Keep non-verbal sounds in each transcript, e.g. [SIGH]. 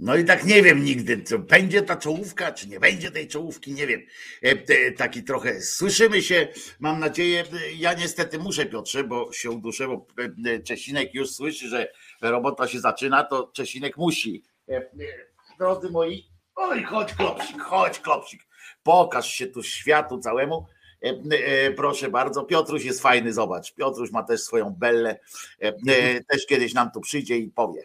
No i tak nie wiem nigdy, czy będzie ta czołówka, czy nie będzie tej czołówki, nie wiem. E, taki trochę słyszymy się, mam nadzieję. Ja niestety muszę, Piotrze, bo się uduszę, bo e, Czesinek już słyszy, że robota się zaczyna, to Czesinek musi. E, drodzy moi, oj, chodź klopsik, chodź klopsik, pokaż się tu światu całemu. Proszę bardzo, Piotruś jest fajny, zobacz. Piotruś ma też swoją bellę. Też kiedyś nam tu przyjdzie i powie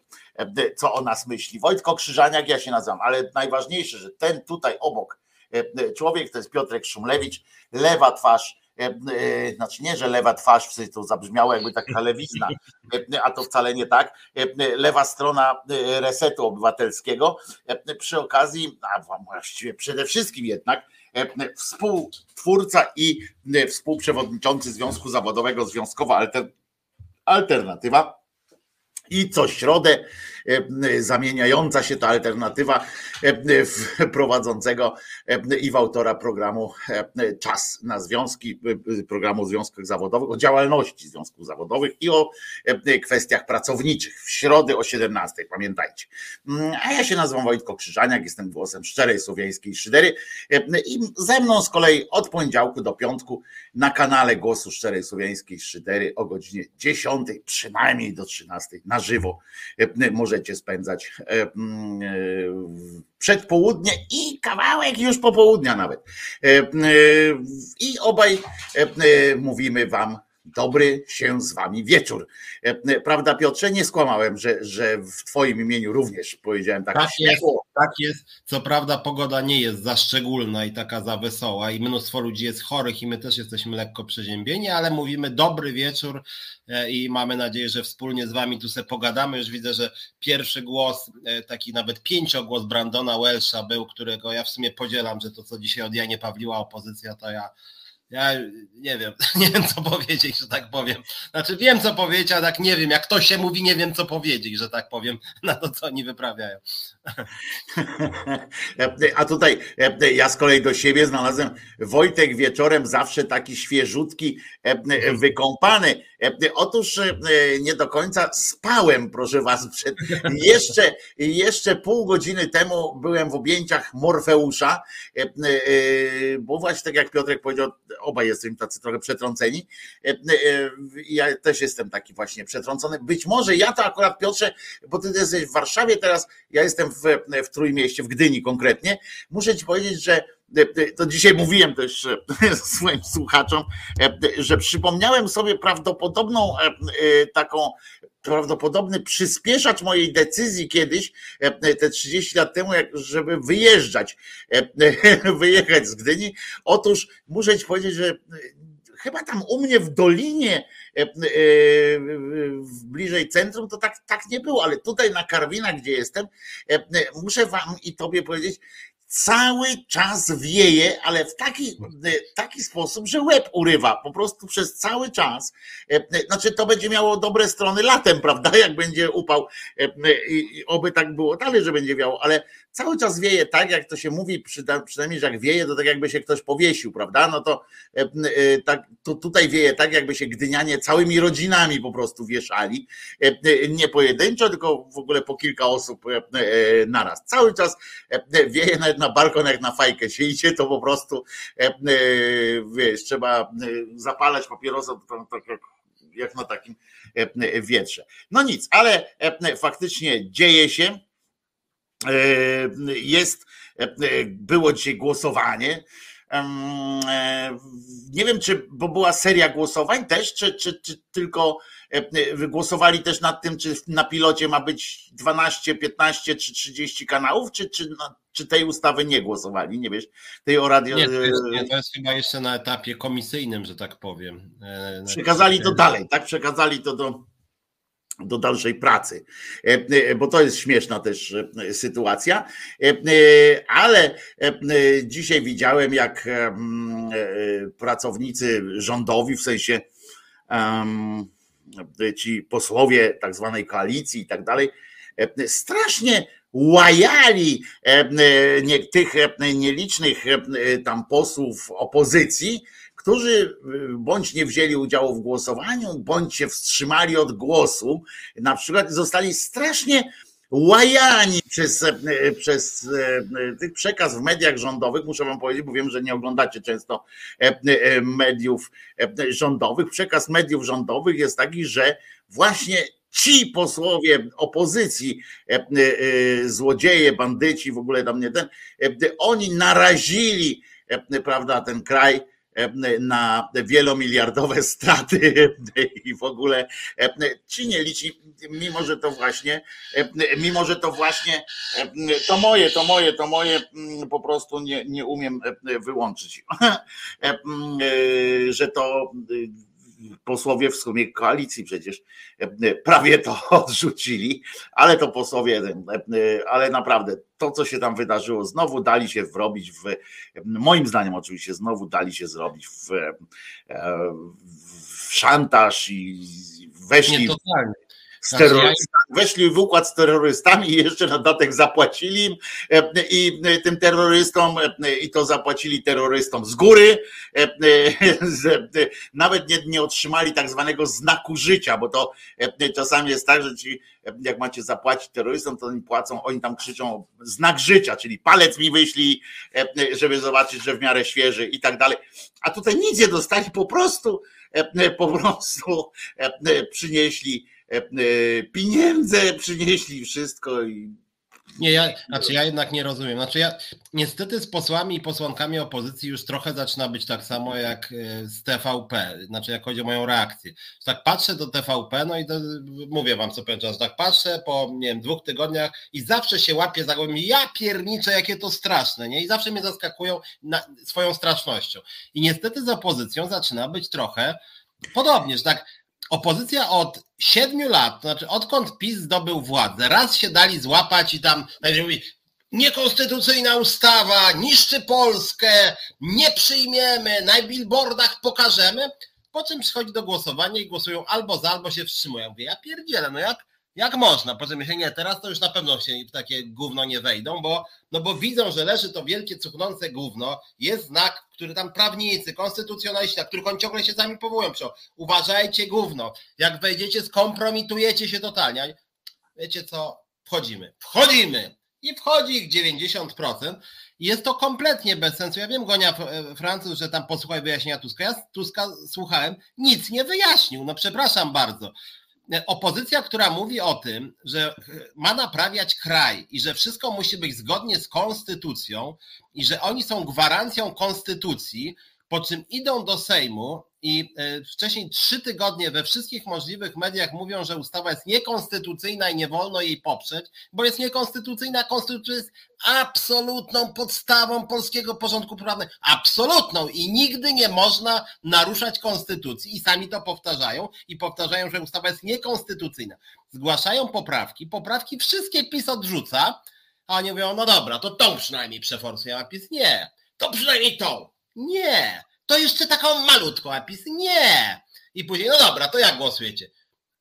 co o nas myśli. Wojtko Krzyżaniak, ja się nazywam, ale najważniejsze, że ten tutaj obok człowiek to jest Piotrek Szumlewicz, lewa twarz, znaczy nie, że lewa twarz, w to zabrzmiało jakby taka lewizna, a to wcale nie tak, lewa strona resetu obywatelskiego, przy okazji, a właściwie przede wszystkim jednak, współtwórca i współprzewodniczący Związku Zawodowego Związkowa Alternatywa. I co środę e, zamieniająca się ta alternatywa e, prowadzącego e, i w autora programu Czas na Związki, programu o związkach zawodowych, o działalności związków zawodowych i o kwestiach pracowniczych w środę o 17, pamiętajcie. Mm, a ja się nazywam Wojtko Krzyżaniak, jestem głosem szczerej słowiańskiej szydery i ze mną z kolei od poniedziałku do piątku na kanale Głosu Szczerej Słowiańskiej Szydery o godzinie 10, przynajmniej do 13 na żywo e, możecie spędzać e, e, przedpołudnie i kawałek już popołudnia nawet. I obaj mówimy Wam dobry się z wami wieczór. Prawda, Piotrze? Nie skłamałem, że, że w Twoim imieniu również powiedziałem tak. Tak jest, tak jest. Co prawda, pogoda nie jest za szczególna i taka za wesoła, i mnóstwo ludzi jest chorych, i my też jesteśmy lekko przeziębieni, ale mówimy dobry wieczór e, i mamy nadzieję, że wspólnie z Wami tu sobie pogadamy. Już widzę, że pierwszy głos, e, taki nawet pięciogłos Brandona Welsha był, którego ja w sumie podzielam, że to, co dzisiaj od Janie Pawliła opozycja, to ja ja nie wiem, [LAUGHS] nie wiem co powiedzieć, że tak powiem. Znaczy wiem co powiedzieć, a tak nie wiem, jak ktoś się mówi, nie wiem co powiedzieć, że tak powiem, [LAUGHS] na to co oni wyprawiają. [LAUGHS] A tutaj ja z kolei do siebie znalazłem Wojtek wieczorem zawsze taki świeżutki, wykąpany. Otóż nie do końca spałem, proszę was, przed, jeszcze, jeszcze pół godziny temu byłem w objęciach Morfeusza, bo właśnie tak jak Piotrek powiedział, obaj jesteśmy tacy trochę przetrąceni. E, e, ja też jestem taki właśnie przetrącony. Być może ja to akurat, Piotrze, bo ty jesteś w Warszawie teraz, ja jestem w, w Trójmieście, w Gdyni konkretnie. Muszę ci powiedzieć, że e, to dzisiaj mówiłem też [LAUGHS] swoim słuchaczom, że przypomniałem sobie prawdopodobną taką prawdopodobny przyspieszacz mojej decyzji kiedyś, te 30 lat temu, żeby wyjeżdżać, [LAUGHS] wyjechać z Gdyni. Otóż muszę ci powiedzieć, że chyba tam u mnie w dolinie, bliżej centrum, to tak, tak nie było, ale tutaj na Karwinach, gdzie jestem, muszę wam i tobie powiedzieć, cały czas wieje, ale w taki, taki sposób, że łeb urywa po prostu przez cały czas. Znaczy, to będzie miało dobre strony latem, [LAUGHS] prawda? Jak będzie upał i oby tak było dalej, że będzie wiało, ale cały czas wieje tak, jak to się mówi, przynajmniej, że jak wieje, to tak jakby się ktoś powiesił, prawda? No to, tak, to tutaj wieje tak, jakby się gdynianie całymi rodzinami po prostu wieszali. Nie pojedynczo, tylko w ogóle po kilka osób naraz. Cały czas wieje nawet na balkon, jak na fajkę się idzie, to po prostu wiesz, trzeba zapalać papierosa tak jak, jak na takim wietrze. No nic, ale faktycznie dzieje się E, jest, e, było dzisiaj głosowanie. E, nie wiem, czy, bo była seria głosowań też, czy, czy, czy tylko głosowali też nad tym, czy na pilocie ma być 12, 15 czy 30 kanałów, czy, czy, czy tej ustawy nie głosowali, nie wiesz, tej o radio... Nie, to jest, nie, to jest chyba jeszcze na etapie komisyjnym, że tak powiem. Przekazali to dalej, tak? Przekazali to do do dalszej pracy, e, e, bo to jest śmieszna też e, sytuacja. Ale dzisiaj widziałem, jak pracownicy rządowi, w sensie ci posłowie tak zwanej koalicji i tak dalej, strasznie łajali tych nielicznych tam posłów opozycji, którzy y, bądź nie wzięli udziału w głosowaniu, bądź się wstrzymali od głosu, na przykład zostali strasznie łajani przez, przez tych przekaz w mediach rządowych, muszę wam powiedzieć, bo wiem, że nie oglądacie często mediów rządowych. Przekaz mediów rządowych jest taki, że właśnie ci posłowie opozycji, złodzieje, bandyci, w ogóle tam nie ten, oni narazili, prawda, ten kraj na wielomiliardowe straty i w ogóle ci nie liczy, mimo że to właśnie, mimo że to właśnie to moje, to moje, to moje po prostu nie, nie umiem wyłączyć, [LAUGHS] że to posłowie w sumie koalicji przecież prawie to [LAUGHS] odrzucili, ale to posłowie, ale naprawdę to, co się tam wydarzyło, znowu dali się wrobić w, moim zdaniem oczywiście, znowu dali się zrobić w, w szantaż i weszli. Nie, totalnie z terrorystami, weszli w układ z terrorystami i jeszcze na dodatek zapłacili im e, i e, tym terrorystom e, i to zapłacili terrorystom z góry. Nawet nie, nie otrzymali tak zwanego znaku życia, bo to czasami jest tak, że ci jak macie zapłacić terrorystom, to oni płacą, oni tam krzyczą znak życia, czyli palec mi wyślij, żeby zobaczyć, że w miarę świeży i tak dalej. A tutaj nic nie dostali, po prostu po prostu przynieśli pieniądze przynieśli wszystko i nie, ja, znaczy ja jednak nie rozumiem. Znaczy ja niestety z posłami i posłankami opozycji już trochę zaczyna być tak samo jak e, z TVP, znaczy jak chodzi o moją reakcję. Tak patrzę do TVP, no i mówię wam co pewien czas, tak patrzę po nie wiem, dwóch tygodniach i zawsze się łapię za głowę, ja pierniczę, jakie to straszne, nie? I zawsze mnie zaskakują na, swoją strasznością. I niestety z opozycją zaczyna być trochę podobnie, że tak opozycja od siedmiu lat, to znaczy odkąd PiS zdobył władzę, raz się dali złapać i tam mówi, niekonstytucyjna ustawa, niszczy Polskę, nie przyjmiemy, na billboardach pokażemy, po czym przychodzi do głosowania i głosują albo za, albo się wstrzymują. Mówię, ja pierdzielę, no jak jak można? Potem myślę, nie, teraz to już na pewno się w takie gówno nie wejdą, bo, no bo widzą, że leży to wielkie cuchnące gówno, jest znak, który tam prawnicy, konstytucjonaliści, na których oni ciągle się sami powołują, piszą, uważajcie gówno, jak wejdziecie, skompromitujecie się totalnie. Wiecie co, wchodzimy, wchodzimy! I wchodzi ich 90%. I jest to kompletnie bez sensu. Ja wiem, Gonia Francuz, że tam posłuchaj wyjaśnienia Tuska. Ja Tuska słuchałem, nic nie wyjaśnił. No przepraszam bardzo opozycja, która mówi o tym, że ma naprawiać kraj i że wszystko musi być zgodnie z konstytucją i że oni są gwarancją konstytucji, po czym idą do Sejmu i e, wcześniej trzy tygodnie we wszystkich możliwych mediach mówią, że ustawa jest niekonstytucyjna i nie wolno jej poprzeć, bo jest niekonstytucyjna. Konstytucja jest absolutną podstawą polskiego porządku prawnego. Absolutną i nigdy nie można naruszać konstytucji i sami to powtarzają i powtarzają, że ustawa jest niekonstytucyjna. Zgłaszają poprawki, poprawki wszystkie PiS odrzuca, a oni mówią, no dobra, to tą przynajmniej przeforsują, a PiS nie. To przynajmniej tą. Nie to jeszcze taką malutką, a nie. I później, no dobra, to jak głosujecie?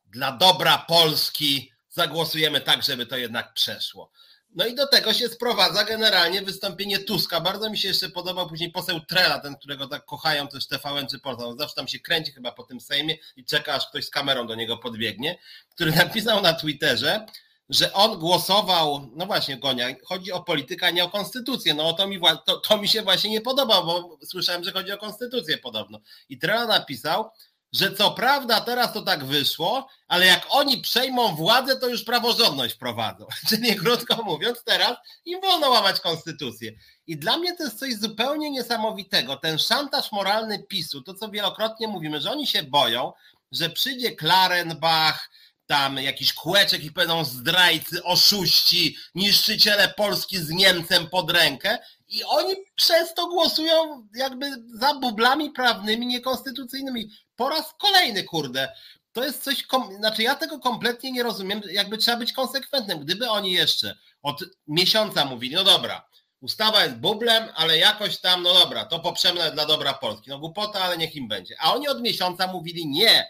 Dla dobra Polski zagłosujemy tak, żeby to jednak przeszło. No i do tego się sprowadza generalnie wystąpienie Tuska. Bardzo mi się jeszcze podobał później poseł Trela, ten, którego tak kochają też TVN czy Polsat. On zawsze tam się kręci chyba po tym Sejmie i czeka, aż ktoś z kamerą do niego podbiegnie, który [LAUGHS] napisał na Twitterze, że on głosował, no właśnie Gonia, chodzi o politykę, a nie o konstytucję. No to mi, to, to mi się właśnie nie podoba, bo słyszałem, że chodzi o konstytucję podobno. I Trela napisał, że co prawda teraz to tak wyszło, ale jak oni przejmą władzę, to już praworządność wprowadzą. [LAUGHS] Czyli krótko mówiąc, teraz im wolno łamać konstytucję. I dla mnie to jest coś zupełnie niesamowitego. Ten szantaż moralny PiSu, to co wielokrotnie mówimy, że oni się boją, że przyjdzie Klarenbach, tam jakiś kółeczek i będą zdrajcy, oszuści, niszczyciele Polski z Niemcem pod rękę i oni przez to głosują jakby za bublami prawnymi, niekonstytucyjnymi. Po raz kolejny, kurde. To jest coś, znaczy ja tego kompletnie nie rozumiem, jakby trzeba być konsekwentnym. Gdyby oni jeszcze od miesiąca mówili, no dobra, ustawa jest bublem, ale jakoś tam, no dobra, to poprzemy dla dobra Polski. No głupota, ale niech im będzie. A oni od miesiąca mówili, nie,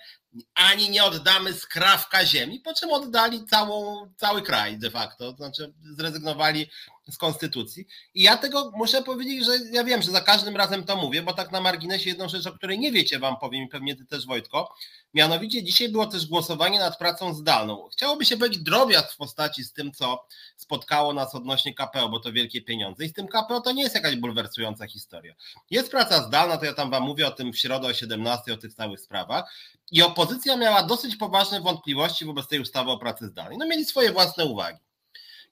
ani nie oddamy skrawka ziemi, po czym oddali całą, cały kraj de facto, to znaczy zrezygnowali z konstytucji. I ja tego muszę powiedzieć, że ja wiem, że za każdym razem to mówię, bo tak na marginesie jedną rzecz, o której nie wiecie, wam powiem i pewnie ty też Wojtko. Mianowicie dzisiaj było też głosowanie nad pracą zdalną. Chciałoby się powiedzieć drobiazg w postaci z tym, co spotkało nas odnośnie KPO, bo to wielkie pieniądze. I z tym KPO to nie jest jakaś bulwersująca historia. Jest praca zdalna, to ja tam wam mówię o tym w środę o 17, o tych całych sprawach. I opozycja miała dosyć poważne wątpliwości wobec tej ustawy o pracy zdalnej. No mieli swoje własne uwagi.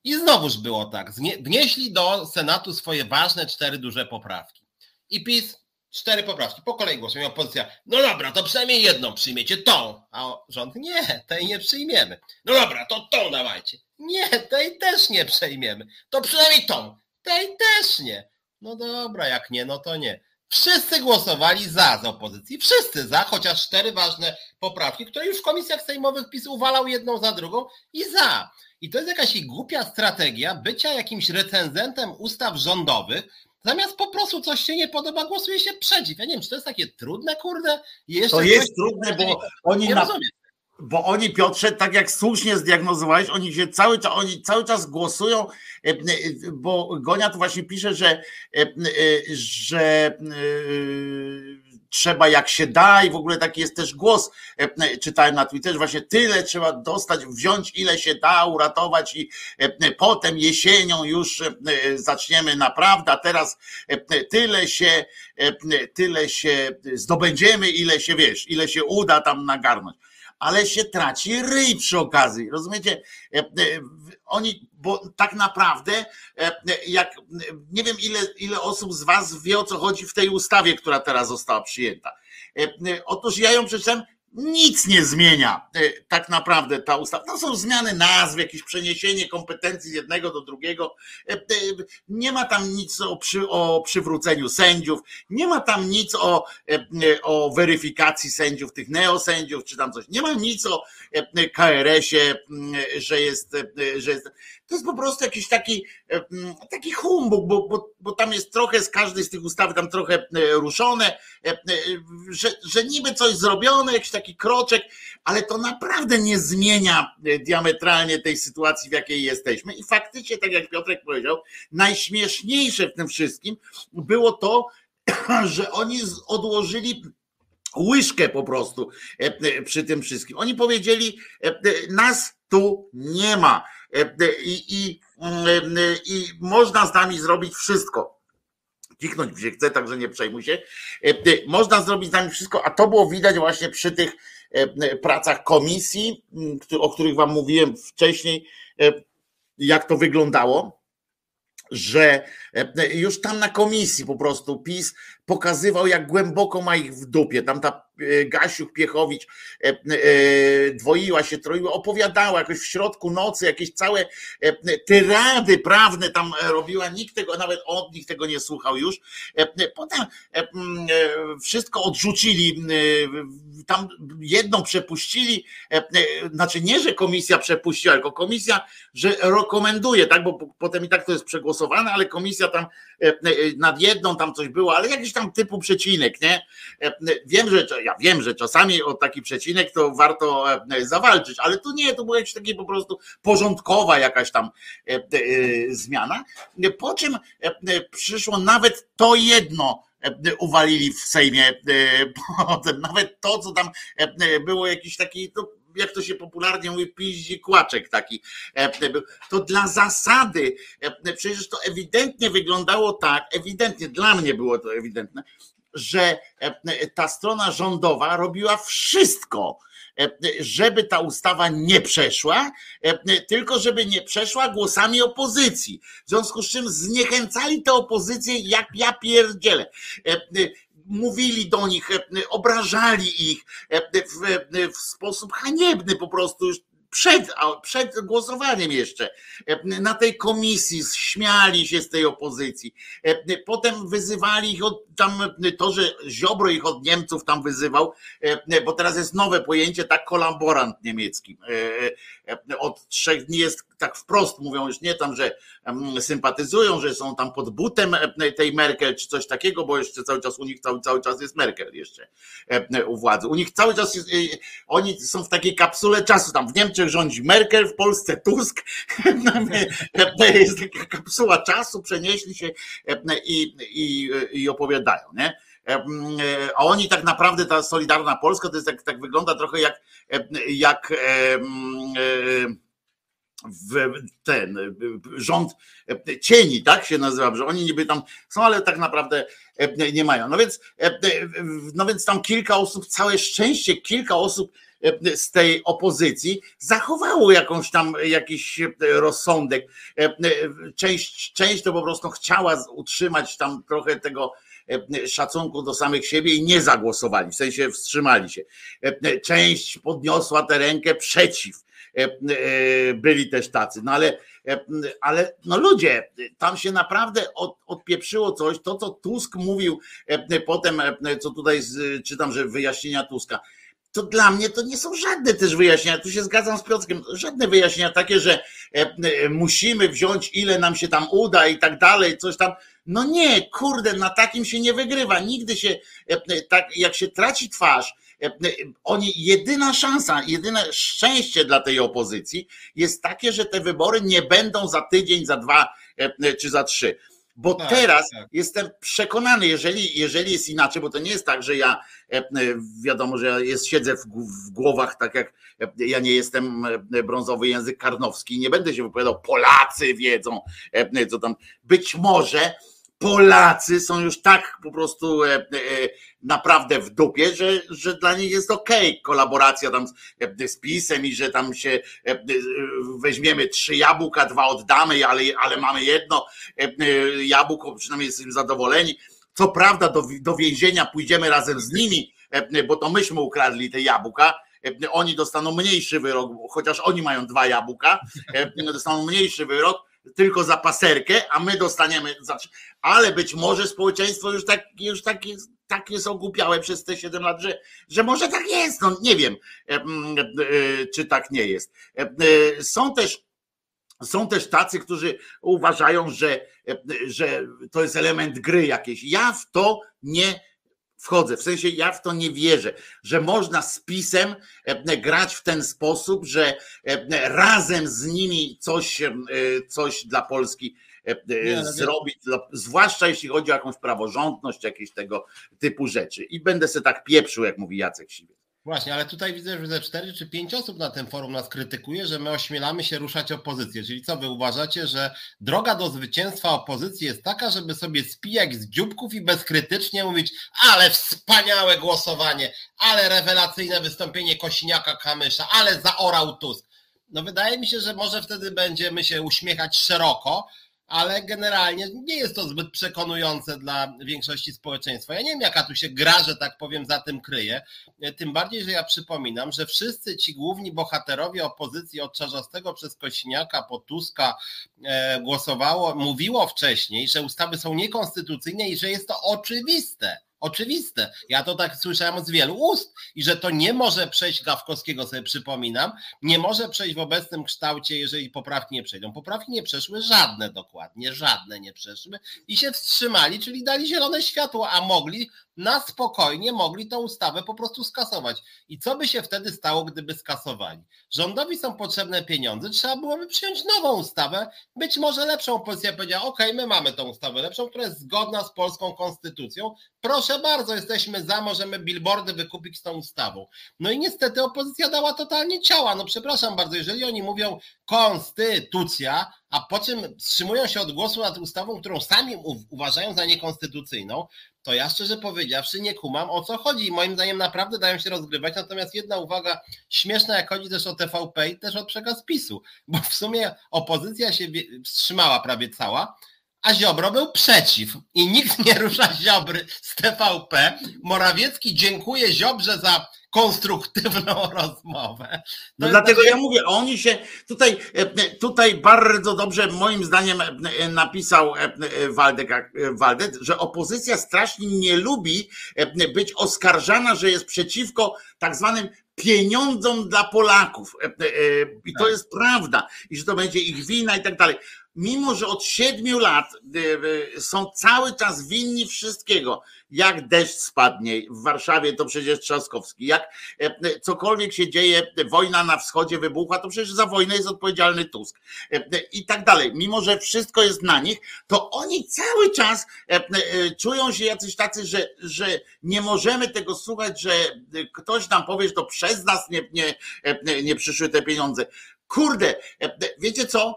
I znowuż było tak. Wnieśli do Senatu swoje ważne cztery duże poprawki. I PiS cztery poprawki. Po kolei głosuje opozycja. No dobra, to przynajmniej jedną przyjmiecie, tą. A rząd nie, tej nie przyjmiemy. No dobra, to tą dawajcie. Nie, tej też nie przejmiemy. To przynajmniej tą. Tej też nie. No dobra, jak nie, no to nie. Wszyscy głosowali za z opozycji, wszyscy za, chociaż cztery ważne poprawki, które już w komisjach sejmowych PiS uwalał jedną za drugą i za. I to jest jakaś głupia strategia bycia jakimś recenzentem ustaw rządowych, Zamiast po prostu coś się nie podoba, głosuje się przeciw. Ja nie wiem, czy to jest takie trudne, kurde? Jeszcze to jest trudne, bo oni, na, bo oni, Piotrze, tak jak słusznie zdiagnozowałeś, oni się cały czas, oni cały czas głosują, e, e, bo Gonia tu właśnie pisze, że, e, że trzeba jak się da i w ogóle taki jest też głos, czytałem na Twitterze, właśnie tyle trzeba dostać, wziąć ile się da, uratować i potem jesienią już zaczniemy naprawdę, teraz tyle się, tyle się zdobędziemy, ile się wiesz, ile się uda tam nagarnąć ale się traci ryj przy okazji. Rozumiecie? E, e, oni, bo tak naprawdę, e, jak nie wiem, ile, ile osób z Was wie o co chodzi w tej ustawie, która teraz została przyjęta. Otóż ja ją przeczytałem nic nie zmienia e, tak naprawdę ta ustawa. To są zmiany nazw, jakieś przeniesienie kompetencji z jednego do drugiego. E, e, nie ma tam nic o, przy, o przywróceniu sędziów, nie ma tam nic o, o weryfikacji sędziów, tych neosędziów, czy tam coś. Nie ma nic o KRS-ie, że jest, że jest. To jest po prostu jakiś taki, taki humbug, bo, bo, bo tam jest trochę z każdej z tych ustaw tam trochę ruszone, że, że niby coś zrobione, jakiś taki kroczek, ale to naprawdę nie zmienia e, diametralnie tej sytuacji, w jakiej jesteśmy. I faktycznie, tak jak Piotrek powiedział, najśmieszniejsze w tym wszystkim było to, [CLEARS THROAT] że oni odłożyli łyżkę po prostu e, e, przy tym wszystkim. Oni powiedzieli, nas tu nie ma i, i, i można z nami zrobić wszystko kichnąć gdzie chce, także nie przejmuj się. E, e, można zrobić z nami wszystko, a to było widać właśnie przy tych e, pracach komisji, o których wam mówiłem wcześniej, jak to wyglądało że już tam na komisji po prostu PiS pokazywał, jak głęboko ma ich w dupie. Tam ta e, Gasiuk Piechowicz e, e, dwoiła się, troiła, opowiadała jakoś w środku nocy, jakieś całe tyrady prawne tam robiła, nikt tego, nawet od nich tego nie słuchał już. Potem wszystko odrzucili, tam jedną przepuścili, znaczy nie, że komisja przepuściła, tylko komisja, że rekomenduje, tak, bo potem i tak to jest przegłosowane, ale komisja tam nad jedną tam coś było, ale jakiś tam tam typu przecinek, nie? E, wiem, że ja wiem, że czasami o taki przecinek to warto e, zawalczyć, ale tu nie, to była jakaś taka po prostu porządkowa jakaś tam e, zmiana. Po czym przyszło nawet to jedno, uwalili w Sejmie. [LAUGHS] Nawet to, co tam było jakiś taki, to jak to się popularnie mówi, piździ kłaczek taki był. To dla zasady, przecież to ewidentnie wyglądało tak, ewidentnie, dla mnie było to ewidentne, że ta strona rządowa robiła wszystko, żeby ta ustawa nie przeszła, tylko żeby nie przeszła głosami opozycji. W związku z czym zniechęcali tę opozycję jak ja pierdzielę mówili do nich, e, obrażali ich e, w, e, sposób haniebny po prostu już przed, przed głosowaniem jeszcze na tej komisji śmiali się z tej opozycji. Potem wyzywali ich od tam to, że Ziobro ich od Niemców tam wyzywał, bo teraz jest nowe pojęcie, tak kolaborant niemiecki. Od trzech dni jest tak wprost mówią już nie tam, że sympatyzują, że są tam pod butem tej Merkel czy coś takiego, bo jeszcze cały czas u nich cały, cały czas jest Merkel jeszcze u władzy. U nich cały czas jest, oni są w takiej kapsule czasu, tam w Niemczech rządzi Merkel, w Polsce Tusk. [LAUGHS] To jest taka kapsuła czasu, przenieśli się i, i, i opowiadają, nie? A oni tak naprawdę, ta Solidarna Polska, to jest tak, tak wygląda trochę jak, jak w ten rząd cieni, tak się nazywa, że oni niby tam są, ale tak naprawdę nie mają. No więc, no więc tam kilka osób, całe szczęście, kilka osób z tej opozycji zachowało jakąś tam jakiś rozsądek. Część, część to po prostu chciała utrzymać tam trochę tego szacunku do samych siebie i nie zagłosowali, w sensie wstrzymali się. Część podniosła tę rękę przeciw E, e, byli też tacy. No ale, e, ale no ludzie, tam się naprawdę od, odpieprzyło coś, to co Tusk mówił potem, co tutaj czytam, że wyjaśnienia Tuska, to dla mnie to nie są żadne też wyjaśnienia, tu się zgadzam z Piotrkiem, żadne wyjaśnienia takie, że musimy wziąć ile nam się tam uda i tak dalej, coś tam. No nie, kurde, na takim się nie wygrywa. Nigdy się, tak jak się traci twarz, oni, jedyna szansa, jedyne szczęście dla tej opozycji jest takie, że te wybory nie będą za tydzień, za dwa czy za trzy. Bo tak, teraz tak. jestem przekonany, jeżeli, jeżeli jest inaczej, bo to nie jest tak, że ja wiadomo, że ja jest, siedzę w, w głowach, tak jak ja nie jestem brązowy język karnowski, nie będę się wypowiadał, Polacy wiedzą, co tam. Być może Polacy są już tak po prostu e, e, naprawdę w dupie, że, że dla nich jest okej okay. kolaboracja tam z, e, z PiSem i że tam się weźmiemy trzy jabłka, dwa oddamy, ale, ale mamy jedno jabłko, przynajmniej jesteśmy zadowoleni. Co prawda do, do więzienia pójdziemy razem z nimi, bo to myśmy ukradli te jabłka, oni dostaną mniejszy wyrok, chociaż oni mają dwa jabłka, dostaną mniejszy wyrok, tylko za paserkę, a my dostaniemy za. Ale być może społeczeństwo już tak, już tak jest, tak jest ogłupiałe przez te 7 lat, że, że może tak jest. No nie wiem, e, e, czy tak nie jest. E, są też są też tacy, którzy uważają, że, że to jest element gry jakiejś. Ja w to nie wchodzę. W sensie ja w to nie wierzę, że można z pisem e, grać w ten sposób, że e, razem z nimi coś, e, coś dla Polski nie, no zrobić, zwłaszcza jeśli chodzi o jakąś praworządność, jakieś tego typu rzeczy. I będę se tak pieprzył, jak mówi Jacek Siwiec. Właśnie, ale tutaj widzę, że ze cztery czy pięć osób na tym forum nas krytykuje, że my ośmielamy się ruszać opozycję. Czyli co wy uważacie, że droga do zwycięstwa opozycji jest taka, żeby sobie spijać z dzióbków i bezkrytycznie mówić, ale wspaniałe głosowanie, ale rewelacyjne wystąpienie Kosiniaka Kamysza, ale zaorał Tusk. No wydaje mi się, że może wtedy będziemy się uśmiechać szeroko, ale generalnie nie jest to zbyt przekonujące dla większości społeczeństwa. Ja nie wiem, jaka tu się gra, że tak powiem, za tym kryje. Tym bardziej, że ja przypominam, że wszyscy ci główni bohaterowie opozycji od Czarzastego przez Kosiniaka po Tuska e, głosowało, mówiło wcześniej, że ustawy są niekonstytucyjne i że jest to oczywiste oczywiste. Ja to tak słyszałem z wielu ust i że to nie może przejść Gawkowskiego, sobie przypominam, nie może przejść w obecnym kształcie, jeżeli poprawki nie przejdą. Poprawki nie przeszły żadne dokładnie, żadne nie przeszły i się wstrzymali, czyli dali zielone światło, a mogli na spokojnie mogli tą ustawę po prostu skasować. I co by się wtedy stało, gdyby skasowali? Rządowi są potrzebne pieniądze, trzeba byłoby przyjąć nową ustawę, być może lepszą. Opozycja powiedziała, ok, my mamy tą ustawę lepszą, która jest zgodna z polską konstytucją. Proszę bardzo, jesteśmy za, możemy billboardy wykupić z tą ustawą. No i niestety opozycja dała totalnie ciała. No przepraszam bardzo, jeżeli oni mówią konstytucja, a po czym wstrzymują się od głosu nad ustawą, którą sami uważają za niekonstytucyjną, to ja szczerze powiedziawszy nie kumam o co chodzi. Moim zdaniem naprawdę dają się rozgrywać. Natomiast jedna uwaga śmieszna, jak chodzi też o TVP i też o przekaz PiSu, bo w sumie opozycja się wstrzymała prawie cała, a Ziobro był przeciw i nikt nie rusza Ziobry z TVP. Morawiecki dziękuję Ziobrze za konstruktywną [LAUGHS] rozmowę. No dlatego ja mówię, oni się tutaj, e, tutaj bardzo dobrze moim zdaniem e, napisał e, Waldek, Waldek, że opozycja strasznie nie lubi być oskarżana, że jest przeciwko tak zwanym pieniądzom dla Polaków. I to tak. jest prawda. I że to będzie ich wina i tak dalej mimo że od siedmiu lat są cały czas winni wszystkiego, jak deszcz spadnie w Warszawie, to przecież Trzaskowski, jak cokolwiek się dzieje, wojna na wschodzie wybuchła, to przecież za wojnę jest odpowiedzialny Tusk i tak dalej. Mimo, że wszystko jest na nich, to oni cały czas czują się jacyś tacy, że, że nie możemy tego słuchać, że ktoś nam powie, że to przez nas nie, nie, nie przyszły te pieniądze. Kurde, wiecie co?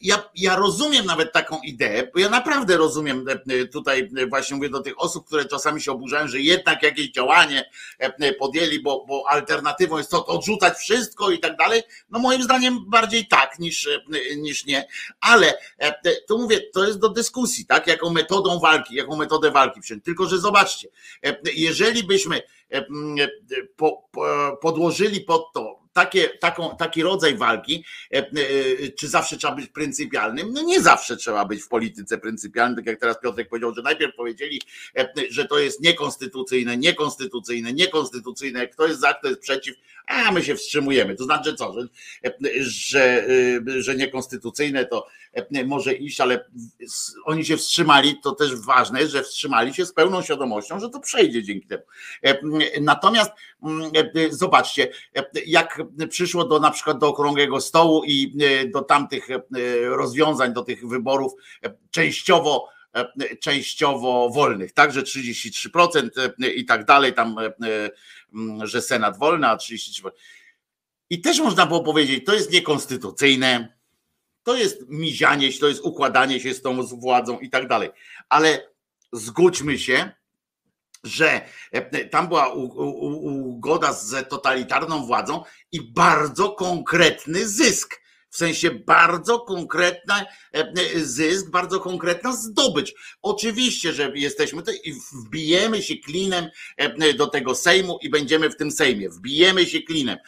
Ja, ja rozumiem nawet taką ideę, bo ja naprawdę rozumiem tutaj właśnie mówię do tych osób, które czasami się oburzają, że jednak jakieś działanie podjęli, bo, bo alternatywą jest to odrzucać wszystko i tak dalej. No moim zdaniem bardziej tak niż, niż nie, ale tu mówię, to jest do dyskusji, tak? Jaką metodą walki, jaką metodę walki przyjąć. Tylko, że zobaczcie, jeżeli byśmy podłożyli pod to takie, taką, taki rodzaj walki, e, e, czy zawsze trzeba być pryncypialnym? No nie zawsze trzeba być w polityce pryncypialnym, tak jak teraz Piotrek powiedział, że najpierw powiedzieli, e, że to jest niekonstytucyjne, niekonstytucyjne, niekonstytucyjne, kto jest za, kto jest przeciw, a my się wstrzymujemy. To znaczy co, że, że, że niekonstytucyjne to może iść, ale oni się wstrzymali, to też ważne że wstrzymali się z pełną świadomością, że to przejdzie dzięki temu. Natomiast zobaczcie, jak przyszło do na przykład do okrągłego stołu i do tamtych rozwiązań, do tych wyborów częściowo częściowo wolnych, także 33% i tak dalej, tam, że Senat wolny, a 33%. I też można było powiedzieć, to jest niekonstytucyjne, to jest mizianie się, to jest układanie się z tą władzą i tak dalej. Ale zgódźmy się, że e, tam była ugoda z totalitarną władzą i bardzo konkretny zysk. W sensie bardzo konkretny e, zysk, bardzo konkretna zdobycz. Oczywiście, że jesteśmy i wbijemy się klinem e, do tego Sejmu i będziemy w tym Sejmie. Wbijemy się klinem.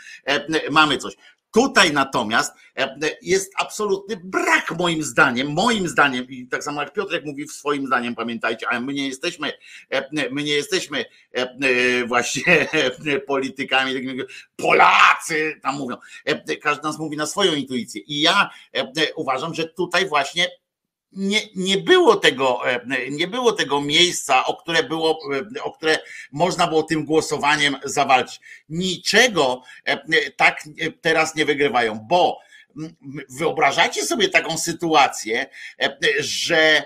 Mamy coś. Tutaj natomiast e, jest absolutny brak moim zdaniem, moim zdaniem, i tak samo jak Piotrek mówi w swoim zdaniem, pamiętajcie, ale my nie jesteśmy, e, my nie jesteśmy e, właśnie [LAUGHS] politykami, Polacy tam mówią. Każdy nas mówi na swoją intuicję. I ja uważam, że tutaj właśnie nie, nie, było tego, e, nie było tego miejsca, o które, było, e, o które można było tym głosowaniem zawalczyć. Niczego e, tak teraz nie wygrywają, bo wyobrażacie sobie taką sytuację, że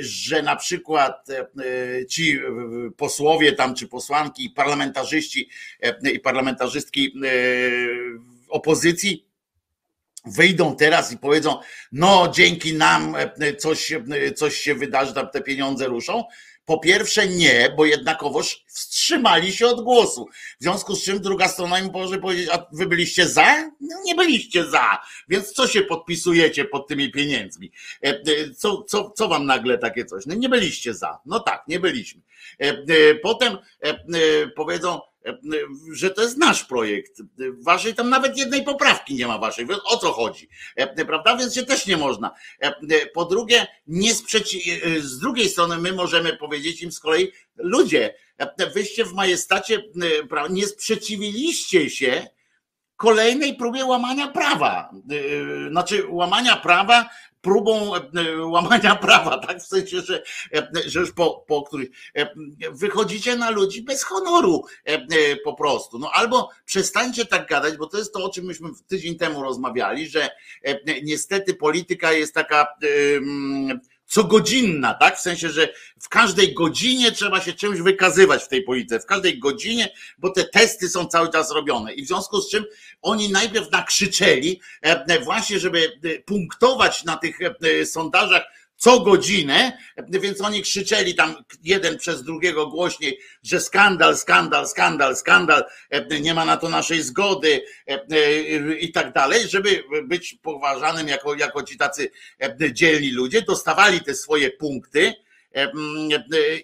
że na przykład ci posłowie tam, czy posłanki, parlamentarzyści i parlamentarzystki opozycji wyjdą teraz i powiedzą, no dzięki nam e, coś, e, coś się wydarzy, tam te pieniądze ruszą. Po pierwsze nie, bo jednakowoż wstrzymali się od głosu. W związku z czym druga strona im może powiedzieć, a wy byliście za? No nie byliście za. Więc co się podpisujecie pod tymi pieniędzmi? E, co, co, co wam nagle takie coś? No nie byliście za. No tak, nie byliśmy. Potem powiedzą, że to jest nasz projekt. Waszej tam nawet jednej poprawki nie ma waszej. O co chodzi? Prawda? Więc się też nie można. Po drugie, nie sprzeci... z drugiej strony my możemy powiedzieć im z kolei, ludzie, wyście w majestacie nie sprzeciwiliście się kolejnej próbie łamania prawa. Znaczy łamania prawa próbą e, łamania [LAUGHS] prawa, tak? W sensie, że, e, że już po, po których e, wychodzicie na ludzi bez honoru po prostu. No albo przestańcie tak gadać, bo to jest to, o czym myśmy tydzień temu rozmawiali, że niestety polityka jest taka cogodzinna, tak? W sensie, że w każdej godzinie trzeba się czymś wykazywać w tej polityce, w każdej godzinie, bo te testy są cały czas robione. I w związku z czym oni najpierw nakrzyczeli, e, właśnie, żeby e, punktować na tych e, sondażach co godzinę, więc oni krzyczeli tam jeden przez drugiego głośniej, że skandal, skandal, skandal, skandal, nie ma na to naszej zgody i tak dalej, żeby być poważanym jako, jako ci tacy dzielni ludzie, dostawali te swoje punkty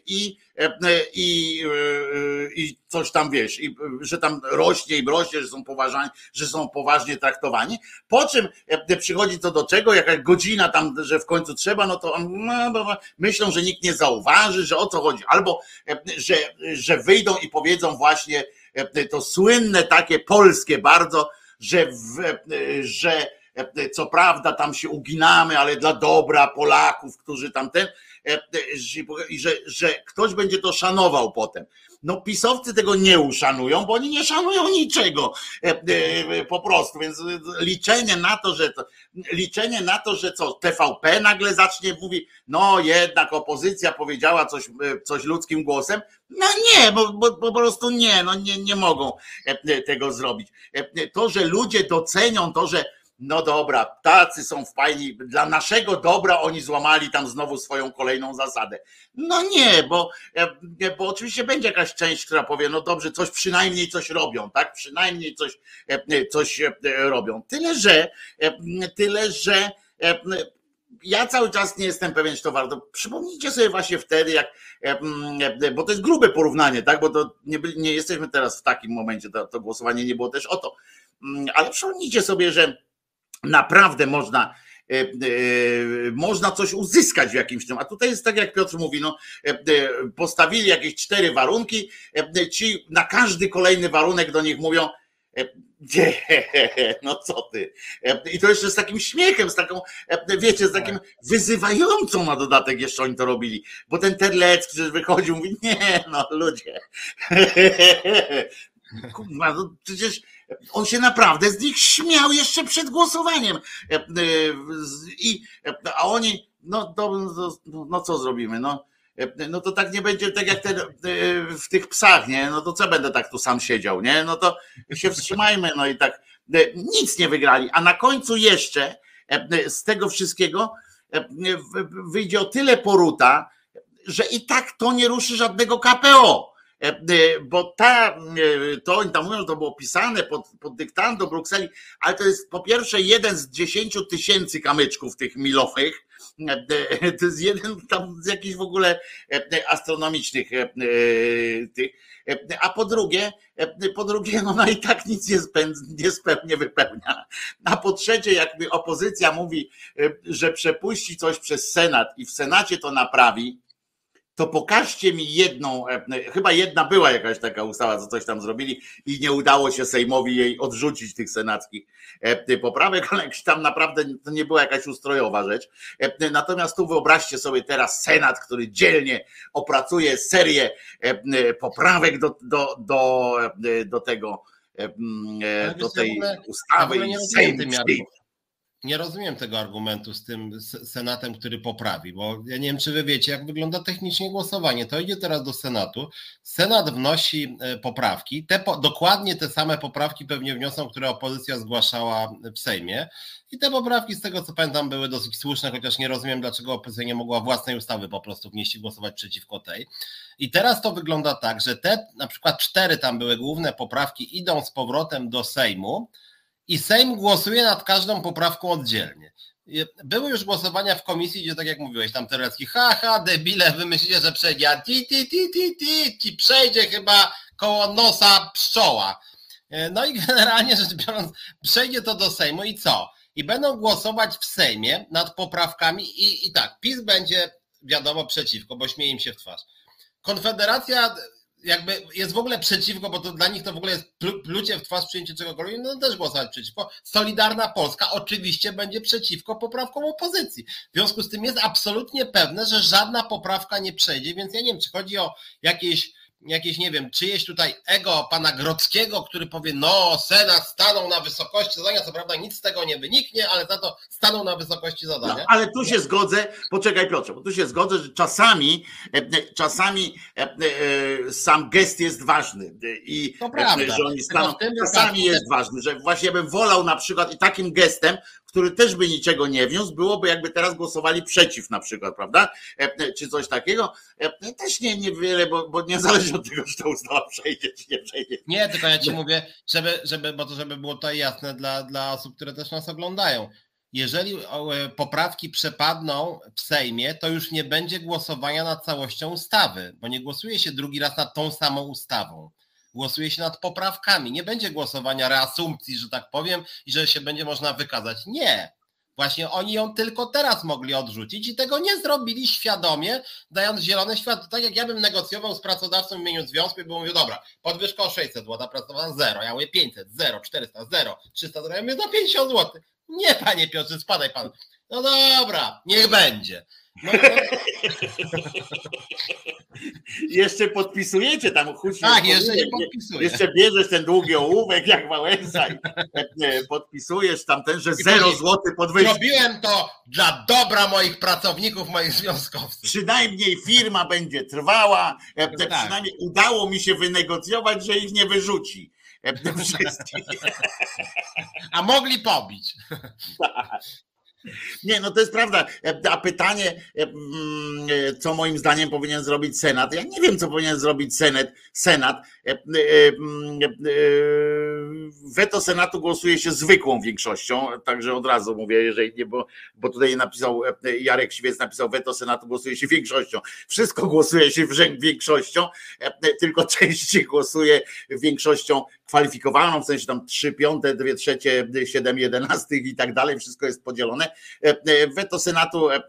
i E, i, e, i coś tam wiesz, i, że tam rośnie i rośnie, że są poważani, że są poważnie traktowani. Po czym e, przychodzi to do czego, jaka godzina tam, że w końcu trzeba, no to no, myślą, że nikt nie zauważy, że o co chodzi, albo że, że wyjdą i powiedzą właśnie to słynne takie polskie bardzo, że, w, że co prawda tam się uginamy, ale dla dobra Polaków, którzy tamten, że, że ktoś będzie to szanował potem. No pisowcy tego nie uszanują, bo oni nie szanują niczego po prostu, więc liczenie na to, że to, liczenie na to, że co, TVP nagle zacznie mówi, no jednak opozycja powiedziała coś, coś ludzkim głosem, no nie, bo, bo, bo po prostu nie, no nie, nie mogą tego zrobić. To, że ludzie docenią to, że no dobra, tacy są fajni, dla naszego dobra oni złamali tam znowu swoją kolejną zasadę. No nie, bo, e, bo oczywiście będzie jakaś część, która powie, no dobrze, coś przynajmniej coś robią, tak? Przynajmniej coś, e, coś e, robią. Tyle, że, tyle, że ja cały czas nie jestem pewien, czy to warto. Przypomnijcie sobie właśnie wtedy, jak, bo to jest grube porównanie, tak? Bo to nie, nie jesteśmy teraz w takim momencie, to, to głosowanie nie było też o to. Mm, ale przypomnijcie sobie, że naprawdę można e, e, można coś uzyskać w jakimś tym. A tutaj jest tak, jak Piotr mówi, no, e, postawili jakieś cztery warunki, ci na każdy kolejny warunek do nich mówią, nie, [LAUGHS] no co ty. I to jeszcze z takim śmiechem, z taką, wiecie, z takim wyzywającą na dodatek jeszcze oni to robili. Bo ten Terlecki wychodził, mówi, nie, no ludzie. [LAUGHS] Kurwa, no przecież on się naprawdę z nich śmiał jeszcze przed głosowaniem. E, e, I, a oni, no, no, no co zrobimy? No, e, no to tak nie będzie tak jak ten, w tych psach, nie? No to co będę tak tu sam siedział, nie? No to się wstrzymajmy, no i tak nic nie wygrali. A na końcu jeszcze z tego wszystkiego wyjdzie o tyle poruta, że i tak to nie ruszy żadnego KPO. E, e, bo ta, e, to oni tam mówią, że to było pisane pod, pod dyktando Brukseli, ale to jest po pierwsze jeden z dziesięciu tysięcy kamyczków tych milowych, to jest jeden tam z jakichś w ogóle astronomicznych tych, a po drugie, po drugie, no, no i tak nic nie, nie, nie wypełnia. A po trzecie, jakby opozycja mówi, że przepuści coś przez Senat i w Senacie to naprawi, to pokażcie mi jedną, e, chyba jedna była jakaś taka ustawa, co coś tam zrobili i nie udało się Sejmowi jej odrzucić tych senackich e, poprawek, [LAUGHS] ale tam naprawdę to nie była jakaś ustrojowa rzecz. E, natomiast tu wyobraźcie sobie teraz Senat, który dzielnie opracuje serię poprawek do, do, do, do tego, do tej ustawy i Sejm nie rozumiem tego argumentu z tym Senatem, który poprawi, bo ja nie wiem, czy wy wiecie, jak wygląda technicznie głosowanie. To idzie teraz do Senatu. Senat wnosi e, poprawki. Te dokładnie te same poprawki pewnie wniosą, które opozycja zgłaszała w Sejmie. I te poprawki, z tego co pamiętam, były dosyć słuszne, chociaż nie rozumiem, dlaczego opozycja nie mogła własnej ustawy po prostu wnieść i głosować przeciwko tej. I teraz to wygląda tak, że te na przykład cztery tam były główne poprawki, idą z powrotem do Sejmu i Sejm głosuje nad każdą poprawką oddzielnie. Były już głosowania w komisji, gdzie tak jak mówiłeś, tam Terecki, ha, ha, debile, wymyślicie, że przejdzie, a ti, ti, ti, ti, ti, ci przejdzie chyba koło nosa pszczoła. No i [LAUGHS] generalnie rzecz biorąc, przejdzie to do Sejmu i co? I będą głosować w Sejmie nad poprawkami i, i tak, PiS będzie wiadomo przeciwko, bo śmieje im się w twarz. Konfederacja jakby jest w ogóle przeciwko, bo to dla nich to w ogóle jest plucie w twarz przyjęcie czegokolwiek, no też głosować przeciwko. Solidarna Polska oczywiście będzie przeciwko poprawkom opozycji. W związku z tym jest absolutnie pewne, że żadna poprawka nie przejdzie, więc ja nie wiem, czy chodzi o jakieś jakieś, nie wiem, czyjeś tutaj ego pana Grockiego, który powie, no, Senat stanął na wysokości zadania, co prawda nic z tego nie wyniknie, ale za to stanął na wysokości zadania. No, ale tu się zgodzę, poczekaj Piotrze, bo tu się zgodzę, że czasami, e, e, czasami e, sam gest jest ważny i to prawda. że oni staną, czasami jest ważny, że właśnie bym wolał na przykład i takim gestem, który też by niczego nie wniósł, byłoby jakby teraz głosowali przeciw na przykład, prawda? Czy coś takiego. Też nie niewiele, bo, bo nie [LAUGHS] zależy od tego, czy ta ustawa przejdzie, czy nie przejdzie. Nie, tylko ja ci mówię, żeby, żeby, bo to żeby było to jasne dla, dla osób, które też nas oglądają. Jeżeli e, poprawki przepadną w Sejmie, to już nie będzie głosowania nad całością ustawy, bo nie głosuje się drugi raz nad tą samą ustawą głosuje się nad poprawkami. Nie będzie głosowania reasumpcji, że tak powiem, i że się będzie można wykazać. Nie. Właśnie oni ją tylko teraz mogli odrzucić i tego nie zrobili świadomie, dając zielone światło. Tak jak ja bym negocjował z pracodawcą w imieniu związku i bym mówił, dobra, podwyżka o 600 zł, pracodawca 0, ja mówię 500, 0, 400, 0, 300 zł, ja mówię za 50 zł. Nie, panie Piotrze, spadaj pan. No dobra, niech będzie. No, [LAUGHS] jeszcze podpisujecie tam chuć. Tak, jeszcze nie podpisuję. Jeszcze bierzesz ten długi ołówek jak Wałęsa i podpisujesz tam ten, że 0 zł podwyżki. Zrobiłem to dla dobra moich pracowników, moich związkowców. Przynajmniej firma będzie trwała, no tak. przynajmniej udało mi się wynegocjować, że ich nie wyrzuci. [LAUGHS] A mogli pobić. [LAUGHS] Tak. Nie, no to jest prawda. A pytanie, e, mm, e, co moim zdaniem powinien zrobić Senat? Ja nie wiem, co powinien zrobić Senat. Senat. E, mm, weto Senatu głosuje się zwykłą większością, także od razu mówię, jeżeli nie, bo, bo tutaj napisał Jarek Świec, napisał weto Senatu głosuje się większością. Wszystko głosuje się większością, tylko [LAUGHS] części głosuje większością kwalifikowaną, w sensie tam 3 piąte, 2 trzecie, 7 jedenastych i tak dalej, wszystko jest podzielone. E, e, weto Senatu e,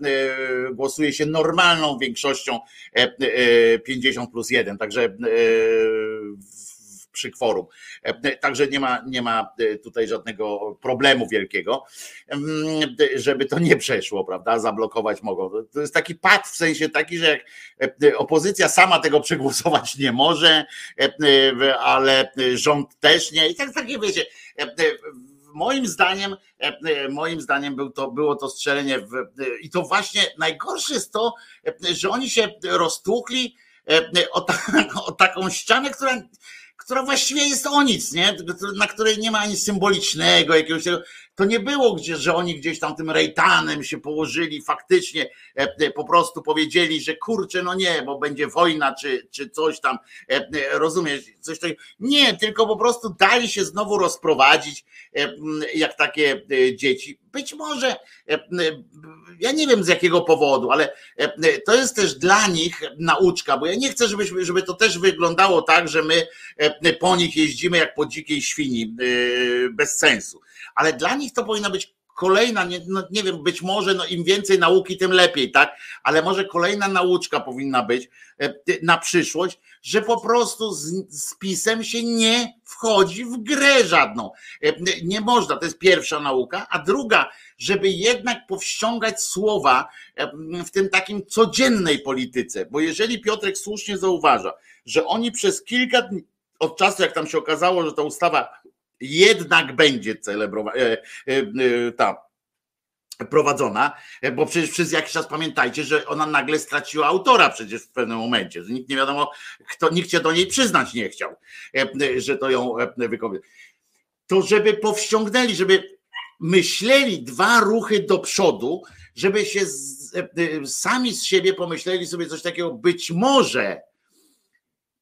głosuje się normalną większością 50 plus 1, także przy kworum. Także nie ma, nie ma tutaj żadnego problemu wielkiego, żeby to nie przeszło, prawda? Zablokować mogą. To jest taki pad w sensie taki, że jak opozycja sama tego przegłosować nie może, ale rząd też nie. I tak takie wiecie moim zdaniem, moim zdaniem był to, było to strzelenie w, i to właśnie najgorsze jest to, że oni się roztłukli o, ta, [LAUGHS] o taką ścianę, która która właściwie jest o nic, nie? na której nie ma ani symbolicznego jakiegoś to nie było gdzie, że oni gdzieś tam tym rejtanem się położyli, faktycznie e, e, po prostu powiedzieli, że kurczę, no nie, bo będzie wojna, czy, czy coś tam, e, rozumiesz, coś takiego. Nie, tylko po prostu dali się znowu rozprowadzić, jak takie dzieci. Być może, ja nie wiem z jakiego powodu, ale to jest też dla nich nauczka, bo ja nie chcę, żebyśmy, żeby to też wyglądało tak, że my po nich jeździmy jak po dzikiej świni, bez sensu ale dla nich to powinna być kolejna, nie, no nie wiem, być może no im więcej nauki, tym lepiej, tak? Ale może kolejna nauczka powinna być e, na przyszłość, że po prostu z, z pisem się nie wchodzi w grę żadną. E, nie można, to jest pierwsza nauka, a druga, żeby jednak powściągać słowa e, w tym takim codziennej polityce, bo jeżeli Piotrek słusznie zauważa, że oni przez kilka dni, od czasu jak tam się okazało, że ta ustawa jednak będzie celebrowana, e, e, e, ta prowadzona, bo przecież przez jakiś czas pamiętajcie, że ona nagle straciła autora przecież w pewnym momencie, że nikt nie wiadomo, kto, nikt się do niej przyznać nie chciał, że to ją wykonuje. To żeby powściągnęli, żeby myśleli dwa ruchy do przodu, żeby się z, sami z siebie pomyśleli sobie coś takiego, być może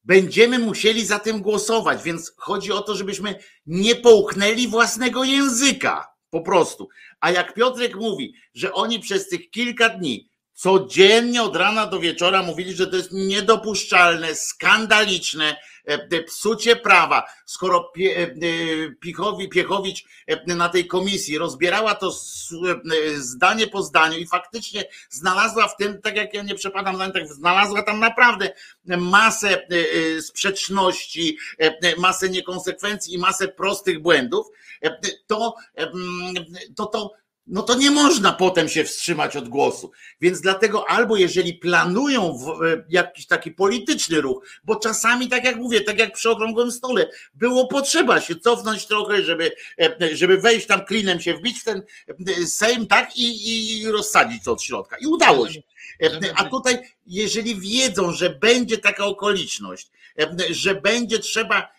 będziemy musieli za tym głosować, więc chodzi o to, żebyśmy nie połknęli własnego języka, po prostu. A jak Piotrek mówi, że oni przez tych kilka dni codziennie od rana do wieczora mówili, że to jest niedopuszczalne, skandaliczne, psucie prawa. Skoro Pie, e, Pichowi, Piechowicz e, na tej komisji rozbierała to zdanie po zdaniu i faktycznie znalazła w tym, tak jak ja nie przepadam za tak znalazła tam naprawdę masę sprzeczności, masę niekonsekwencji i masę prostych błędów, to to, to no to nie można potem się wstrzymać od głosu. Więc dlatego albo jeżeli planują e, jakiś taki polityczny ruch, bo czasami, tak jak mówię, tak jak przy okrągłym stole, było potrzeba się cofnąć trochę, żeby, e, żeby wejść tam klinem, się wbić w ten e, Sejm, tak, i, i rozsadzić to od środka. I udało się. A tutaj, jeżeli wiedzą, że będzie taka okoliczność, że będzie trzeba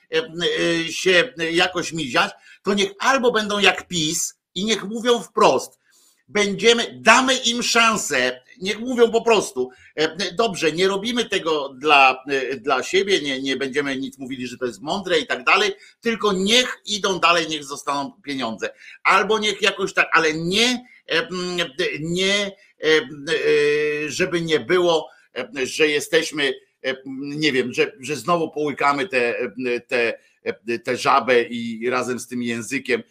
się jakoś miziać, to niech albo będą jak PiS, i niech mówią wprost. Będziemy, damy im szansę, niech mówią po prostu, e, dobrze, nie robimy tego dla, e, dla siebie, nie, nie będziemy nic mówili, że to jest mądre i tak dalej, tylko niech idą dalej, niech zostaną pieniądze. Albo niech jakoś tak, ale nie, e, nie, żeby nie było, że jesteśmy, nie wiem, że, że znowu połykamy te, te, te żabę i razem z tym językiem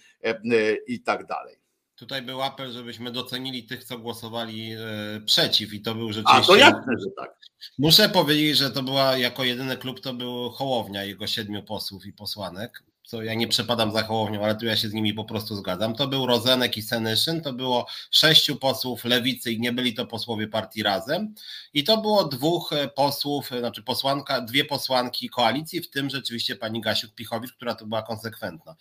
i tak dalej. Tutaj był apel, żebyśmy docenili tych, co głosowali e, przeciw i to był rzeczywiście... A to jasne, że tak. Muszę powiedzieć, że to była jako jedyny klub, to był Hołownia, jego siedmiu posłów i posłanek co ja nie przepadam za Hołownią, ale tu ja się z nimi po prostu zgadzam. To był Rozenek i Senyszyn, to było sześciu posłów lewicy i nie byli to posłowie partii Razem i to było dwóch e, posłów, e, znaczy posłanka, dwie posłanki koalicji, w tym rzeczywiście pani Gasiuk-Pichowicz, która tu była konsekwentna.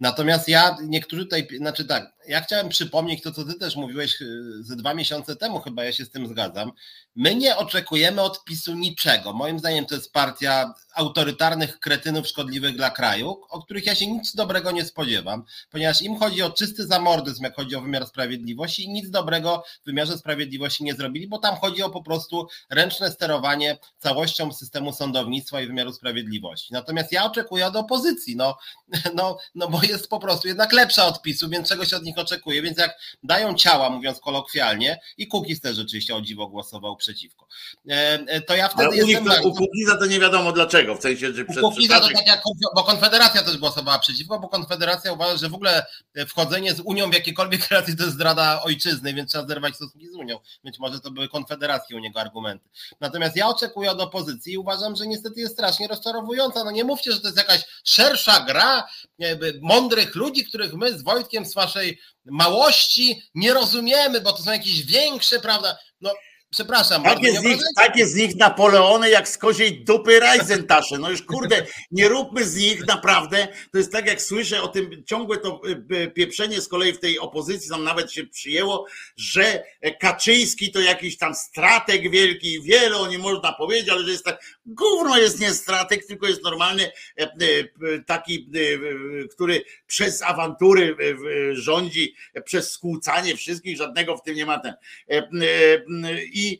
Natomiast ja, niektórzy tutaj, znaczy tak, ja chciałem przypomnieć to, co ty też mówiłeś e, ze dwa miesiące temu, chyba ja się z tym zgadzam. My nie oczekujemy od PiSu niczego. Moim zdaniem to jest partia autorytarnych kretynów szkodliwych dla kraju, o których ja się nic dobrego nie spodziewam, ponieważ im chodzi o czysty zamordyzm, jak chodzi o wymiar sprawiedliwości i nic dobrego w wymiarze sprawiedliwości nie zrobili, bo tam chodzi o po prostu ręczne sterowanie całością systemu sądownictwa i wymiaru sprawiedliwości. Natomiast ja oczekuję od opozycji, no, no, no bo jest po prostu jednak lepsza od PiSu, więc czegoś od nich oczekuję, więc jak dają ciała, mówiąc kolokwialnie, i Kukiz też rzeczywiście o dziwo głosował przeciwko, e, e, to ja wtedy Ale u nich to, u Kukiza to nie wiadomo dlaczego, w sensie, że przez Kukiza to tak jak, bo Konfederacja też głosowała przeciwko, bo Konfederacja uważa, że w ogóle wchodzenie z Unią w jakiekolwiek [LAUGHS] relacje to jest zdrada ojczyzny, więc trzeba zerwać stosunki z Unią. Być może to były konfederackie u niego argumenty. Natomiast ja oczekuję od opozycji i uważam, że niestety jest strasznie rozczarowująca. No nie mówcie, że to jest jakaś szersza gra mądrych ludzi, których my z Wojtkiem z waszej małości nie rozumiemy, bo to są jakieś większe, prawda? No Przepraszam. Takie z, nich, takie z nich Napoleony jak z koziej dupy Reisentasze. No już kurde, nie róbmy z nich naprawdę. To jest tak jak słyszę o tym ciągłe to y, y, pieprzenie z kolei w tej opozycji, tam nawet się przyjęło, że Kaczyński to jakiś tam strateg wielki, wiele o nim można powiedzieć, ale że jest tak, gówno jest nie strateg, tylko jest normalny e, e, taki, e, który przez awantury rządzi, przez skłócanie wszystkich, żadnego w tym nie ma ten. I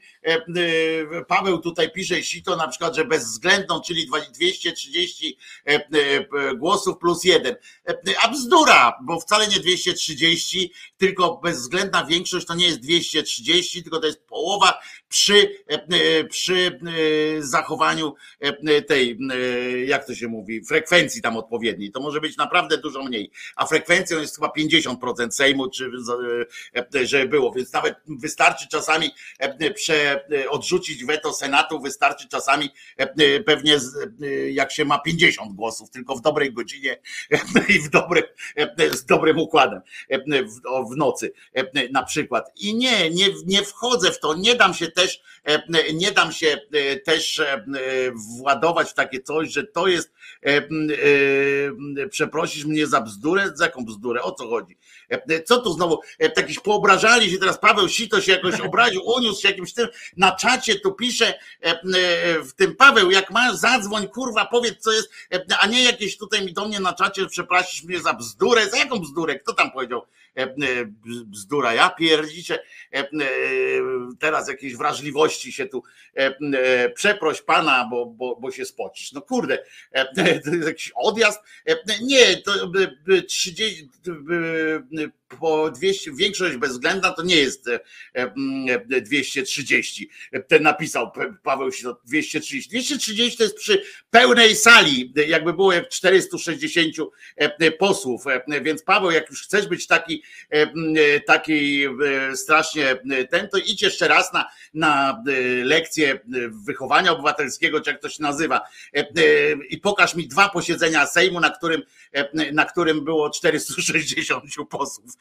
Paweł tutaj pisze sito na przykład, że bezwzględną, czyli 230 głosów plus jeden. A bzdura, bo wcale nie 230, tylko bezwzględna większość to nie jest 230, tylko to jest połowa przy, przy zachowaniu tej, jak to się mówi, frekwencji tam odpowiedniej. To może być naprawdę dużo mniej. A frekwencją jest chyba 50% Sejmu, czy żeby było, więc nawet wystarczy czasami prze, odrzucić weto Senatu, wystarczy czasami pewnie jak się ma 50 głosów, tylko w dobrej godzinie [LAUGHS] i w dobrym, z dobrym układem w nocy na przykład. I nie, nie, nie wchodzę w to, nie dam się też, nie dam się też władować w takie coś, że to jest, przeprosisz mnie za bzdurę, za jaką bzdurę, o co chodzi? Co tu znowu, takiś poobrażali się teraz, Paweł Sito się jakoś obraził, [LAUGHS] uniósł się jakimś tym, na czacie tu pisze w tym Paweł, jak masz, zadzwoń, kurwa, powiedz co jest, a nie jakieś tutaj mi do mnie na czacie, przeprosisz mnie za bzdurę, za jaką bzdurę, kto tam powiedział? E, e, bzdura. Ja pierdzicie, e, teraz jakieś wrażliwości się tu przeproś pana, bo, bo, bo się spocisz. No kurde, to jest jakiś odjazd. Nie, to 30 po 200, większość bezwzględna to nie jest 230. Ten napisał Paweł się 230. 230 to jest przy pełnej sali, jakby było jak 460 posłów. Więc Paweł, jak już chcesz być taki, taki strasznie ten, to idź jeszcze raz na, na lekcję wychowania obywatelskiego, czy jak to się nazywa, i pokaż mi dwa posiedzenia Sejmu, na którym, na którym było 460 posłów.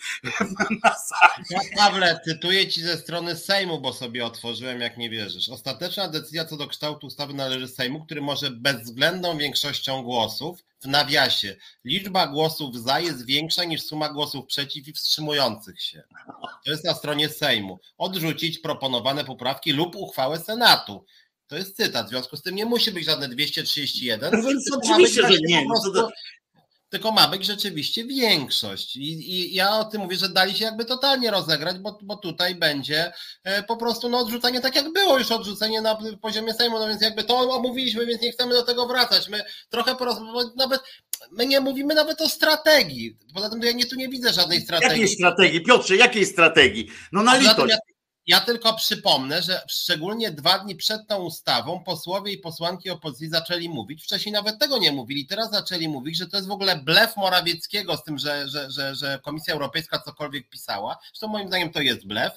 Pawle, cytuję ci ze strony Sejmu, bo sobie otworzyłem, jak nie wierzysz. Ostateczna decyzja co do kształtu ustawy należy Sejmu, który może bezwzględną większością głosów, w nawiasie, liczba głosów za jest większa niż suma głosów przeciw i wstrzymujących się. To jest na stronie Sejmu. Odrzucić proponowane poprawki lub uchwałę Senatu. To jest cytat, w związku z tym nie musi być żadne 231. No więc oczywiście, że nie. Prostu, tylko ma być rzeczywiście większość. I, I, ja o tym mówię, że dali się jakby totalnie rozegrać, bo, bo tutaj będzie e, po prostu no, odrzucenie tak jak było już odrzucenie na poziomie Sejmu, no więc jakby to omówiliśmy, więc nie chcemy do tego wracać. My trochę porozmawiamy, nawet my nie mówimy nawet o strategii. Poza tym ja nie, tu nie widzę żadnej strategii. Jakiej strategii? Piotrze, jakiej strategii? No na litość. Ja tylko przypomnę, że szczególnie dwa dni przed tą ustawą posłowie i posłanki opozycji zaczęli mówić, wcześniej nawet tego nie mówili, teraz zaczęli mówić, że to jest w ogóle blef Morawieckiego z tym, że, że, że, że Komisja Europejska cokolwiek pisała. Zresztą moim zdaniem to jest blef.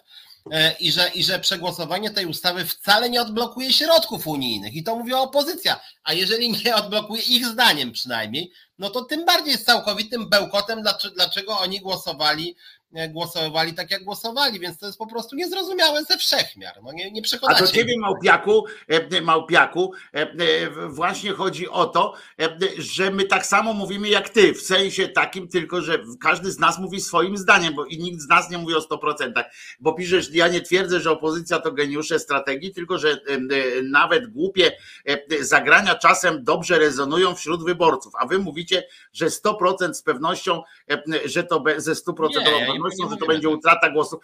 E, I że, I że przegłosowanie tej ustawy wcale nie odblokuje środków unijnych. I to mówiła opozycja. A jeżeli nie odblokuje, ich zdaniem przynajmniej, no to tym bardziej jest całkowitym bełkotem, dlaczego, oni głosowali głosowali tak, jak głosowali, więc to jest po prostu niezrozumiałe ze wszechmiar. No nie, nie A do ciebie, Małpiaku, e, Małpiaku, e, właśnie chodzi o to, że my tak samo mówimy jak ty, w sensie takim tylko, że każdy z nas mówi swoim zdaniem, bo i nikt z nas nie mówi o 100%, bo piszesz, ja nie twierdzę, że opozycja to geniusze strategii, tylko, że nawet głupie zagrania czasem dobrze rezonują wśród wyborców, a wy mówicie, że 100% z pewnością, że to ze 100% nie, pewnością, że to będzie utrata głosów.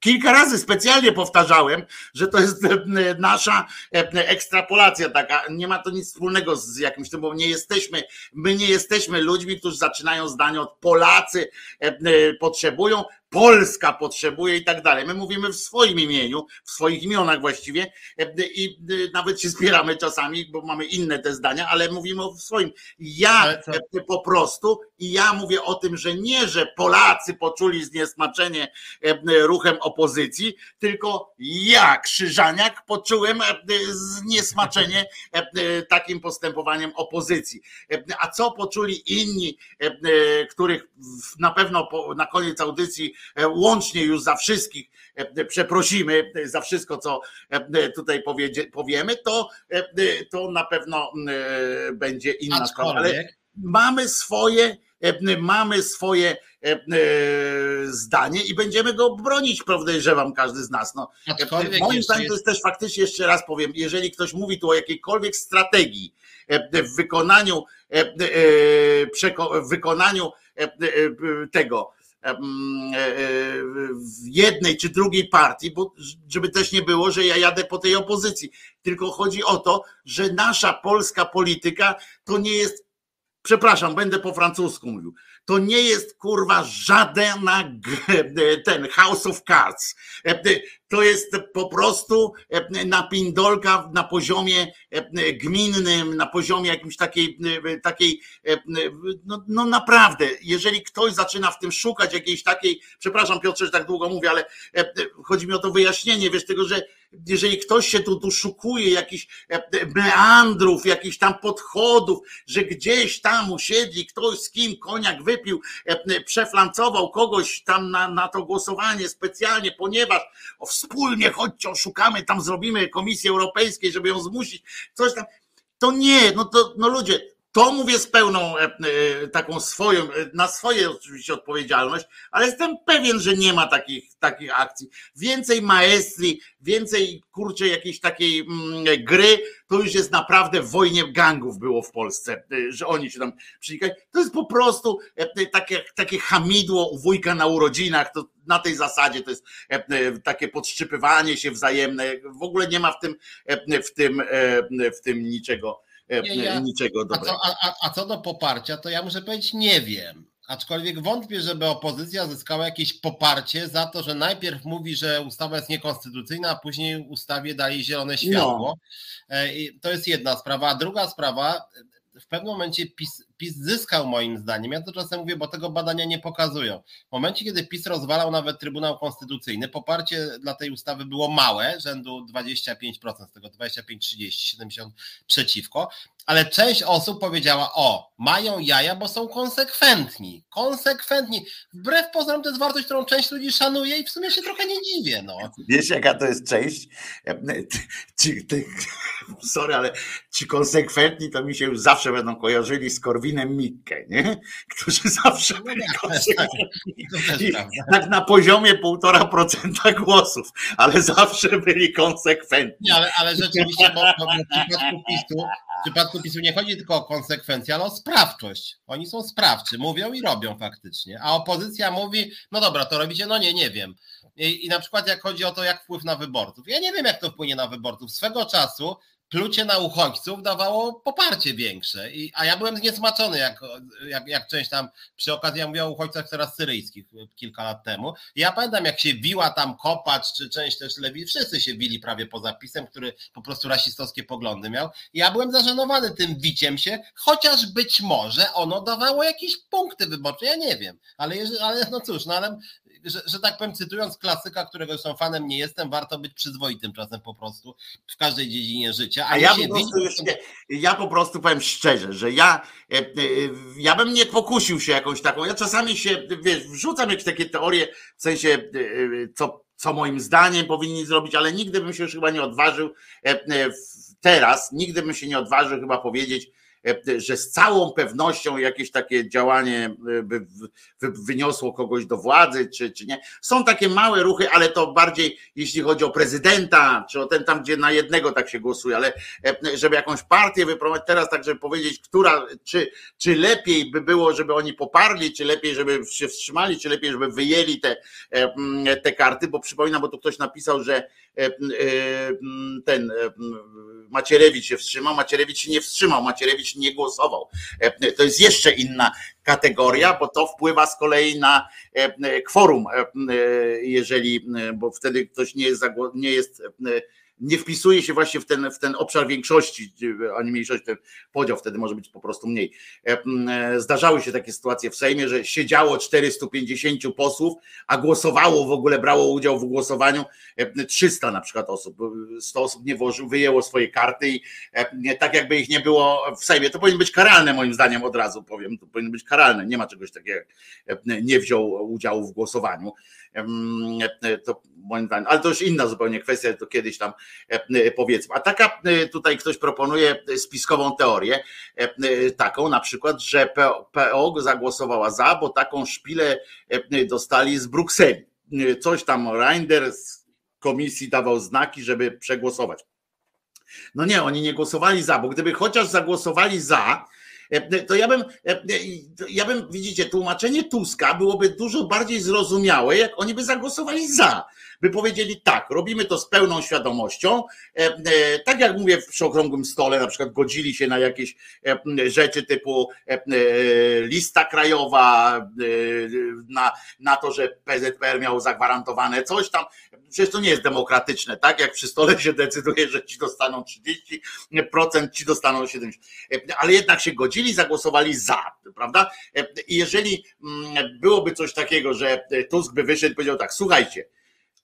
Kilka razy specjalnie powtarzałem, że to jest e, nasza e, ekstrapolacja taka. Nie ma to nic wspólnego z jakimś tym, bo nie jesteśmy, my nie jesteśmy ludźmi, którzy zaczynają zdanie od Polacy e, potrzebują, Polska potrzebuje i tak dalej. My mówimy w swoim imieniu, w swoich imionach właściwie i nawet się zbieramy czasami, bo mamy inne te zdania, ale mówimy o swoim. Ja po prostu i ja mówię o tym, że nie, że Polacy poczuli zniesmaczenie ruchem opozycji, tylko ja, Krzyżaniak, poczułem zniesmaczenie takim postępowaniem opozycji. A co poczuli inni, których na pewno na koniec audycji E, łącznie już za wszystkich e, przeprosimy za wszystko, co e, tutaj powiemy, to, to na pewno będzie inna sprawa. Ale mamy swoje, mamy swoje zdanie i będziemy go bronić, podejrzewam, każdy z nas. No, moim zdaniem to jest też faktycznie, jeszcze raz powiem, jeżeli ktoś mówi tu o jakiejkolwiek strategii w wykonaniu, w wykonaniu tego E, e, w jednej czy drugiej partii, bo żeby też nie było, że ja jadę po tej opozycji. Tylko chodzi o to, że nasza polska polityka to nie jest, przepraszam, będę po francusku mówił, to nie jest kurwa żadna ten House of Cards. E, to jest po prostu e, napindolka na poziomie e, gminnym, na poziomie jakimś takiej, takiej no, no naprawdę, jeżeli ktoś zaczyna w tym szukać jakiejś takiej, przepraszam Piotrze, że tak długo mówię, ale chodzi mi o to wyjaśnienie, wiesz, tego, że jeżeli ktoś się tu doszukuje jakichś meandrów, jakichś tam podchodów, że gdzieś tam usiedli, ktoś z kim koniak wypił, przeflancował kogoś tam na, na to głosowanie specjalnie, ponieważ wspólnie chodźcie, oszukamy, tam zrobimy Komisji Europejskiej, żeby ją zmusić, coś tam. To nie, no to no ludzie, to mówię z pełną e, e, taką swoją, e, na swoje oczywiście odpowiedzialność, ale jestem pewien, że nie ma takich, takich akcji. Więcej maestrii, więcej kurczę jakiejś takiej mm, gry, to już jest naprawdę w wojnie gangów było w Polsce, że oni się tam przenikają. To jest po prostu takie, takie hamidło u wujka na urodzinach, to na tej zasadzie to jest takie podszczypywanie się wzajemne. W ogóle nie ma w tym, w tym, w tym niczego nie, ja, niczego dobrego. A co, a, a co do poparcia, to ja muszę powiedzieć, nie wiem. Aczkolwiek wątpię, żeby opozycja zyskała jakieś poparcie za to, że najpierw mówi, że ustawa jest niekonstytucyjna, a później ustawie daje zielone światło. No. E, to jest jedna sprawa. A druga sprawa, w pewnym momencie PiS, PiS zyskał moim zdaniem. Ja to czasem mówię, bo tego badania nie pokazują. W momencie, kiedy PiS rozwalał nawet Trybunał Konstytucyjny, poparcie dla tej ustawy było małe, rzędu 25%, z tego 25-30, 70 przeciwko, ale część osób powiedziała, o, mają jaja, bo są konsekwentni. Konsekwentni. Wbrew pozorom to jest wartość, którą część ludzi szanuje i w sumie się trochę nie dziwię. No. Wiesz, jaka to jest część? Sorry, ale ci konsekwentni to mi się już zawsze będą kojarzyli z Korwinem Mikke, nie? którzy [LAUGHS] zawsze no byli tak, konsekwentni. Tak na poziomie 1,5% głosów, ale zawsze byli konsekwentni. Nie, ale, ale rzeczywiście, bo, bo w przypadku PiSu w przypadku PiSu nie chodzi tylko o konsekwencje, ale o sprawczość. Oni są sprawczy, mówią i robią faktycznie. A opozycja mówi, no dobra, to robicie, no nie, nie wiem. I, I, na przykład jak chodzi o to, jak wpływ na wyborców. Ja nie wiem, jak to wpłynie na wyborców. Swego czasu plucie na uchodźców dawało poparcie większe. I, a ja byłem zniesmaczony, jak, jak, jak część tam przy okazji, ja mówię o uchodźcach teraz syryjskich kilka lat temu. I ja pamiętam, jak się wiła tam kopacz, czy część też lewi, wszyscy się wili prawie poza pisem, który po prostu rasistowskie poglądy miał. I ja byłem zażenowany tym wiciem się, chociaż być może ono dawało jakieś punkty wyborcze, ja nie wiem. Ale, ale no cóż, no ale że, że tak powiem, cytując klasyka, którego zresztą fanem nie jestem, warto być przyzwoitym czasem po prostu w każdej dziedzinie życia. A, a ja, po prostu już nie, ja po prostu powiem szczerze, że ja, e, e, ja bym nie pokusił się jakąś taką, ja czasami się, wiesz, wrzucam jakieś takie teorie, w sensie e, co, co moim zdaniem powinni zrobić, ale nigdy bym się już chyba nie odważył teraz, nigdy bym się nie odważył chyba powiedzieć, że z całą pewnością jakieś takie działanie e, by wyniosło kogoś do władzy, czy, czy nie. Są takie małe ruchy, ale to bardziej jeśli chodzi o prezydenta, czy o ten tam, gdzie na jednego tak się głosuje, ale e, żeby jakąś partię wyprowadzić teraz, tak żeby powiedzieć, która, czy, czy lepiej by było, żeby oni poparli, czy lepiej, żeby się wstrzymali, czy lepiej, żeby wyjęli te, te karty, bo przypominam, bo tu ktoś napisał, że ten Macierewicz się wstrzymał, Macierewicz się nie wstrzymał, Macierewicz nie głosował. E, to jest jeszcze inna kategoria, bo to wpływa z kolei na e, kworum, e, jeżeli, bo wtedy ktoś nie jest, nie jest nie wpisuje się właśnie w ten, w ten obszar większości, ani mniejszości, ten podział wtedy może być po prostu mniej. E, e, zdarzały się takie sytuacje w Sejmie, że siedziało 450 posłów, a głosowało w ogóle, brało udział w głosowaniu 300 na przykład osób. 100 osób nie włożył, wyjęło swoje karty i tak jakby ich nie było w Sejmie. To powinno być karalne moim zdaniem od razu powiem, to powinno być karalne. Nie ma czegoś takiego, nie wziął udziału w głosowaniu. To moim zdaniem, ale to już inna zupełnie kwestia, to kiedyś tam e, powiedzmy. A taka e, tutaj ktoś proponuje spiskową teorię, e, taką na przykład, że PO zagłosowała za, bo taką szpilę dostali z Brukseli. Coś tam Reinder z komisji dawał znaki, żeby przegłosować. No nie, oni nie głosowali za, bo gdyby chociaż zagłosowali za, E, to ja bym, e, ja bym, widzicie, tłumaczenie Tuska byłoby dużo bardziej zrozumiałe, jak oni by zagłosowali za. By powiedzieli tak, robimy to z pełną świadomością. E, tak jak mówię przy okrągłym stole, na przykład godzili się na jakieś rzeczy typu lista krajowa, na, na to, że PZPR miał zagwarantowane coś tam. Przecież to nie jest demokratyczne, tak? Jak przy stole się decyduje, że ci dostaną 30%, ci dostaną 70%. Ale jednak się godzi chodzili, zagłosowali za, prawda? I jeżeli mm, byłoby coś takiego, że Tusk by wyszedł i powiedział tak, słuchajcie,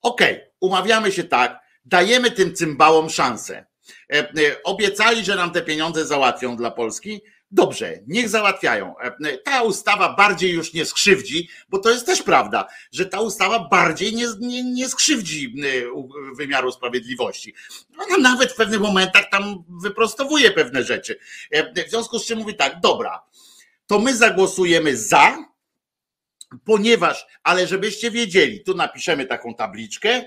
okej, okay, umawiamy się tak, dajemy tym cymbałom szansę. E, e, obiecali, że nam te pieniądze załatwią dla Polski. Dobrze, niech załatwiają. E, ta ustawa bardziej już nie skrzywdzi, bo to jest też prawda, że ta ustawa bardziej nie, nie, nie skrzywdzi wymiaru sprawiedliwości. Ona nawet w pewnych momentach tam wyprostowuje pewne rzeczy. W związku z czym mówi tak, dobra, to my zagłosujemy za, ponieważ, ale żebyście wiedzieli, tu napiszemy taką tabliczkę,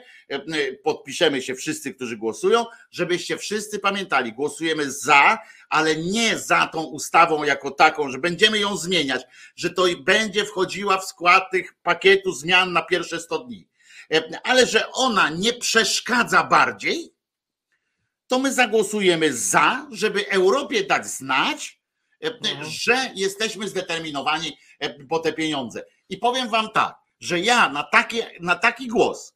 podpiszemy się wszyscy, którzy głosują, żebyście wszyscy pamiętali, głosujemy za, ale nie za tą ustawą jako taką, że będziemy ją zmieniać, że to będzie wchodziła w skład tych pakietu zmian na pierwsze 100 dni, ale że ona nie przeszkadza bardziej, to my zagłosujemy za, żeby Europie dać znać, mhm. że jesteśmy zdeterminowani po te pieniądze. I powiem wam tak, że ja na, na taki głos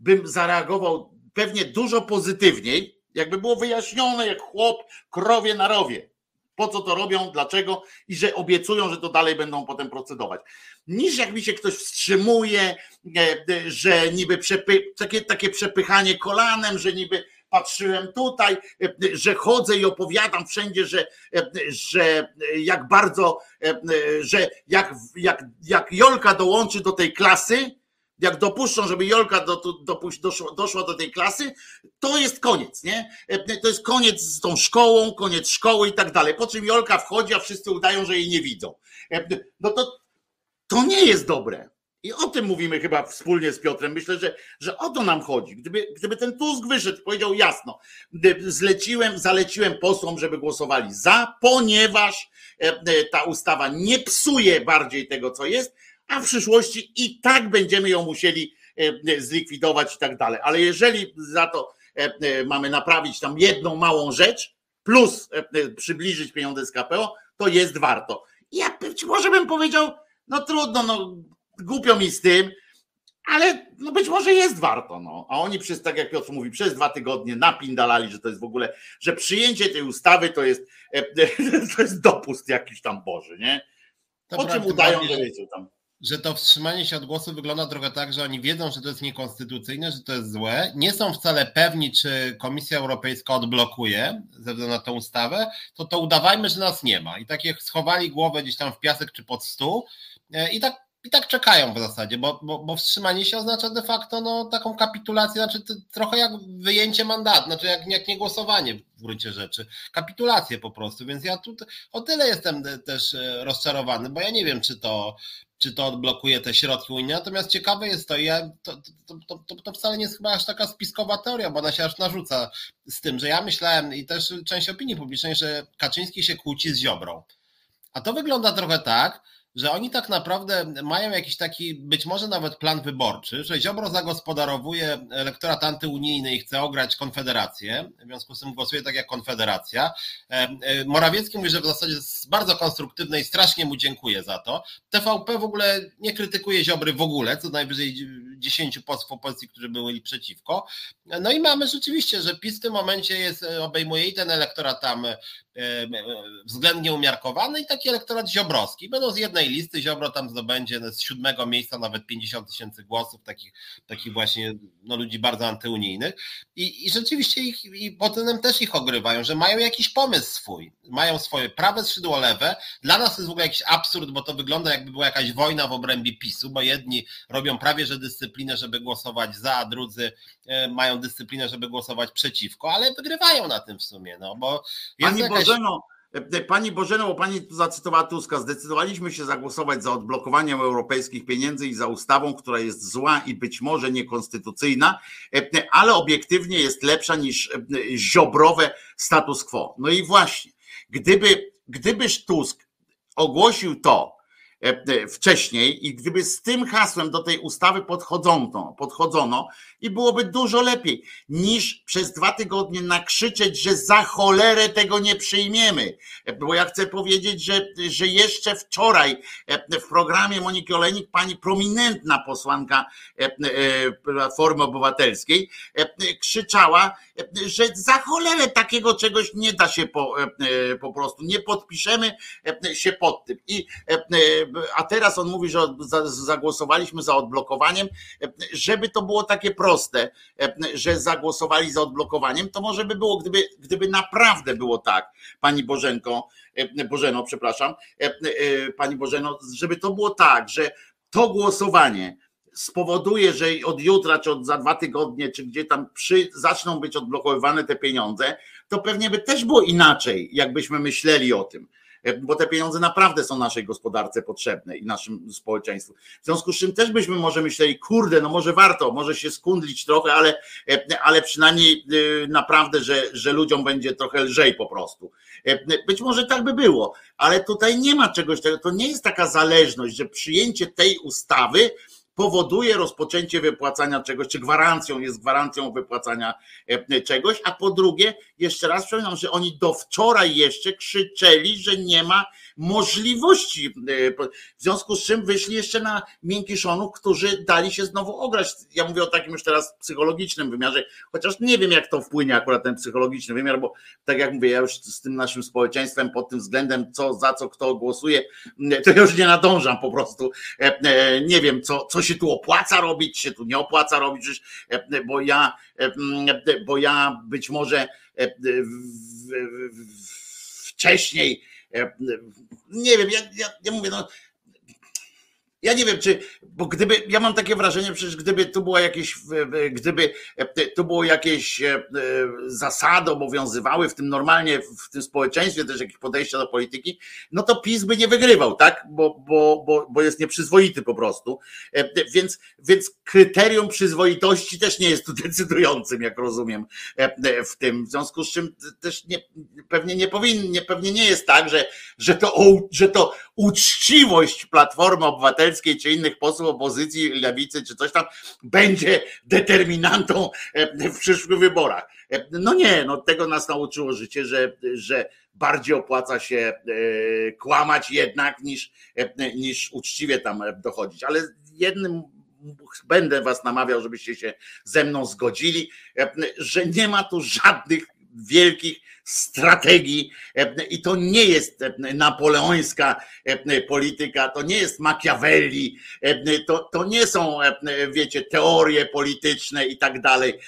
bym zareagował pewnie dużo pozytywniej, jakby było wyjaśnione, jak chłop krowie na rowie. Po co to robią, dlaczego i że obiecują, że to dalej będą potem procedować. Niż jak mi się ktoś wstrzymuje, e, że niby przepy, takie, takie przepychanie kolanem, że niby patrzyłem tutaj, e, że chodzę i opowiadam wszędzie, że, e, że jak bardzo, e, że jak, jak, jak Jolka dołączy do tej klasy, jak dopuszczą, żeby Jolka do, do, doszła, doszła do tej klasy, to jest koniec, nie? To jest koniec z tą szkołą, koniec szkoły i tak dalej. Po czym Jolka wchodzi, a wszyscy udają, że jej nie widzą. No to, to nie jest dobre. I o tym mówimy chyba wspólnie z Piotrem. Myślę, że, że o to nam chodzi. Gdyby, gdyby ten Tusk wyszedł powiedział jasno, zleciłem, zaleciłem posłom, żeby głosowali za, ponieważ e, e, ta ustawa nie psuje bardziej tego, co jest, a w przyszłości i tak będziemy ją musieli e, zlikwidować i tak dalej. Ale jeżeli za to mamy naprawić tam jedną małą rzecz, plus przybliżyć pieniądze z KPO, to jest warto. Ja być może bym powiedział, no trudno, no głupio mi z tym, ale no być może jest warto. No. A oni przez, tak jak Piotr mówi, przez dwa tygodnie napindalali, że to jest w ogóle, że przyjęcie tej ustawy to jest, [LAUGHS] to jest dopust jakiś tam Boży, nie? Po czym udają, że wiecie tam że to wstrzymanie się od głosu wygląda trochę tak, że oni wiedzą, że to jest niekonstytucyjne, że to jest złe, nie są wcale pewni, czy Komisja Europejska odblokuje ze względu na tę ustawę, to to udawajmy, że nas nie ma. I tak jak schowali głowę gdzieś tam w piasek czy pod stół e, i tak i tak czekają w zasadzie, bo, bo, bo wstrzymanie się oznacza de facto no, taką kapitulację, znaczy trochę jak wyjęcie mandatu, znaczy jak, jak nie głosowanie w gruncie rzeczy. Kapitulację po prostu, więc ja tu o tyle jestem też e, rozczarowany, bo ja nie wiem, czy to, czy to odblokuje te środki unijne. Natomiast ciekawe jest to, ja, to, to, to, to, wcale nie jest chyba aż taka spiskowa teoria, bo ona się aż narzuca z tym, że ja myślałem i też część opinii publicznej, że Kaczyński się kłóci z Ziobrą. A to wygląda trochę tak, że oni tak naprawdę mają jakiś taki, być może nawet plan wyborczy, że Ziobro zagospodarowuje elektorat antyunijny i chce ograć Konfederację, w związku z tym głosuje tak jak Konfederacja. E, e, Morawiecki mówi, że w zasadzie jest bardzo konstruktywny i strasznie mu dziękuję za to. TVP w ogóle nie krytykuje Ziobry w ogóle, co najwyżej 10 posłów opozycji, którzy byli przeciwko. No i mamy rzeczywiście, że PiS w tym momencie jest, obejmuje i ten elektorat tam E, względnie umiarkowany i taki elektorat ziobrowski. Będą z jednej listy, Ziobro tam zdobędzie z siódmego miejsca nawet 50 tysięcy głosów, takich, takich właśnie no, ludzi bardzo antyunijnych. I, I rzeczywiście ich, i potem też ich ogrywają, że mają jakiś pomysł swój, mają swoje prawe skrzydło lewe. Dla nas to jest w ogóle jakiś absurd, bo to wygląda jakby była jakaś wojna w obrębie PiSu, bo jedni robią prawie że dyscyplinę, żeby głosować za, drudzy e, mają dyscyplinę, żeby głosować przeciwko, ale wygrywają na tym w sumie, no bo jest jakaś Bożeno, e, Pani Bożeno, bo Pani tu zacytowała Tuska, zdecydowaliśmy się zagłosować za odblokowaniem europejskich pieniędzy i za ustawą, która jest zła i być może niekonstytucyjna, e, ale obiektywnie jest lepsza niż e, ziobrowe status quo. No i właśnie, gdyby, gdybyż Tusk ogłosił to, E, e, wcześniej i gdyby z tym hasłem do tej ustawy podchodzono, podchodzono i byłoby dużo lepiej niż przez dwa tygodnie nakrzyczeć, że za cholerę tego nie przyjmiemy. E, bo ja chcę powiedzieć, że, że jeszcze wczoraj w programie Moniki Olenik pani prominentna posłanka Platformy Obywatelskiej krzyczała, że za cholerę takiego czegoś nie da się po, po prostu, nie podpiszemy się pod tym. I a teraz on mówi, że zagłosowaliśmy za odblokowaniem, żeby to było takie proste, że zagłosowali za odblokowaniem, to może by było, gdyby, gdyby naprawdę było tak, pani Bożenko, Bożeno, przepraszam, pani Bożeno, żeby to było tak, że to głosowanie spowoduje, że od jutra, czy od za dwa tygodnie, czy gdzie tam przy, zaczną być odblokowywane te pieniądze, to pewnie by też było inaczej, jakbyśmy myśleli o tym. E, bo te pieniądze naprawdę są naszej gospodarce potrzebne i naszym społeczeństwu. W związku z czym też byśmy może myśleli, kurde, no może warto, może się skundlić trochę, ale, e, ale przynajmniej e, naprawdę, że, że ludziom będzie trochę lżej po prostu. Być może tak by było, ale tutaj nie ma czegoś takiego, to nie jest taka zależność, że przyjęcie tej ustawy powoduje rozpoczęcie wypłacania czegoś, czy gwarancją jest gwarancją wypłacania e, czegoś, a po drugie, jeszcze raz przypominam, że oni do wczoraj jeszcze krzyczeli, że nie ma możliwości, e, w związku z czym wyszli jeszcze na miękiszonów, którzy dali się znowu ograć. Ja mówię o takim już teraz psychologicznym wymiarze, chociaż nie wiem, jak to wpłynie akurat ten psychologiczny wymiar, bo tak jak mówię, ja już z tym naszym społeczeństwem pod tym względem, co za co kto głosuje, to już nie nadążam po prostu. E, nie wiem, co, co się tu opłaca robić, się tu nie opłaca robić, bo ja, bo ja być może wcześniej nie wiem, ja, ja, ja mówię, no ja nie wiem, czy, bo gdyby, ja mam takie wrażenie, przecież gdyby tu było jakieś, gdyby tu było jakieś e, zasady obowiązywały w tym normalnie, w tym społeczeństwie też jakieś podejścia do polityki, no to PiS by nie wygrywał, tak? Bo, bo, bo, bo jest nieprzyzwoity po prostu. E, więc, więc kryterium przyzwoitości też nie jest tu [LAUGHS] decydującym, jak rozumiem, e, w tym. W związku z czym też nie, pewnie nie powinien, pewnie nie jest tak, że, że, to, że to uczciwość Platformy Obywatelskiej czy innych posłów opozycji, lewicy czy coś tam będzie determinantą w przyszłych wyborach. No nie, no tego nas nauczyło życie, że, że bardziej opłaca się kłamać jednak niż, niż uczciwie tam dochodzić. Ale jednym będę was namawiał, żebyście się ze mną zgodzili, że nie ma tu żadnych wielkich strategii i to nie jest napoleońska polityka, to nie jest Machiavelli, to, to nie są, wiecie, teorie polityczne i tak dalej,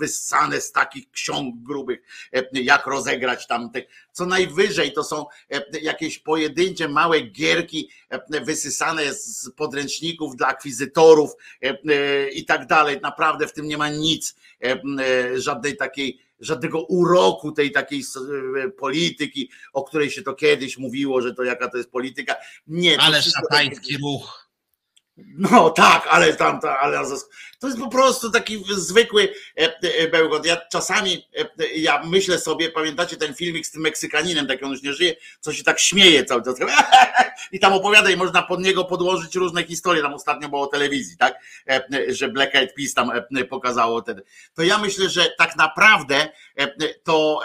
wyssane z takich ksiąg grubych, jak rozegrać tamte. Co najwyżej to są jakieś pojedyncze małe gierki wysysane z podręczników dla akwizytorów i tak dalej. Naprawdę w tym nie ma nic, żadnej takiej żadnego uroku tej takiej e, polityki, o której się to kiedyś mówiło, że to jaka to jest polityka. Nie. Ale szatański ruch. No tak, ale tam, ale to jest po prostu taki zwykły e, e, bełkot. Ja czasami, ja myślę sobie, pamiętacie ten filmik z tym Meksykaninem, tak on już nie żyje, co się tak śmieje cały czas [LAUGHS] i tam opowiada i można pod niego podłożyć różne historie, tam ostatnio było o telewizji, tak, że Black Eyed Peas tam pokazało wtedy. To ja myślę, że tak naprawdę to,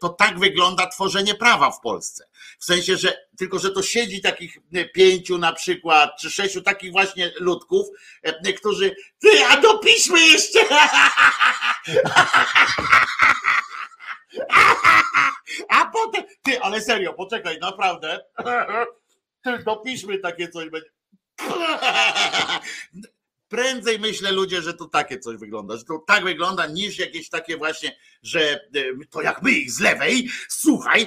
to tak wygląda tworzenie prawa w Polsce. W sensie, że tylko, że to siedzi takich pięciu na przykład, czy sześciu takich właśnie ludków, którzy, ty, a dopiszmy jeszcze! [LAUGHS] A potem, ty, ale serio, poczekaj, naprawdę. [LAUGHS] Dopiszmy takie coś będzie. [LAUGHS] Prędzej myślę ludzie, że to takie coś wygląda, że to tak wygląda niż jakieś takie właśnie, że e, to jak my ich z lewej, słuchaj,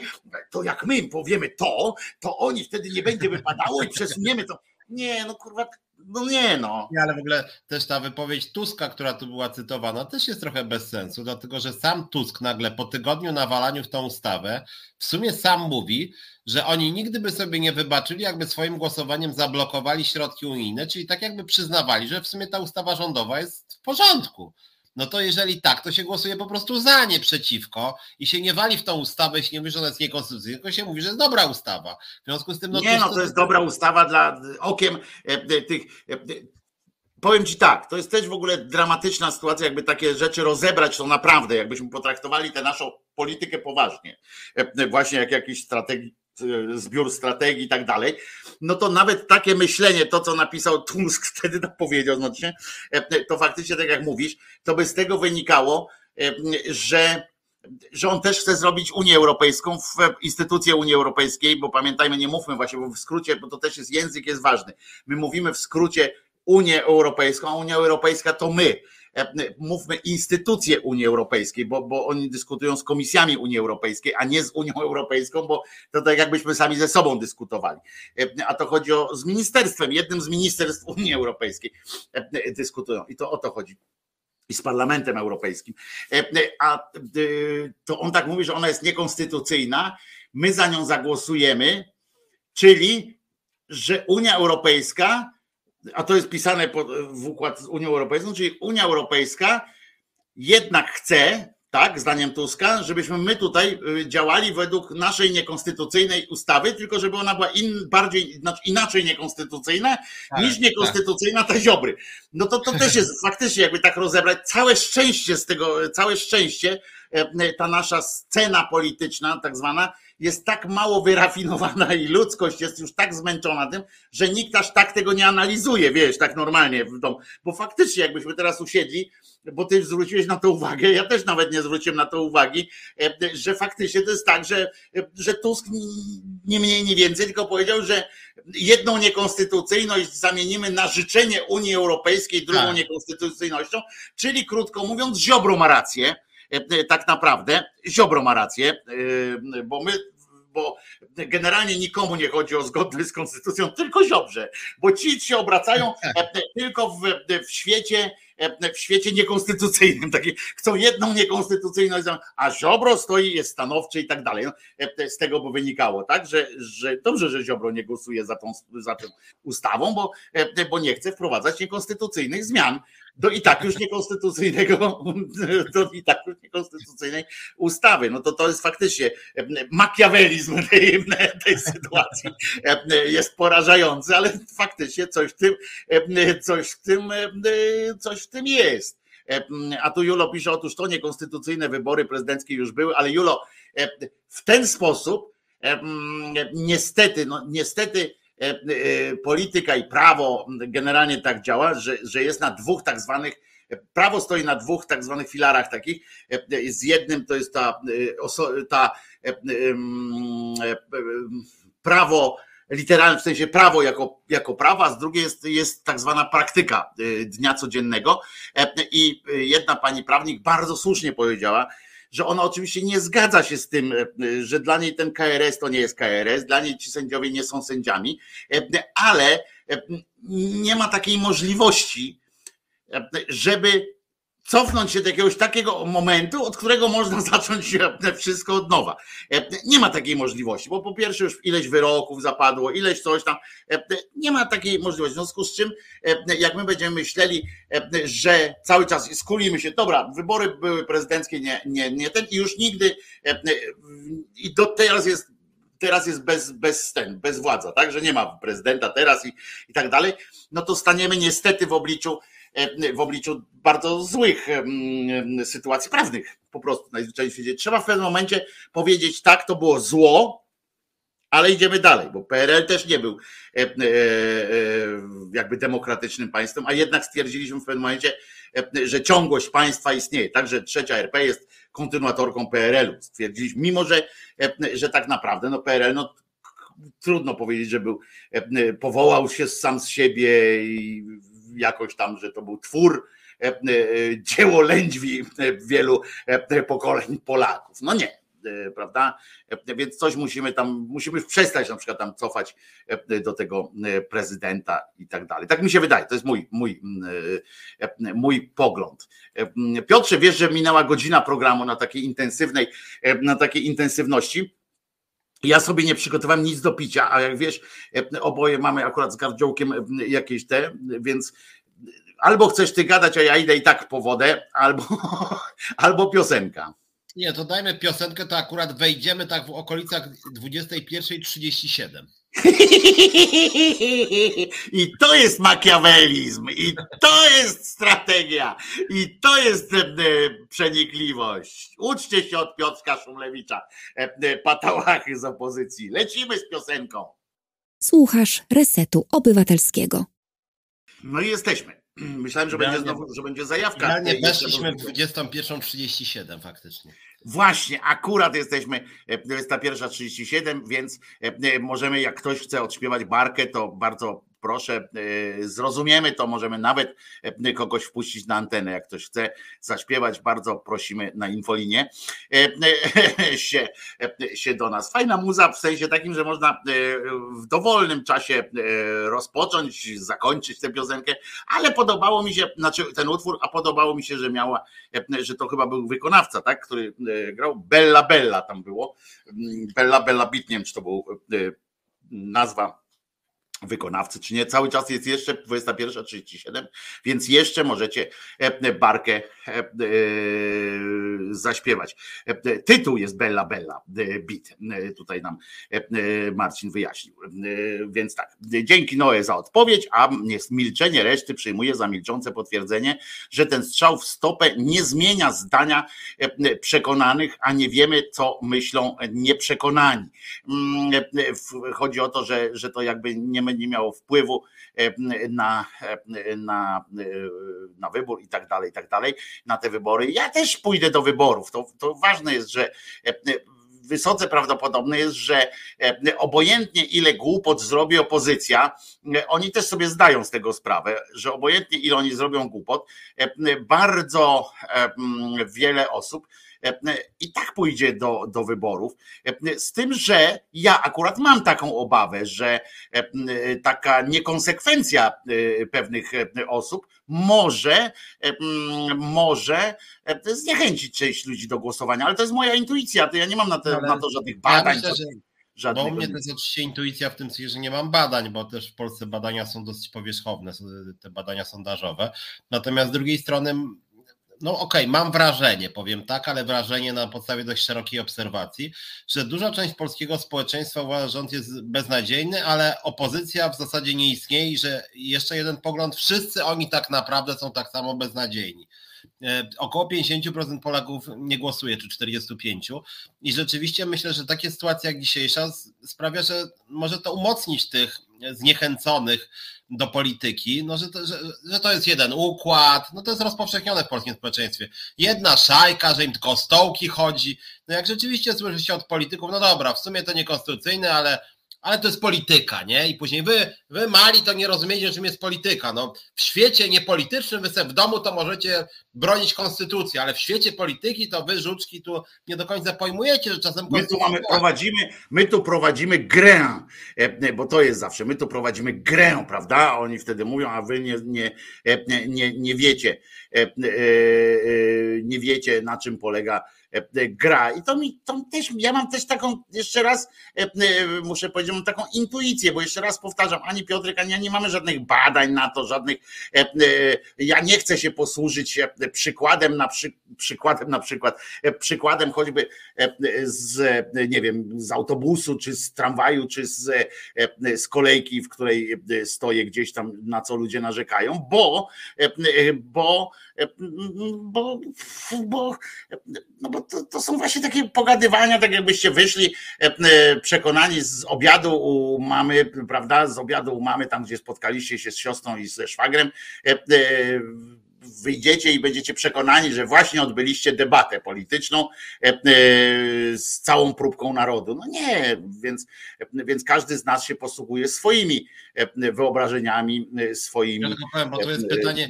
to jak my powiemy to, to oni wtedy nie będzie wypadało i przesuniemy to. Nie, no kurwa, no nie no. Nie, ale w ogóle też ta wypowiedź Tuska, która tu była cytowana, też jest trochę bez sensu, dlatego że sam Tusk nagle po tygodniu nawalaniu w tą ustawę w sumie sam mówi, że oni nigdy by sobie nie wybaczyli, jakby swoim głosowaniem zablokowali środki unijne, czyli tak jakby przyznawali, że w sumie ta ustawa rządowa jest w porządku no to jeżeli tak, to się głosuje po prostu za, nie przeciwko i się nie wali w tą ustawę, jeśli nie mówi, że ona jest niekonstytucyjna, tylko się mówi, że jest dobra ustawa. W związku z tym... No nie, no to jest dobra ustawa dla okiem e, e, tych... E, powiem ci tak, to jest też w ogóle dramatyczna sytuacja, jakby takie rzeczy rozebrać, to naprawdę, jakbyśmy potraktowali tę naszą politykę poważnie, właśnie jak jakiś strategii zbiór strategii i tak dalej, no to nawet takie myślenie, to co napisał Tusk [LAUGHS] wtedy powiedział, znaczy, to faktycznie tak jak mówisz, to by z tego wynikało, że że on też chce zrobić Unię Europejską, w instytucję Unii Europejskiej, bo pamiętajmy, nie mówmy właśnie, bo w skrócie, bo to też jest język jest ważny. My mówimy w skrócie Unię Europejską, a Unia Europejska to my. E, mówmy instytucje Unii Europejskiej, bo, bo oni dyskutują z komisjami Unii Europejskiej, a nie z Unią Europejską, bo to tak jakbyśmy sami ze sobą dyskutowali. E, a to chodzi o z ministerstwem, jednym z ministerstw Unii Europejskiej e, dyskutują i to o to chodzi i z Parlamentem Europejskim. A to on tak mówi, że ona jest niekonstytucyjna, my za nią zagłosujemy, czyli że Unia Europejska a to jest pisane w układ z Unią Europejską, czyli Unia Europejska jednak chce, tak, zdaniem Tuska, żebyśmy my tutaj y, działali według naszej niekonstytucyjnej ustawy, tylko żeby ona była in, bardziej, znaczy inaczej niekonstytucyjna tak, niż niekonstytucyjna tak. ta Ziobry. No to to też jest [LAUGHS] faktycznie, jakby tak rozebrać, całe szczęście z tego, całe szczęście, e, ta nasza scena polityczna, tak zwana, jest tak mało wyrafinowana i ludzkość jest już tak zmęczona tym, że nikt aż tak tego nie analizuje, wiesz, tak normalnie. Bo faktycznie, jakbyśmy teraz usiedli, bo ty zwróciłeś na to uwagę, ja też nawet nie zwróciłem na to uwagi, e, że faktycznie to jest tak, że, że Tusk nie mniej, nie więcej, tylko powiedział, że jedną niekonstytucyjność zamienimy na życzenie Unii Europejskiej drugą tak. niekonstytucyjnością, czyli krótko mówiąc, Ziobro ma rację E, tak naprawdę Ziobro ma rację, e, bo my bo generalnie nikomu nie chodzi o zgodność z konstytucją, tylko Ziobrze, bo ci się obracają [LAUGHS] e, tylko w, w świecie w świecie niekonstytucyjnym. Takie, chcą jedną niekonstytucyjność, a Ziobro stoi, jest stanowczy i tak dalej. No, z tego by wynikało, tak? Że, że dobrze, że Ziobro nie głosuje za tą, za tą ustawą, bo, bo nie chce wprowadzać niekonstytucyjnych zmian do i tak już niekonstytucyjnego, do i tak już niekonstytucyjnej ustawy. No to to jest faktycznie makiawelizm tej, tej sytuacji. Jest porażający, ale faktycznie coś w tym, coś w tym, coś w tym jest. A tu Julo pisze, otóż to niekonstytucyjne wybory prezydenckie już były, ale Julo, w ten sposób niestety, no niestety polityka i prawo generalnie tak działa, że, że jest na dwóch tak zwanych, prawo stoi na dwóch tak zwanych filarach takich. E, z jednym to jest ta, ta prawo literalne, w sensie prawo jako, jako prawo, a z drugiej jest, jest tak zwana praktyka dnia codziennego. I jedna pani prawnik bardzo słusznie powiedziała, że ona oczywiście nie zgadza się z tym, e, że dla niej ten KRS to nie jest KRS, dla niej ci sędziowie nie są sędziami, e, ale e, nie ma takiej możliwości, żeby cofnąć się do jakiegoś takiego momentu, od którego można [LAUGHS] zacząć wszystko od nowa. Nie ma takiej możliwości, bo po pierwsze już ileś wyroków zapadło, ileś coś tam. Nie ma takiej możliwości. W związku z czym, jak my będziemy myśleli, że cały czas skulimy się, dobra, wybory były prezydenckie, nie, nie, nie ten i już nigdy i do teraz jest teraz jest bez, bez ten, bez władza, tak, że nie ma prezydenta teraz i, i tak dalej, no to staniemy niestety w obliczu w obliczu bardzo złych sytuacji prawnych. Po prostu najzwyczajniej w świecie. Trzeba w pewnym momencie powiedzieć, tak, to było zło, ale idziemy dalej, bo PRL też nie był e, e, e, jakby demokratycznym państwem, a jednak stwierdziliśmy w pewnym momencie, że ciągłość państwa istnieje. Także trzecia RP jest kontynuatorką PRL-u. Stwierdziliśmy, mimo że, że tak naprawdę no PRL no, trudno powiedzieć, że był, powołał się sam z siebie i jakoś tam, że to był twór, e, e, dzieło lędźwi wielu e, pokoleń Polaków. No nie, prawda? Więc coś musimy tam, musimy przestać na przykład tam cofać do tego prezydenta i tak dalej. Tak mi się wydaje, to jest mój, mój, mój pogląd. Piotrze, wiesz, że minęła godzina programu na takiej intensywnej, na takiej intensywności. Ja sobie nie przygotowałem nic do picia, a jak wiesz, oboje mamy akurat z gardziołkiem jakieś te, więc albo chcesz ty gadać, a ja idę i tak po wodę, albo, [LAUGHS] albo piosenka. Nie, to dajmy piosenkę, to akurat wejdziemy tak w okolicach 21.37. [LAUGHS] I to jest makiawelizm, i to jest strategia, i to jest e, przenikliwość. Uczcie się od Piotrka Szumlewicza, e, e, patałachy z opozycji. Lecimy z piosenką. Słuchasz Resetu Obywatelskiego. No i jesteśmy. Myślałem, że będzie znowu, że będzie zajawka. Nie, weszliśmy w 21.37 faktycznie. Właśnie, akurat jesteśmy 21.37, więc możemy, jak ktoś chce odśpiewać barkę, to bardzo proszę, e, zrozumiemy to, możemy nawet e, kogoś wpuścić na antenę, jak ktoś chce zaśpiewać, bardzo prosimy na infolinię e, [LAUGHS] się, się do nas. Fajna muza w sensie takim, że można w dowolnym czasie rozpocząć, zakończyć tę piosenkę, ale podobało mi się, znaczy ten utwór, a podobało mi się, że miała, że to chyba był wykonawca, tak, który grał, Bella Bella tam było, Bella Bella Beat, nie wiem czy to był nazwa wykonawcy, czy nie. Cały czas jest jeszcze 21.37, więc jeszcze możecie e, barkę e, e, zaśpiewać. Tytuł jest Bella Bella Beat. Tutaj nam Marcin wyjaśnił. Więc tak, dzięki Noe za odpowiedź, a milczenie reszty przyjmuje za milczące potwierdzenie, że ten strzał w stopę nie zmienia zdania przekonanych, a nie wiemy, co myślą nieprzekonani. Mm, chodzi o to, że, że to jakby nie nie miało wpływu e, na, e, na, e, na wybór i tak dalej, i tak dalej, na te wybory. Ja też pójdę do wyborów. To, to ważne jest, że wysoce prawdopodobne jest, że obojętnie ile głupot zrobi opozycja, oni też sobie zdają z tego sprawę, że obojętnie ile oni zrobią głupot, bardzo wiele osób i tak pójdzie do, do wyborów. Z tym, że ja akurat mam taką obawę, że taka niekonsekwencja e, pewnych osób może, może zniechęcić część ludzi do głosowania, ale to jest moja intuicja, to ja nie mam na, te, no, na to żadnych badań. Ja myślę, żadnego. Bo u mnie to jest oczywiście intuicja w tym sensie, że nie mam badań, bo też w Polsce badania są dosyć powierzchowne, te badania sondażowe. Natomiast z drugiej strony no okej, okay, mam wrażenie, powiem tak, ale wrażenie na podstawie dość szerokiej obserwacji, że duża część polskiego społeczeństwa uważa, że rząd jest beznadziejny, ale opozycja w zasadzie nie istnieje i że jeszcze jeden pogląd, wszyscy oni tak naprawdę są tak samo beznadziejni. E, około 50% Polaków nie głosuje, czy 45%. I rzeczywiście myślę, że takie sytuacje jak dzisiejsza sprawia, że może to umocnić tych zniechęconych do polityki, no, że, to, że, że to jest jeden układ, no to jest rozpowszechnione w polskim społeczeństwie. Jedna szajka, że im tylko stołki chodzi. No jak rzeczywiście słyszy się od polityków, no dobra, w sumie to niekonstytucyjne, ale ale to jest polityka, nie? I później wy, wy mali to nie rozumiecie, czym jest polityka. No, w świecie niepolitycznym, wy sobie w domu to możecie bronić konstytucji, ale w świecie polityki to wy, żuczki, tu nie do końca pojmujecie, że czasem... My tu mamy, prowadzimy, my tu prowadzimy grę, e, bo to jest zawsze, my tu prowadzimy grę, prawda? Oni wtedy mówią, a wy nie, nie, e, nie, nie wiecie, e, nie wiecie na czym polega E, e, gra. I to mi to też, ja mam też taką, jeszcze raz e, muszę powiedzieć, mam taką intuicję, bo jeszcze raz powtarzam, ani Piotrek, ani ja nie mamy żadnych badań na to, żadnych, ja nie chcę się posłużyć przykładem na przy, przykładem na przykład, przykładem choćby z, nie wiem, z autobusu, czy z tramwaju, czy z, z kolejki, w której stoję gdzieś tam, na co ludzie narzekają, bo, bo, bo, bo, no bo to, to, są właśnie takie pogadywania, tak jakbyście wyszli e, e, przekonani z obiadu u mamy, prawda, z obiadu u mamy, tam gdzie spotkaliście się z siostrą i ze szwagrem, e, wyjdziecie i będziecie przekonani, że właśnie odbyliście debatę polityczną z całą próbką narodu. No nie, więc, więc każdy z nas się posługuje swoimi wyobrażeniami, swoimi. Ja tylko powiem, bo to jest pytanie,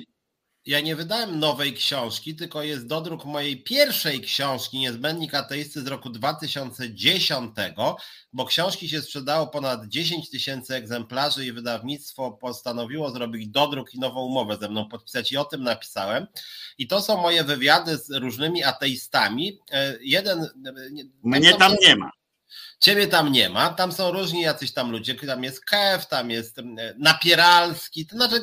ja nie wydałem nowej książki, tylko jest dodruk mojej pierwszej książki Niezbędnik ateisty z roku 2010, bo książki się sprzedało ponad 10 tysięcy egzemplarzy i wydawnictwo postanowiło zrobić dodruk i nową umowę ze mną podpisać i o tym napisałem. I to są moje wywiady z różnymi ateistami. E, jeden. Mnie tam nie ma. Ciebie tam nie ma, tam są różni jacyś tam ludzie, tam jest Kev, tam jest Napieralski, to znaczy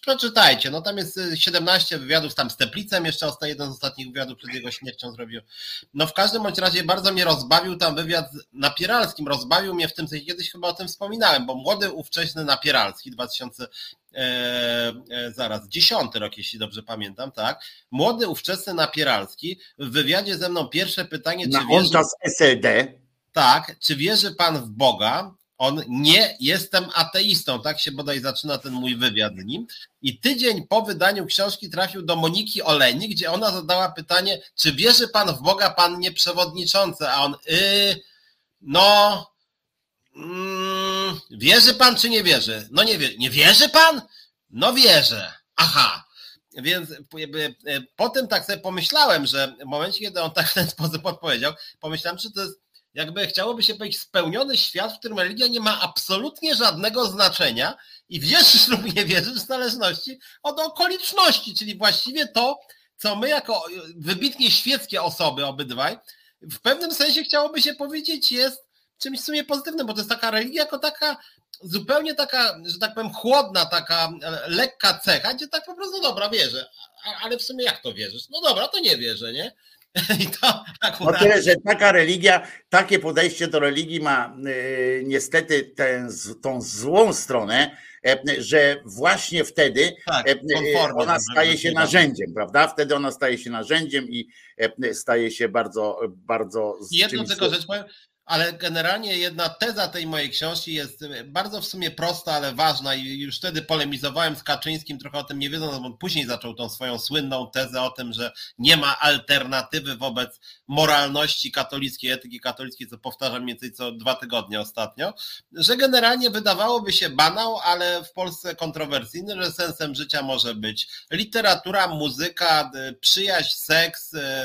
przeczytajcie, no tam jest 17 e, wywiadów, tam z Teplicem jeszcze jeden z ostatnich wywiadów przed jego śmiercią zrobił. No w każdym bądź razie bardzo mnie rozbawił tam wywiad z Napieralskim, rozbawił mnie w tym sensie, kiedyś chyba o tym wspominałem, bo młody ówcześny Napieralski, 2000 E, e, zaraz, dziesiąty rok, jeśli dobrze pamiętam, tak? Młody ówczesny Napieralski w wywiadzie ze mną pierwsze pytanie, Na czy wiesz... czas SLD tak, czy wierzy pan w Boga? On nie jestem ateistą, tak się bodaj zaczyna ten mój wywiad z nim. I tydzień po wydaniu książki trafił do Moniki Oleni, gdzie ona zadała pytanie, czy wierzy pan w Boga, pan nieprzewodniczący? A on, yy, no, mm, wierzy pan czy nie wierzy? No nie, wie, nie wierzy pan? No wierzę. Aha. Więc jakby, e, potem tak sobie pomyślałem, że w momencie, kiedy on tak w ten sposób odpowiedział, pomyślałem, czy to jest jakby chciałoby się powiedzieć spełniony świat, w którym religia nie ma absolutnie żadnego znaczenia i wierzysz lub nie wierzysz w zależności od okoliczności, czyli właściwie to, co my jako wybitnie świeckie osoby obydwaj, w pewnym sensie chciałoby się powiedzieć jest czymś w sumie pozytywnym, bo to jest taka religia jako taka zupełnie taka, że tak powiem, chłodna, taka lekka cecha, gdzie tak po prostu, dobra, wierzę, ale w sumie jak to wierzysz? No dobra, to nie wierzę, nie? [LAUGHS] I to akurat... No tyle, że taka religia, takie podejście do religii ma y, niestety tę, tą złą stronę, e, że właśnie wtedy tak, e, ona staje się narzędziem, prawda? Wtedy ona staje się narzędziem i e, staje się bardzo, bardzo. Jedno tylko rzecz powiem, ale generalnie jedna teza tej mojej książki jest bardzo w sumie prosta, ale ważna i już wtedy polemizowałem z Kaczyńskim trochę o tym nie wiedząc, bo on później zaczął tą swoją słynną tezę o tym, że nie ma alternatywy wobec moralności katolickiej, etyki katolickiej, co powtarzam mniej więcej co dwa tygodnie ostatnio, że generalnie wydawałoby się banał, ale w Polsce kontrowersyjny, że sensem życia może być literatura, muzyka, przyjaźń, seks, e, e,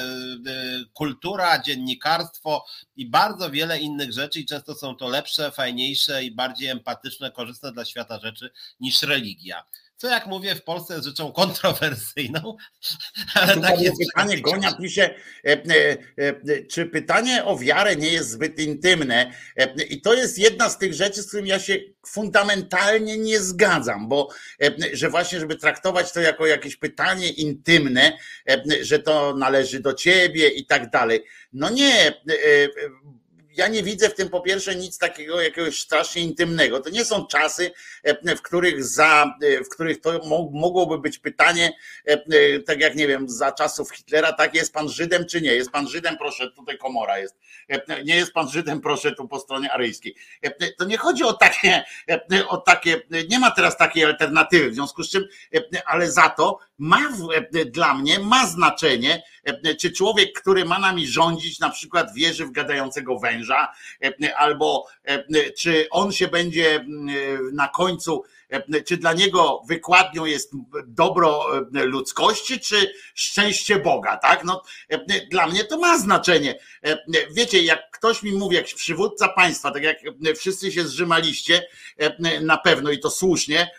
kultura, dziennikarstwo i bardzo wiele wiele innych rzeczy i często są to lepsze, fajniejsze i bardziej empatyczne, korzystne dla świata rzeczy niż religia. co jak mówię w Polsce jest rzeczą kontrowersyjną, [LAUGHS] ale tak jest. Pytanie Gonia pisze, e, e, e, czy pytanie o wiarę nie jest zbyt intymne i to jest jedna z tych rzeczy, z którymi ja się fundamentalnie nie zgadzam, bo że właśnie, żeby traktować to jako jakieś pytanie intymne, że to należy do ciebie i tak dalej. No nie, ja nie widzę w tym po pierwsze nic takiego jakiegoś strasznie intymnego. To nie są czasy, e, w których za, e, w których to mogłoby być pytanie, e, tak jak nie wiem, za czasów Hitlera, tak jest pan Żydem czy nie? Jest pan Żydem, proszę, tutaj komora jest. Nie jest pan Żydem, proszę, tu po stronie aryjskiej. To nie chodzi o takie, o takie, nie ma teraz takiej alternatywy, w związku z czym, ale za to ma dla mnie, ma znaczenie, czy człowiek, który ma nami rządzić, na przykład wierzy w gadającego węża, albo czy on się będzie na końcu, czy dla niego wykładnią jest dobro ludzkości, czy szczęście Boga, tak? No, dla mnie to ma znaczenie. Wiecie, jak ktoś mi mówi, jakiś przywódca państwa, tak jak wszyscy się zrzymaliście, na pewno i to słusznie,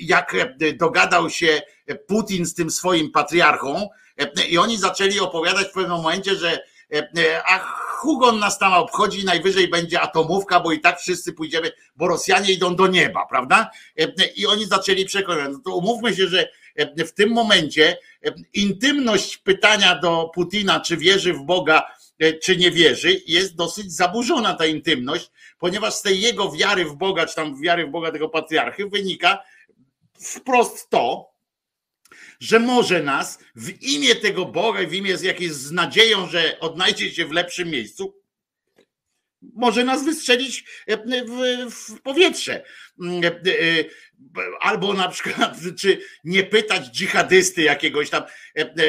jak dogadał się Putin z tym swoim patriarchą, i oni zaczęli opowiadać w pewnym momencie, że a Hugon nas tam obchodzi, najwyżej będzie atomówka, bo i tak wszyscy pójdziemy, bo Rosjanie idą do nieba, prawda? I oni zaczęli przekonywać. No to umówmy się, że w tym momencie intymność pytania do Putina, czy wierzy w Boga, czy nie wierzy, jest dosyć zaburzona ta intymność, ponieważ z tej jego wiary w Boga, czy tam wiary w Boga tego patriarchy wynika wprost to, że może nas w imię tego Boga, w imię jakiejś z nadzieją, że odnajdzie się w lepszym miejscu, może nas wystrzelić e, w, w powietrze. Mm, e, e, albo na przykład, czy nie pytać dżihadysty jakiegoś tam,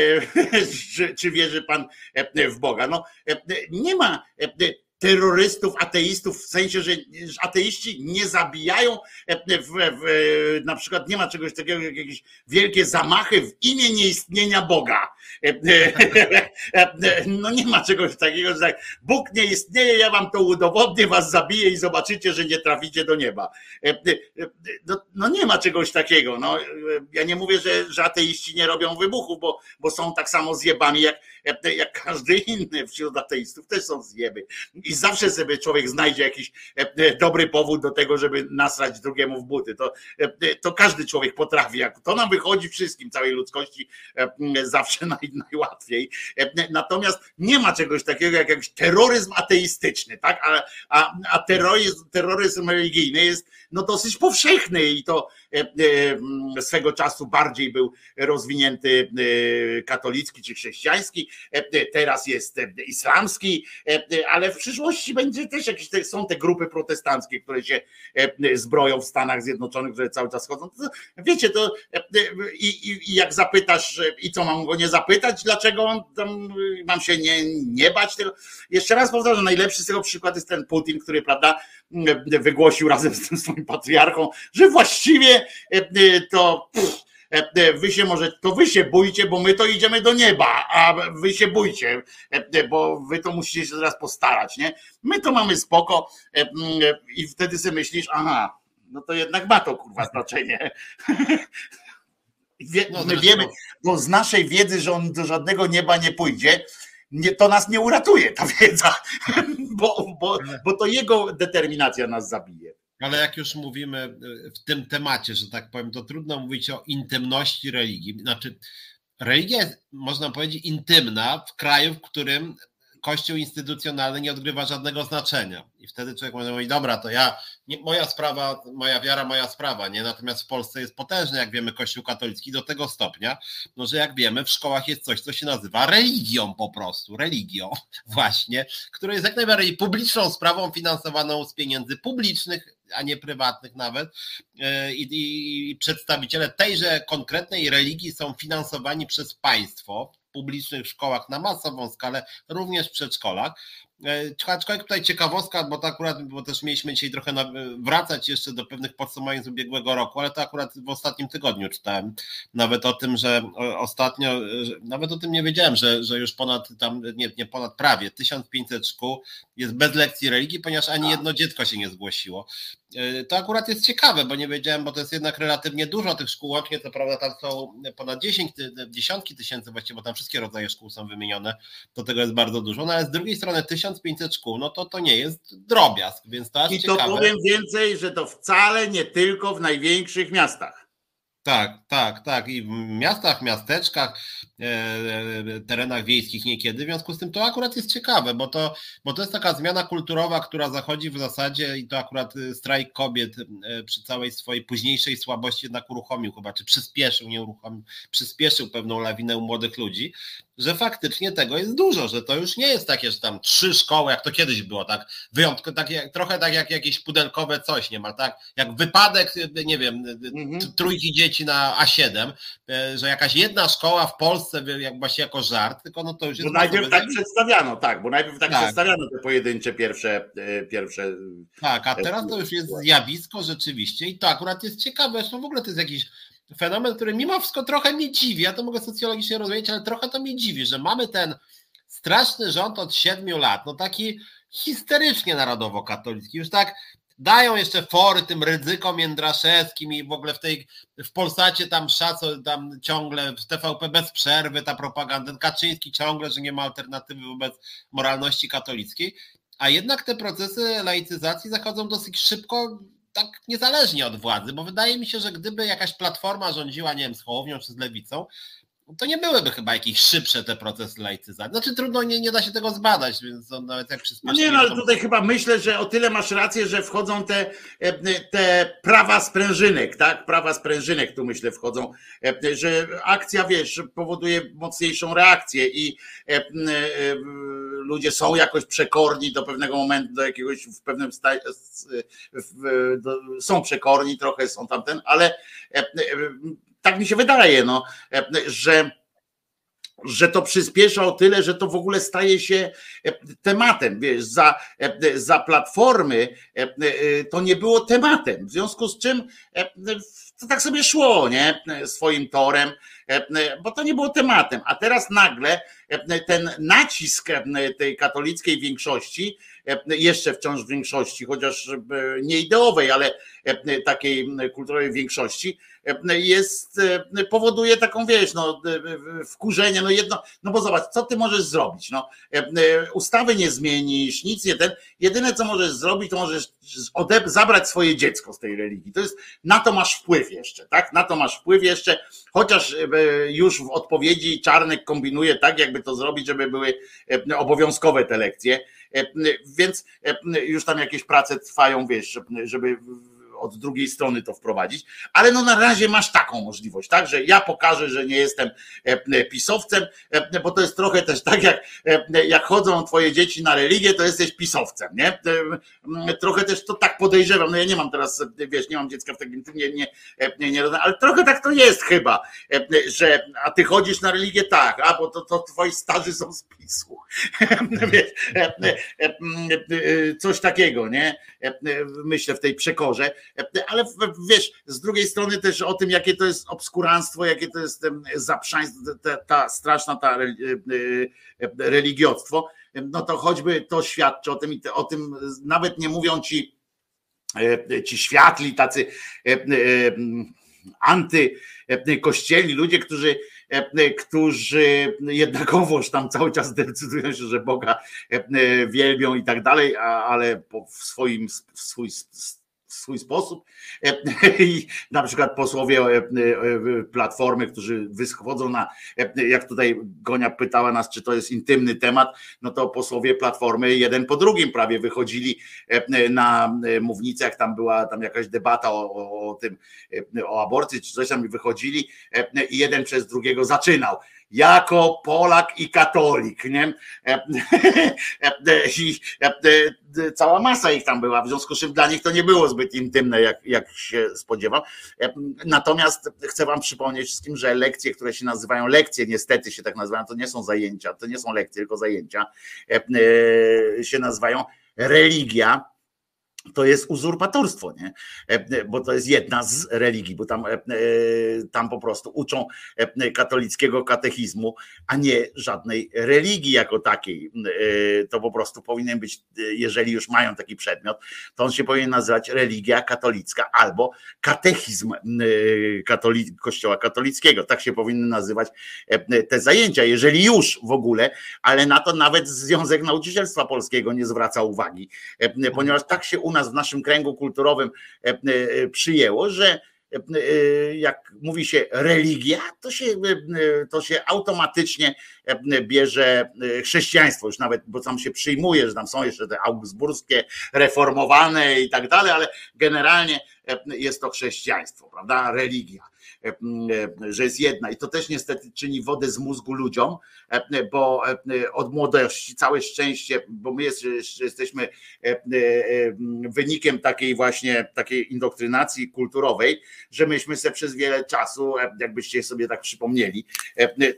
[LAUGHS] czy, czy wierzy pan w Boga. No, nie ma terrorystów, ateistów, w sensie, że ateiści nie zabijają, e, na przykład nie ma czegoś takiego jak jakieś wielkie zamachy w imię nieistnienia Boga. E, e, no nie ma czegoś takiego, że tak, Bóg nie istnieje, ja wam to udowodnię, was zabiję i zobaczycie, że nie traficie do nieba. No, no nie ma czegoś takiego. No, ja nie mówię, że, że ateiści nie robią wybuchów, bo, bo są tak samo zjebami jak, jak każdy inny wśród ateistów, też są zjeby i zawsze sobie człowiek znajdzie jakiś e, e, dobry powód do tego, żeby nasrać drugiemu w buty. To, e, to każdy człowiek potrafi. To nam wychodzi wszystkim, całej ludzkości, zawsze [LAUGHS] naj, najłatwiej. Natomiast nie ma czegoś takiego jak jakiś terroryzm ateistyczny, tak? A, a, a terroryzm, terroryzm religijny jest no dosyć powszechny i to swego czasu bardziej był rozwinięty katolicki czy chrześcijański, teraz jest islamski, ale w przyszłości będzie też jakieś, są te grupy protestanckie, które się e, zbroją w Stanach Zjednoczonych, które cały czas chodzą. Wiecie, to e, i, i, i jak zapytasz, i co mam go nie zapytać, dlaczego on tam, mam się nie, nie bać tego. Jeszcze raz powtarzam, najlepszy z tego przykład jest ten Putin, który, prawda, wygłosił razem z tym swoim patriarchą, że właściwie e, to. Pff, E, e, wy się może, to wy się bójcie, bo my to idziemy do nieba, a wy się bójcie, e, bo wy to musicie się teraz postarać, nie? My to mamy spoko i wtedy sobie myślisz, aha, no to jednak ma to kurwa znaczenie. [LAUGHS] No, my wiemy, bo z naszej wiedzy, że on do żadnego nieba nie pójdzie, nie, to nas nie uratuje ta wiedza, [LAUGHS] bo, bo, bo to jego determinacja nas zabije. Ale jak już mówimy y, w tym temacie, że tak powiem, to trudno mówić o intymności religii. Znaczy, religia jest, można powiedzieć, intymna w kraju, w którym kościół instytucjonalny nie odgrywa żadnego znaczenia. I wtedy człowiek może mówić, dobra, to ja, nie, moja sprawa, moja wiara, moja sprawa, nie? Natomiast w Polsce jest potężny, jak wiemy, kościół katolicki do tego stopnia, no, że jak wiemy, w szkołach jest coś, co się nazywa religią po prostu, religią [LAUGHS] właśnie, która jest jak najbardziej publiczną sprawą finansowaną z pieniędzy publicznych, a nie prywatnych nawet. E, I, i, I, przedstawiciele tejże konkretnej religii są finansowani przez państwo publicznych szkołach na masową skalę, również w przedszkolach. Aczkolwiek tutaj ciekawostka, bo to akurat, bo też mieliśmy dzisiaj trochę wracać jeszcze do pewnych podsumowań z ubiegłego roku, ale to akurat w ostatnim tygodniu czytałem nawet o tym, że ostatnio, nawet o tym nie wiedziałem, że, że już ponad tam, nie, nie ponad prawie 1500 szkół jest bez lekcji religii, ponieważ ani jedno dziecko się nie zgłosiło. E, to akurat jest ciekawe, bo nie wiedziałem, bo to jest jednak relatywnie dużo tych szkół łącznie, co prawda tam są ponad 10, dziesiątki tysięcy właściwie, bo tam wszystkie rodzaje szkół są wymienione, to tego jest bardzo dużo, no ale z drugiej strony 1500 szkół, no to to nie jest drobiazg, więc to aż I ciekawe. to powiem więcej, że to wcale nie tylko w największych miastach. Tak, tak, tak. I w miastach, miasteczkach, e, e, terenach wiejskich niekiedy. W związku z tym to akurat jest ciekawe, bo to, bo to jest taka zmiana kulturowa, która zachodzi w zasadzie i to akurat strajk kobiet e, przy całej swojej późniejszej słabości jednak uruchomił chyba, czy przyspieszył, nie uruchomił, przyspieszył pewną lawinę u młodych ludzi że faktycznie tego jest dużo, że to już nie jest takie, że tam trzy szkoły, jak to kiedyś było, tak, wyjątkowo, tak jak, trochę tak jak jakieś pudelkowe coś, nie ma, tak, jak wypadek, nie wiem, mhm. trójki dzieci na A7, e, że jakaś jedna szkoła w Polsce, jak właśnie jako żart, tylko no to już jest... Bo najpierw tak przedstawiano, tak, bo najpierw tak, tak, przedstawiano te pojedyncze pierwsze, e, pierwsze... Tak, a teraz to już jest zjawisko rzeczywiście i to akurat jest ciekawe, zresztą w ogóle to jest jakiś fenomen, który mimo wszystko trochę mnie dziwi, ja to mogę socjologicznie rozumieć, ale trochę to mnie dziwi, że mamy ten straszny rząd od siedmiu lat, no taki histerycznie narodowo-katolicki, już tak dają jeszcze fory tym ryzykom jędraszewskim i w ogóle w tej, w Polsacie tam szaco, tam ciągle w TVP bez przerwy ta propaganda, Kaczyński ciągle, że nie ma alternatywy wobec moralności katolickiej, a jednak te procesy laicyzacji zachodzą dosyć szybko, tak niezależnie od władzy, bo wydaje mi się, że gdyby jakaś platforma rządziła, nie wiem, z Hołownią czy z Lewicą, to nie byłyby chyba jakieś szybsze te procesy laicyzacji. Znaczy trudno, nie, nie da się tego zbadać, więc nawet jak. No nie, no ale tutaj chyba myślę, że o tyle masz rację, że wchodzą te, e, te prawa sprężynek, tak? Prawa sprężynek tu myślę wchodzą, e, że akcja, wiesz, powoduje mocniejszą reakcję i e, ludzie są jakoś przekorni do pewnego momentu, do jakiegoś w pewnym stanie, są przekorni, trochę są tamten, ale tak mi się wydaje, no, że że to przyspiesza o tyle, że to w ogóle staje się tematem. Wiesz, za, za platformy to nie było tematem. W związku z czym to tak sobie szło, nie? Swoim torem, bo to nie było tematem. A teraz nagle ten nacisk tej katolickiej większości, jeszcze wciąż większości, chociaż nie ideowej, ale takiej kulturowej większości, jest, powoduje taką, wiesz, no, wkurzenie, no jedno, no bo zobacz, co ty możesz zrobić, no, ustawy nie zmienisz, nic nie ten, jedyne co możesz zrobić, to możesz odeb- zabrać swoje dziecko z tej religii, to jest, na to masz wpływ jeszcze, tak, na to masz wpływ jeszcze, chociaż już w odpowiedzi Czarnek kombinuje tak, jakby to zrobić, żeby były obowiązkowe te lekcje, więc już tam jakieś prace trwają, wiesz, żeby od drugiej strony to wprowadzić, ale no na razie masz taką możliwość, tak, że ja pokażę, że nie jestem e, e, pisowcem, e, bo to jest trochę też tak, jak, jak chodzą twoje dzieci na religię, to jesteś pisowcem, nie? Trochę też to tak podejrzewam, no ja nie mam teraz, wiesz, nie mam dziecka w takim, nie, nie, nie, nie ale trochę tak to jest chyba, że, a ty chodzisz na religię, tak, a bo to, to twoi starzy są z PiSu, [LAUGHS] coś takiego, nie? Myślę w tej przekorze, ale wiesz, z drugiej strony też o tym, jakie to jest obskuranstwo, jakie to jest zaprzaństwo, ta, ta straszna ta e, e, religiostwo, no to choćby to świadczy o tym i o tym nawet nie mówią ci e, ci światli, tacy antykościelni ludzie, którzy którzy jednakowoż tam cały czas decydują się, że Boga wielbią i tak dalej, ale w swoim w swój w swój sposób. E, [LAUGHS] I na przykład posłowie e, e, Platformy, którzy wyschodzą na, jak tutaj Gonia pytała nas, czy to jest intymny temat, no to posłowie Platformy jeden po drugim prawie wychodzili na mównicę, jak tam była tam jakaś debata o, o, o tym, o aborcji, czy coś tam wychodzili i jeden przez drugiego zaczynał jako Polak i katolik, nie? I cała masa ich tam była, w związku z czym dla nich to nie było zbyt intymne, jak, jak się spodziewam. Natomiast chcę wam przypomnieć wszystkim, że lekcje, które się nazywają lekcje, niestety się tak nazywają, to nie są zajęcia, to nie są lekcje, tylko zajęcia, się nazywają religia to jest uzurpatorstwo, nie? E, bo to jest jedna z religii, bo tam, e, tam po prostu uczą e, katolickiego katechizmu, a nie żadnej religii jako takiej. To po prostu powinien być, jeżeli już mają taki przedmiot, to on się powinien nazywać religia katolicka albo katechizm katolic, kościoła katolickiego. Tak się powinny nazywać te zajęcia, jeżeli już w ogóle, ale na to nawet Związek Nauczycielstwa Polskiego nie zwraca uwagi, ponieważ tak się u nas w naszym kręgu kulturowym e, e, przyjęło, że e, jak mówi się religia, to się, to się automatycznie bierze chrześcijaństwo, już nawet, bo tam się przyjmuje, że tam są jeszcze te augsburskie, reformowane i tak dalej, ale generalnie jest to chrześcijaństwo, prawda? Religia. E, e, że jest jedna. I to też niestety czyni wodę z mózgu ludziom, e, bo od młodości całe szczęście, bo my jest, jesteśmy wynikiem takiej właśnie takiej indoktrynacji kulturowej, że myśmy sobie przez wiele czasu, jakbyście sobie tak przypomnieli,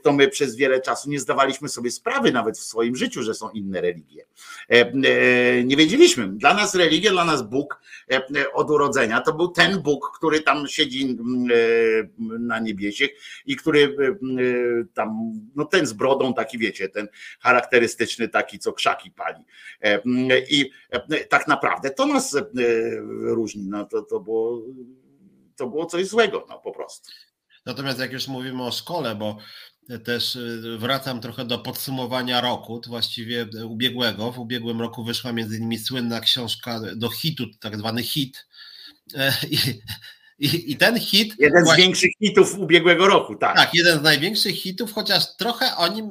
to my przez wiele czasu nie zdawaliśmy sobie sprawy nawet w swoim życiu, że są inne religie. Nie wiedzieliśmy. Dla nas religia, dla nas Bóg od urodzenia to był ten Bóg, który tam siedzi na niebiesie i który e, e, tam, no ten z brodą taki wiecie, ten charakterystyczny taki, co krzaki pali. E, I tak naprawdę to nas różni, no to, to było to było coś złego, no po prostu. Natomiast jak już mówimy o szkole, bo też wracam trochę do podsumowania roku, to właściwie ubiegłego. W ubiegłym roku wyszła między innymi słynna książka do hitu, tak zwany hit. I i, I, ten hit. Jeden z większych hitów ubiegłego roku, tak. Tak, jeden z największych hitów, chociaż trochę o nim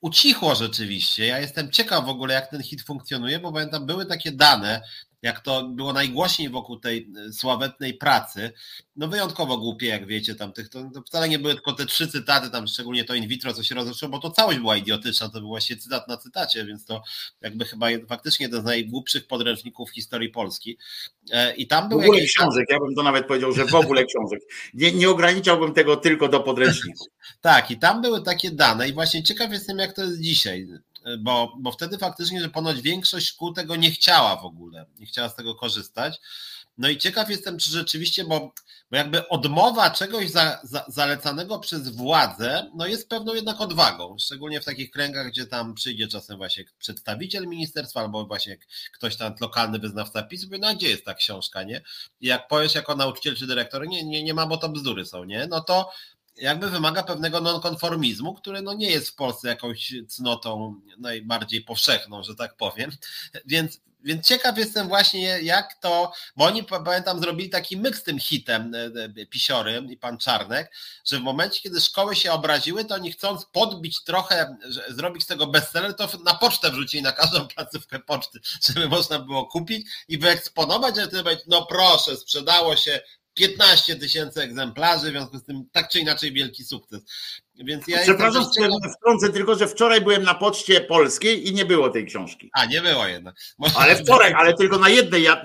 ucichło rzeczywiście. Ja jestem ciekaw w ogóle, jak ten hit funkcjonuje, bo pamiętam, były takie dane, jak to było najgłośniej wokół tej e, sławetnej pracy, no wyjątkowo głupie, jak wiecie, tam tych, to, to, wcale nie były tylko te trzy cytaty, tam szczególnie to in vitro, co się rozeszło, bo to całość była idiotyczna, to był właśnie cytat na cytacie, więc to jakby chyba faktycznie jeden z najgłupszych podręczników historii Polski. E, I tam były jakieś... książek, ja bym to nawet powiedział, że w ogóle książek. Nie, nie ograniczałbym tego tylko do podręczników. tak, i tam były takie dane i właśnie ciekaw jestem, jak to jest dzisiaj bo, bo wtedy faktycznie, że ponoć większość szkół tego nie chciała w ogóle, nie chciała z tego korzystać. No i ciekaw jestem, czy rzeczywiście, bo, bo jakby odmowa czegoś za, za, zalecanego przez władzę, no jest pewną jednak odwagą, szczególnie w takich kręgach, gdzie tam przyjdzie czasem właśnie przedstawiciel ministerstwa albo właśnie ktoś tam lokalny wyznawca PiS, mówi, no gdzie jest ta książka, nie? I jak powiesz jako nauczyciel czy dyrektor, nie, nie, nie ma, bo to bzdury są, nie? No to jakby wymaga pewnego nonkonformizmu, który no nie jest w Polsce jakąś cnotą najbardziej powszechną, że tak powiem. Więc, więc ciekaw jestem właśnie, jak to, bo oni pamiętam zrobili taki myk z tym hitem e, e, Pisiory i pan Czarnek, że w momencie, kiedy szkoły się obraziły, to oni chcąc podbić trochę, zrobić z tego bestseller, to na pocztę wrzucili na każdą placówkę poczty, żeby można było kupić i wyeksponować, że no proszę, sprzedało się 15 tysięcy egzemplarzy, w związku z tym tak czy inaczej wielki sukces. Więc ja Przepraszam, ciekaw... wtrącę tylko, że wczoraj byłem na poczcie polskiej i nie było tej książki. A, nie było jednak. Ale wczoraj, ale tylko na jednej, ja,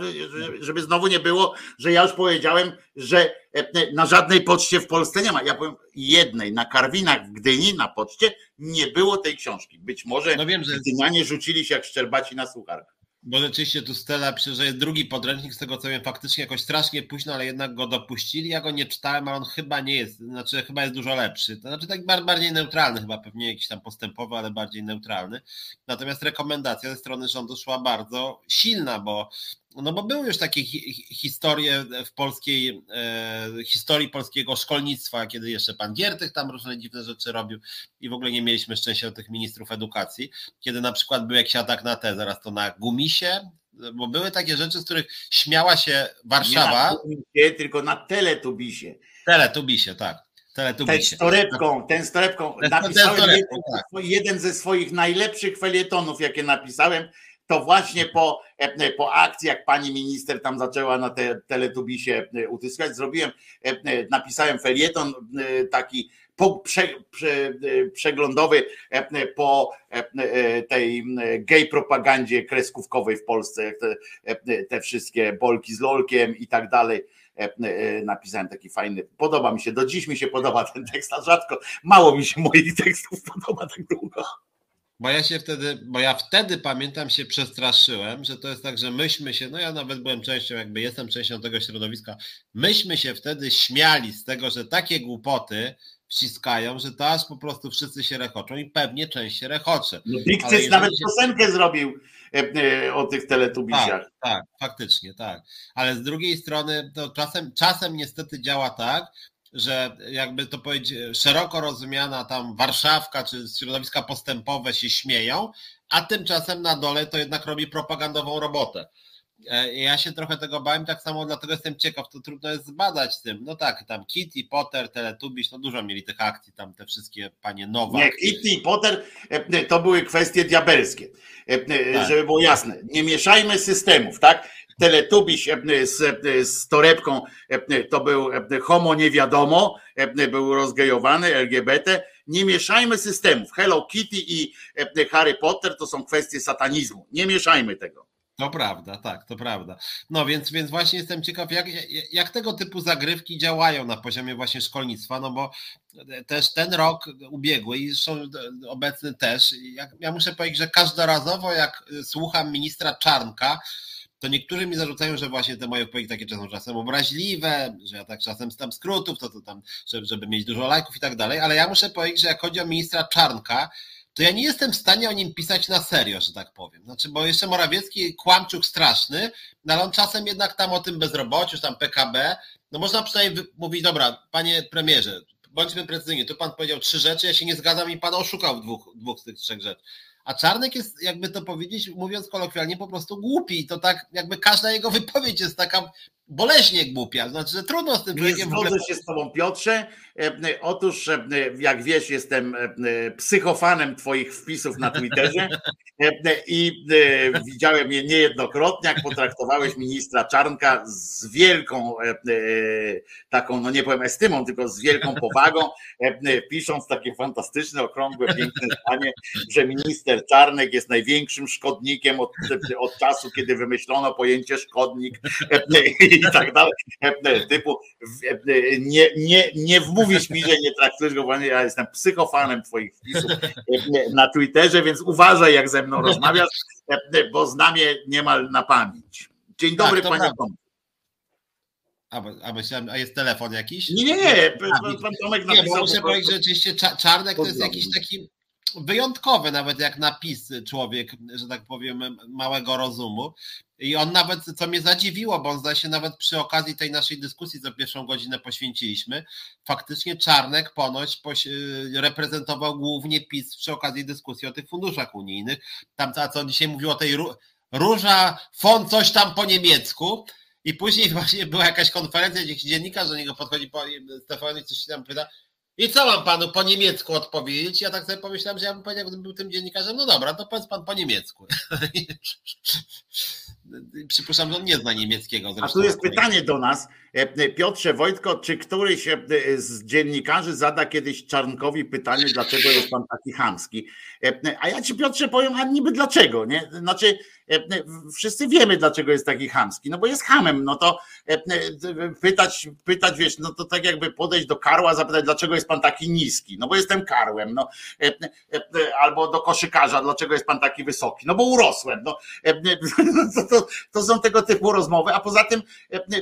żeby znowu nie było, że ja już powiedziałem, że e, na żadnej poczcie w Polsce nie ma. Ja powiem jednej, na Karwinach w Gdyni, na poczcie nie było tej książki. Być może no wiem, że... Gdynianie rzucili się jak szczerbaci na sucharkę. Bo rzeczywiście tu Stella pisze, że jest drugi podręcznik, z tego co wiem, faktycznie jakoś strasznie późno, ale jednak go dopuścili. Ja go nie czytałem, ale on chyba nie jest, znaczy chyba jest dużo lepszy. To znaczy tak bardziej neutralny, chyba pewnie jakiś tam postępowy, ale bardziej neutralny. Natomiast rekomendacja ze strony rządu szła bardzo silna, bo no bo były już takie historie w polskiej, e, historii polskiego szkolnictwa, kiedy jeszcze pan Giertych tam różne dziwne rzeczy robił i w ogóle nie mieliśmy szczęścia do tych ministrów edukacji, kiedy na przykład był jakiś atak na te, zaraz to na Gumisie, bo były takie rzeczy, z których śmiała się Warszawa. Nie na Gumisie, tylko na Teletubisie. Teletubisie, tak. Teletubisie. Ten z torebką, ten z torebką. Napisałem ten jeden, tak. jeden ze swoich najlepszych felietonów, jakie napisałem, to właśnie po, e, po akcji, jak pani minister tam zaczęła na te teletubisie e, utyskać, zrobiłem, e, napisałem felieton taki po, prze, prze, przeglądowy po tej gay propagandzie kreskówkowej w Polsce, te, te wszystkie bolki z lolkiem i tak dalej napisałem taki fajny, podoba mi się, do dziś mi się podoba ten tekst, a rzadko, mało mi się moich tekstów podoba tak długo. Bo ja się wtedy, bo ja wtedy pamiętam się przestraszyłem, że to jest tak, że myśmy się, no ja nawet byłem częścią, jakby jestem częścią tego środowiska, myśmy się wtedy śmiali z tego, że takie głupoty wciskają, że to aż po prostu wszyscy się rechoczą i pewnie część się rechocze. No, nawet się... piosenkę zrobił e, e, o tych teletubisiach. Tak, tak, faktycznie, tak. Ale z drugiej strony to czasem, czasem niestety działa tak, że jakby to powiedzieć, szeroko rozumiana tam Warszawka czy środowiska postępowe się śmieją, a tymczasem na dole to jednak robi propagandową robotę. E, ja się trochę tego bałem, tak samo dlatego jestem ciekaw, to trudno jest zbadać z tym. No tak, tam Kitty, Potter, Teletubbies, no dużo mieli tych akcji, tam te wszystkie panie nowe. Nie, Kitty i Potter e, to były kwestie diabelskie, e, tak. żeby było jasne. Nie mieszajmy systemów, tak? Teletubiś z, z torebką to był homo nie wiadomo, był rozgejowany, LGBT. Nie mieszajmy systemów. Hello Kitty i Harry Potter to są kwestie satanizmu. Nie mieszajmy tego. To prawda, tak, to prawda. No więc, więc właśnie jestem ciekaw, jak, jak tego typu zagrywki działają na poziomie właśnie szkolnictwa, no bo też ten rok ubiegły i zresztą obecny też, ja muszę powiedzieć, że każdorazowo jak słucham ministra Czarnka, to niektórzy mi zarzucają, że właśnie te moje odpowiedzi takie są czasem obraźliwe, że ja tak czasem stam skrótów, to, to tam, żeby, żeby mieć dużo lajków i tak dalej, ale ja muszę powiedzieć, że jak chodzi o ministra Czarnka, to ja nie jestem w stanie o nim pisać na serio, że tak powiem. Znaczy, bo jeszcze Morawiecki kłamczuk straszny, no ale on czasem jednak tam o tym bezrobociu, tam PKB, no można przynajmniej mówić, dobra, panie premierze, bądźmy precyzyjni, tu pan powiedział trzy rzeczy, ja się nie zgadzam i pan oszukał w dwóch, dwóch z tych trzech rzeczy. A Czarnek jest, jakby to powiedzieć, mówiąc kolokwialnie, po prostu głupi. To tak, jakby każda jego wypowiedź jest taka boleśnie głupia. Znaczy, że trudno z tym człowiekiem. Nie zgodzę się z tobą, Piotrze. E, e, otóż, e, jak wiesz, jestem psychofanem twoich wpisów na Twitterze i widziałem je niejednokrotnie, jak potraktowałeś ministra Czarnka z wielką taką, no nie powiem estymą, tylko z wielką powagą, pisząc takie fantastyczne, okrągłe, piękne zdanie, że minister Czarnek jest największym szkodnikiem od, od czasu, kiedy wymyślono pojęcie szkodnik i tak dalej, typu nie, nie, nie wmówisz mi, że nie traktujesz go poważnie, ja jestem psychofanem twoich wpisów na Twitterze, więc uważaj jak ze mną rozmawiasz, bo znam je niemal na pamięć. Dzień dobry tak, panie Tomku. A, a, myślałem, a jest telefon jakiś? Nie, nie, nie. Pan Tomek napisał. Nie, bo muszę powiedzieć, że oczywiście Czarnek to jest jakiś taki wyjątkowy, nawet jak napis człowiek, że tak powiem, małego rozumu. I on nawet, co mnie zadziwiło, bo on zdaje się nawet przy okazji tej naszej dyskusji, co pierwszą godzinę poświęciliśmy, faktycznie Czarnek ponoć reprezentował głównie PiS przy okazji dyskusji o tych funduszach unijnych. Tam, co on dzisiaj mówił o tej róża, fon coś tam po niemiecku. I później właśnie była jakaś konferencja, gdzie dziennikarz do niego podchodzi, po, Stefan coś się tam pyta, i co mam panu po niemiecku odpowiedzieć? Ja tak sobie pomyślałem, że ja bym powiedział, gdybym był tym dziennikarzem, no dobra, to powiedz pan po niemiecku. [LAUGHS] Przypuszczam, że on nie zna niemieckiego. Zresztą. A tu jest pytanie do nas. E, Piotrze Wojtko, czy któryś e, z dziennikarzy zada kiedyś Czarnkowi pytanie, dlaczego jest pan taki chamski? E, a ja ci Piotrze powiem, a niby dlaczego, nie? Znaczy, wszyscy wiemy, dlaczego jest taki chamski, no bo jest hamem, no to pytać, pytać, wiesz, no to tak jakby podejść do karła, zapytać, dlaczego jest pan taki niski, no bo jestem karłem, no albo do koszykarza, dlaczego jest pan taki wysoki, no bo urosłem, no [LAUGHS] to, to, to są tego typu rozmowy, a poza tym,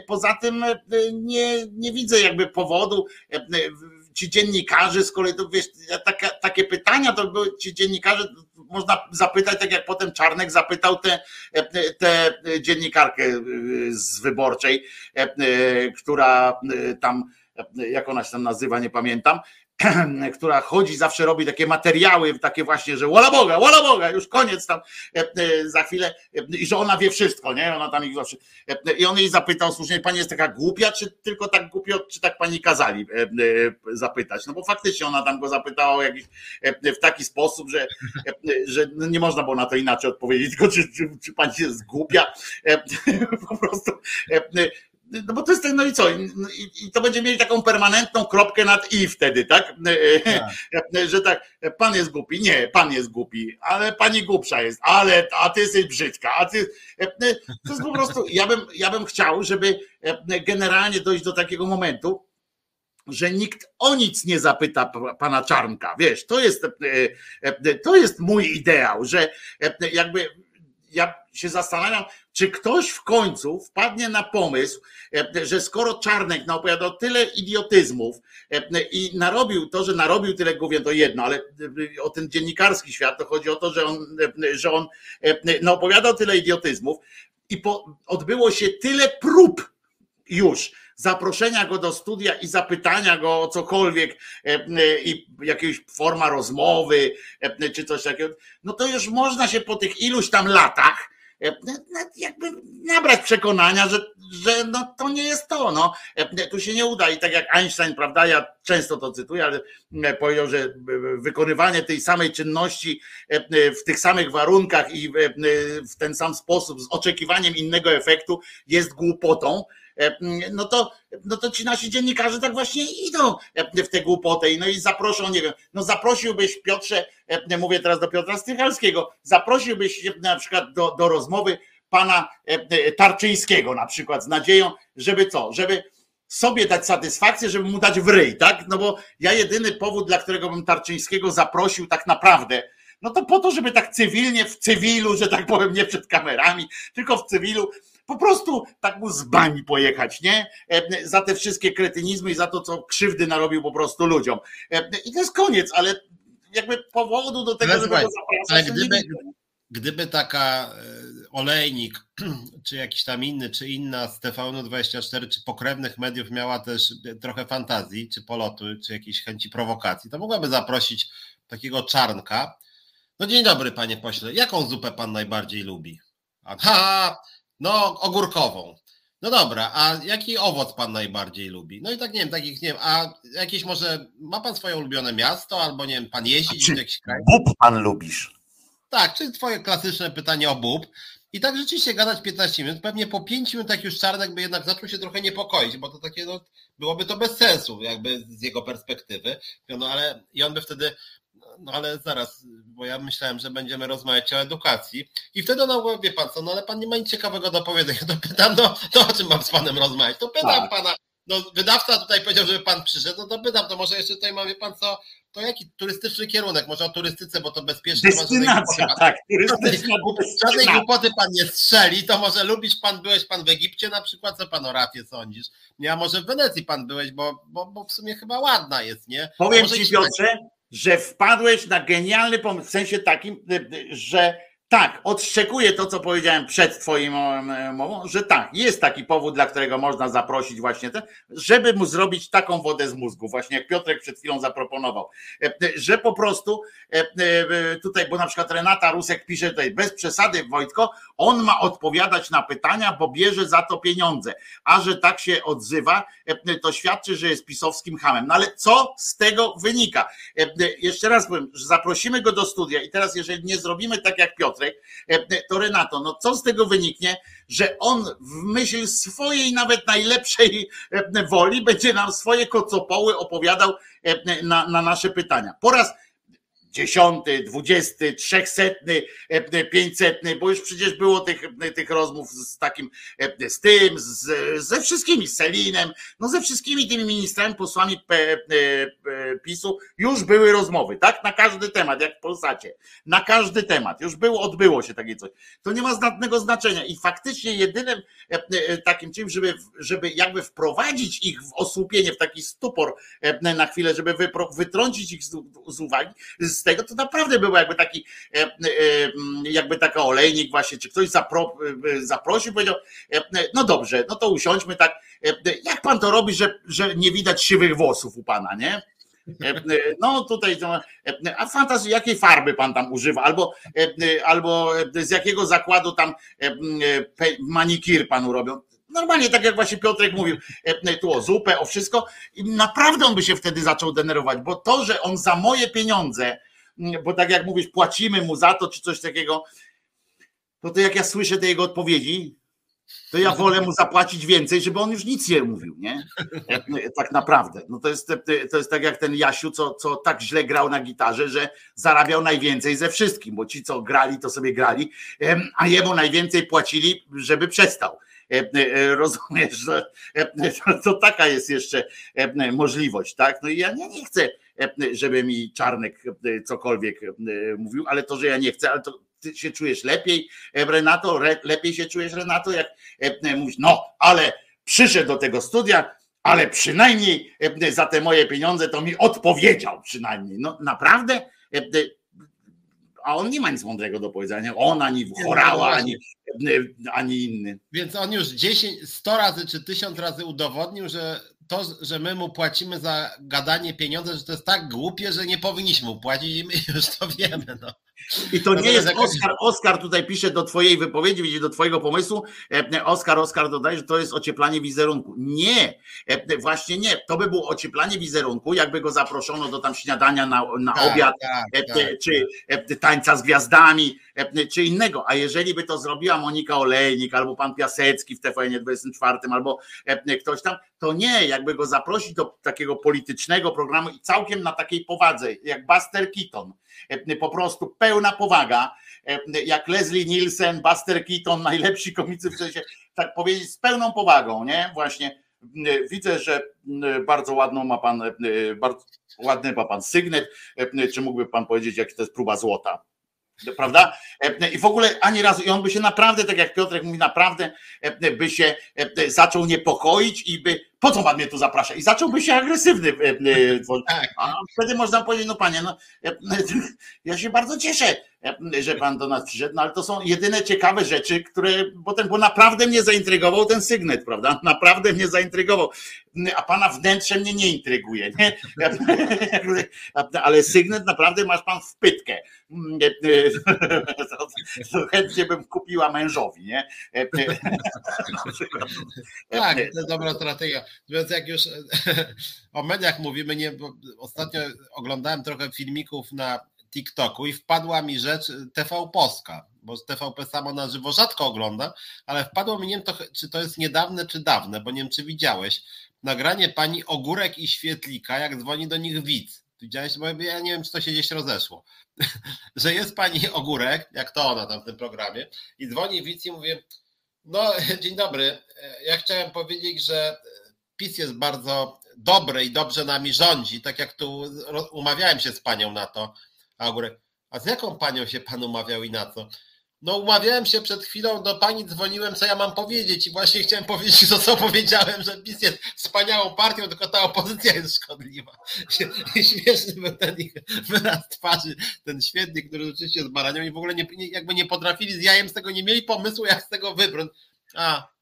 poza tym nie, nie widzę jakby powodu. Ci dziennikarze z kolei, to wiesz, takie pytania to były ci dziennikarze, można zapytać, tak jak potem Czarnek zapytał tę te, te dziennikarkę z wyborczej, która tam, jak ona się tam nazywa, nie pamiętam, [CLEARS THROAT] która chodzi, zawsze robi takie materiały, takie właśnie, że wola Boga, wola Boga, już koniec tam e, e, za chwilę e, i że ona wie wszystko, nie? Ona tam ich zawsze. I on jej zapytał słusznie, pani jest taka głupia, czy tylko tak głupio, czy tak pani kazali zapytać? No bo faktycznie ona tam go zapytała jakiś, w taki sposób, że, że nie można było na to inaczej odpowiedzieć, tylko czy, czy, czy pani jest głupia, [LAUGHS] po prostu no bo to jest tak, no i co? I, I, to będzie mieli taką permanentną kropkę nad i wtedy, tak? tak? Że tak, pan jest głupi. Nie, pan jest głupi, ale pani głupsza jest, ale a ty jesteś brzydka, a ty. To jest po prostu, ja bym, ja bym chciał, żeby generalnie dojść do takiego momentu, że nikt o nic nie zapyta pana Czarnka. Wiesz, to jest, to jest mój ideał, że jakby ja się zastanawiam, czy ktoś w końcu wpadnie na pomysł, e, że skoro Czarnek naopowiadał tyle idiotyzmów e, i narobił to, że narobił tyle głównie to jedno, ale e, o ten dziennikarski świat to chodzi o to, że on, że on naopowiadał tyle idiotyzmów i po, odbyło się tyle prób już zaproszenia go do studia i zapytania go o cokolwiek i jakaś forma rozmowy czy coś takiego, no to już można się po tych iluś tam latach jakby nabrać przekonania, że, że no to nie jest to. No. E, tu się nie uda. I tak jak Einstein, prawda, ja często to cytuję, ale e, powiedział, że wykonywanie tej samej czynności w tych samych warunkach i w ten sam sposób z oczekiwaniem innego efektu jest głupotą. E, no to, no to ci nasi dziennikarze tak właśnie idą e, w tę głupotę. No i zaproszą, nie wiem, no zaprosiłbyś Piotrze, e, mówię teraz do Piotra Stychalskiego, zaprosiłbyś na przykład do, do rozmowy pana Tarczyńskiego na przykład z nadzieją, żeby co, żeby sobie dać satysfakcję, żeby mu dać w ryj, tak? No bo ja jedyny powód, dla którego bym Tarczyńskiego zaprosił tak naprawdę, no to po to, żeby tak cywilnie, w cywilu, że tak powiem, nie przed kamerami, tylko w cywilu, po prostu tak mu z bani pojechać, nie? E, za te wszystkie kretynizmy i za to, co krzywdy narobił po prostu ludziom. E, I to jest koniec, ale jakby powodu do tego, żeby go zapraszać. Ale gdyby, gdyby taka e, olejnik, [CLEARS THROAT] czy jakiś tam inny, czy inna z TVN24, czy pokrewnych mediów miała też trochę fantazji, czy polotu, czy jakiejś chęci prowokacji, to mogłaby zaprosić takiego czarnka. No dzień dobry, panie pośle, jaką zupę pan najbardziej lubi? Aha, no, ogórkową. No dobra, a jaki owoc pan najbardziej lubi? No i tak nie wiem, takich nie wiem, a jakieś może ma pan swoje ulubione miasto, albo nie wiem, pan jeździ w jakiś kraj? Bób pan lubisz. Tak, czy twoje klasyczne pytanie o bób. I tak rzeczywiście gadać 15 minut, pewnie po 5 minutach już Czarnek by jednak zaczął się trochę niepokoić, bo to takie, no, byłoby to bez sensu, jakby z jego perspektywy. No ale i on by wtedy no ale zaraz, bo ja myślałem, że będziemy rozmawiać o edukacji i wtedy no wie pan co, no ale pan nie ma nic ciekawego do powiedzenia, to pytam, no to o czym mam z panem rozmawiać, to pytam tak. pana, no wydawca tutaj powiedział, żeby pan przyszedł, no to pytam, to może jeszcze tutaj mamy pan co, to jaki turystyczny kierunek? Może o turystyce, bo to bezpiecznie. Destynacja, pan, tak. Turystyczna żadnej głupoty pan nie strzeli, to może lubisz pan, byłeś pan w Egipcie na przykład, co pan o Rafie sądzisz? Nie, a może w Wenecji pan byłeś, bo, bo, bo w sumie chyba ładna jest, nie? Powiem ci Piotrze, że wpadłeś na genialny pomysł, w sensie takim, że tak, odszczekuję to, co powiedziałem przed Twoim mową, że tak, jest taki powód, dla którego można zaprosić właśnie ten, żeby mu zrobić taką wodę z mózgu, właśnie jak Piotrek przed chwilą zaproponował, e, e, że po prostu e, tutaj, bo na przykład Renata Rusek pisze tutaj, bez przesady Wojtko, on ma odpowiadać na pytania, bo bierze za to pieniądze, a że tak się odzywa, to świadczy, że jest pisowskim hamem. No ale co z tego wynika? Jeszcze raz powiem, że zaprosimy go do studia i teraz jeżeli nie zrobimy tak jak Piotr, Piotrek, e, e, to Renato, no co z tego wyniknie, że on w myśl swojej nawet najlepszej e, woli będzie nam swoje kocopoły opowiadał na, na nasze pytania. Po raz dziesiąty, dwudziesty, trzechsetny, e, pięćsetny, bo już przecież było tych, tych rozmów z takim, e, z tym, z, ze wszystkimi, z Selinem, no ze wszystkimi tymi ministrami, posłami e, PiSu już były rozmowy, tak? Na każdy temat, jak w Polsacie. Na każdy temat. Już było, odbyło się takie coś. To nie ma znatnego znaczenia i faktycznie jedynym takim czymś, żeby, żeby jakby wprowadzić ich w osłupienie, w taki stupor na chwilę, żeby wytrącić ich z, z uwagi, z tego, to naprawdę był jakby taki, e, e, jakby taki olejnik właśnie, czy ktoś zapro, e, zaprosił, powiedział, no dobrze, no to usiądźmy tak, jak pan to robi, że, że nie widać siwych włosów u pana, nie? No tutaj, a fantazji, jakiej farby pan tam używa, albo, albo z jakiego zakładu tam manikir panu robią. Normalnie, tak jak właśnie Piotrek mówił, tu o zupę, o wszystko. I naprawdę on by się wtedy zaczął denerwować, bo to, że on za moje pieniądze bo tak jak mówisz, płacimy mu za to, czy coś takiego, to to jak ja słyszę te jego odpowiedzi, to ja wolę mu zapłacić więcej, żeby on już nic nie mówił, nie? Tak naprawdę. No to jest, to jest tak jak ten Jasiu, co, co tak źle grał na gitarze, że zarabiał najwięcej ze wszystkim, bo ci, co grali, to sobie grali, a jemu najwięcej płacili, żeby przestał. Rozumiesz, że to taka jest jeszcze możliwość, tak? No i ja nie, nie chcę, żeby mi Czarnek cokolwiek mówił, ale to, że ja nie chcę, ale to ty się czujesz lepiej, e, Renato, lepiej się czujesz, Renato, jak e, e, mówisz, no, ale przyszedł do tego studia, ale przynajmniej za te moje pieniądze to mi odpowiedział przynajmniej. No naprawdę? A on nie ma nic mądrego do powiedzenia. On ani chorała, ani, ani inny. Więc on już 10, 100 razy czy 1000 razy udowodnił, że to, że my mu płacimy za gadanie pieniądze, że to jest tak głupie, że nie powinniśmy mu płacić i my już to wiemy. No. I to nie jest Oskar. Oskar tutaj pisze do Twojej wypowiedzi, do Twojego pomysłu. E, Oskar, Oskar dodaje, że to jest ocieplanie wizerunku. Nie, e, właśnie nie. To by było ocieplanie wizerunku, jakby go zaproszono do tam śniadania na, na tak, obiad, tak, e, tak, czy tak. tańca z gwiazdami, czy innego. A jeżeli by to zrobiła Monika Olejnik, albo pan Piasecki w TVN 24, albo ktoś tam, to nie, jakby go zaprosić do takiego politycznego programu i całkiem na takiej powadze, jak Buster Keaton E, po prostu pełna powaga, e, jak Leslie Nielsen, Buster Keaton, najlepsi komicy, w sensie tak powiedzieć, z pełną powagą, nie? Właśnie widzę, że bardzo ładną ma pan, bardzo ładny ma pan sygnet, e, czy mógłby pan powiedzieć, jaki to jest próba złota? Prawda? I w ogóle ani razu, i on by się naprawdę, tak jak Piotrek mówi, naprawdę by się zaczął niepokoić i by po co pan mnie tu zaprasza? I zacząłby się agresywny. E, e, tak. A wtedy można powiedzieć, no panie, no, e, ja się bardzo cieszę, że pan do nas przyszedł, no ale to są jedyne ciekawe rzeczy, które potem, bo naprawdę mnie zaintrygował ten sygnet, prawda? Naprawdę mnie zaintrygował. A pana wnętrze mnie nie intryguje, nie? [LAUGHS] Ale sygnet naprawdę masz pan w pytkę. To chętnie bym kupiła mężowi, nie? Tak, to dobra strategia. Więc jak już [LAUGHS] o mediach mówimy, nie, ostatnio oglądałem trochę filmików na TikToku i wpadła mi rzecz TV Polska, bo TVP samo na żywo rzadko ogląda, ale wpadło mi, nie wiem to, czy to jest niedawne, czy dawne, bo nie wiem, czy widziałeś, nagranie pani Ogórek i Świetlika, jak dzwoni do nich widz. Widziałeś, bo ja nie wiem, czy to się gdzieś rozeszło, [LAUGHS] że jest pani Ogórek, jak to ona tam w tym programie, i dzwoni widz i mówi, no [LAUGHS] dzień dobry, ja chciałem powiedzieć, że PiS jest bardzo dobry i dobrze nami rządzi, tak jak tu umawiałem się z panią na to. A Ogórek, a z jaką panią się pan umawiał i na co? No umawiałem się przed chwilą, do pani dzwoniłem, co ja mam powiedzieć i właśnie chciałem [LAUGHS] powiedzieć to, co powiedziałem, że PiS jest wspaniałą partią, tylko ta opozycja jest szkodliwa. [LAUGHS] Śmieszny był ten ich wyraz twarzy, ten świetny, który rzeczywiście z baranią i w ogóle nie, jakby nie potrafili z jajem z tego, nie mieli pomysłu, jak z tego wybrnąć. A,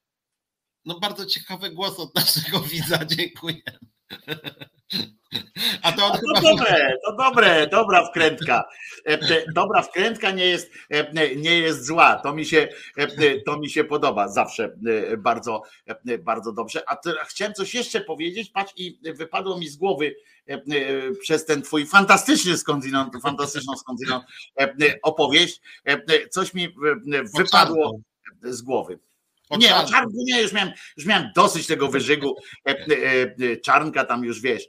no bardzo ciekawy głos od naszego [LAUGHS] widza, dziękuję. A to, A to dobre, to dobre, dobra wkrętka. E, dobra wkrętka nie jest, e, nie jest zła. To mi się, e, to mi się podoba zawsze bardzo, bardzo dobrze. A chciałem coś jeszcze powiedzieć, patrz i wypadło mi z głowy przez ten twój fantastyczny skądinąd, fantastyczną skądinąd opowieść. Coś mi wypadło z głowy. O nie, czarnku. o czarnku nie, już miałem, już miałem dosyć tego wyżygu. E, e, e, czarnka tam już wiesz,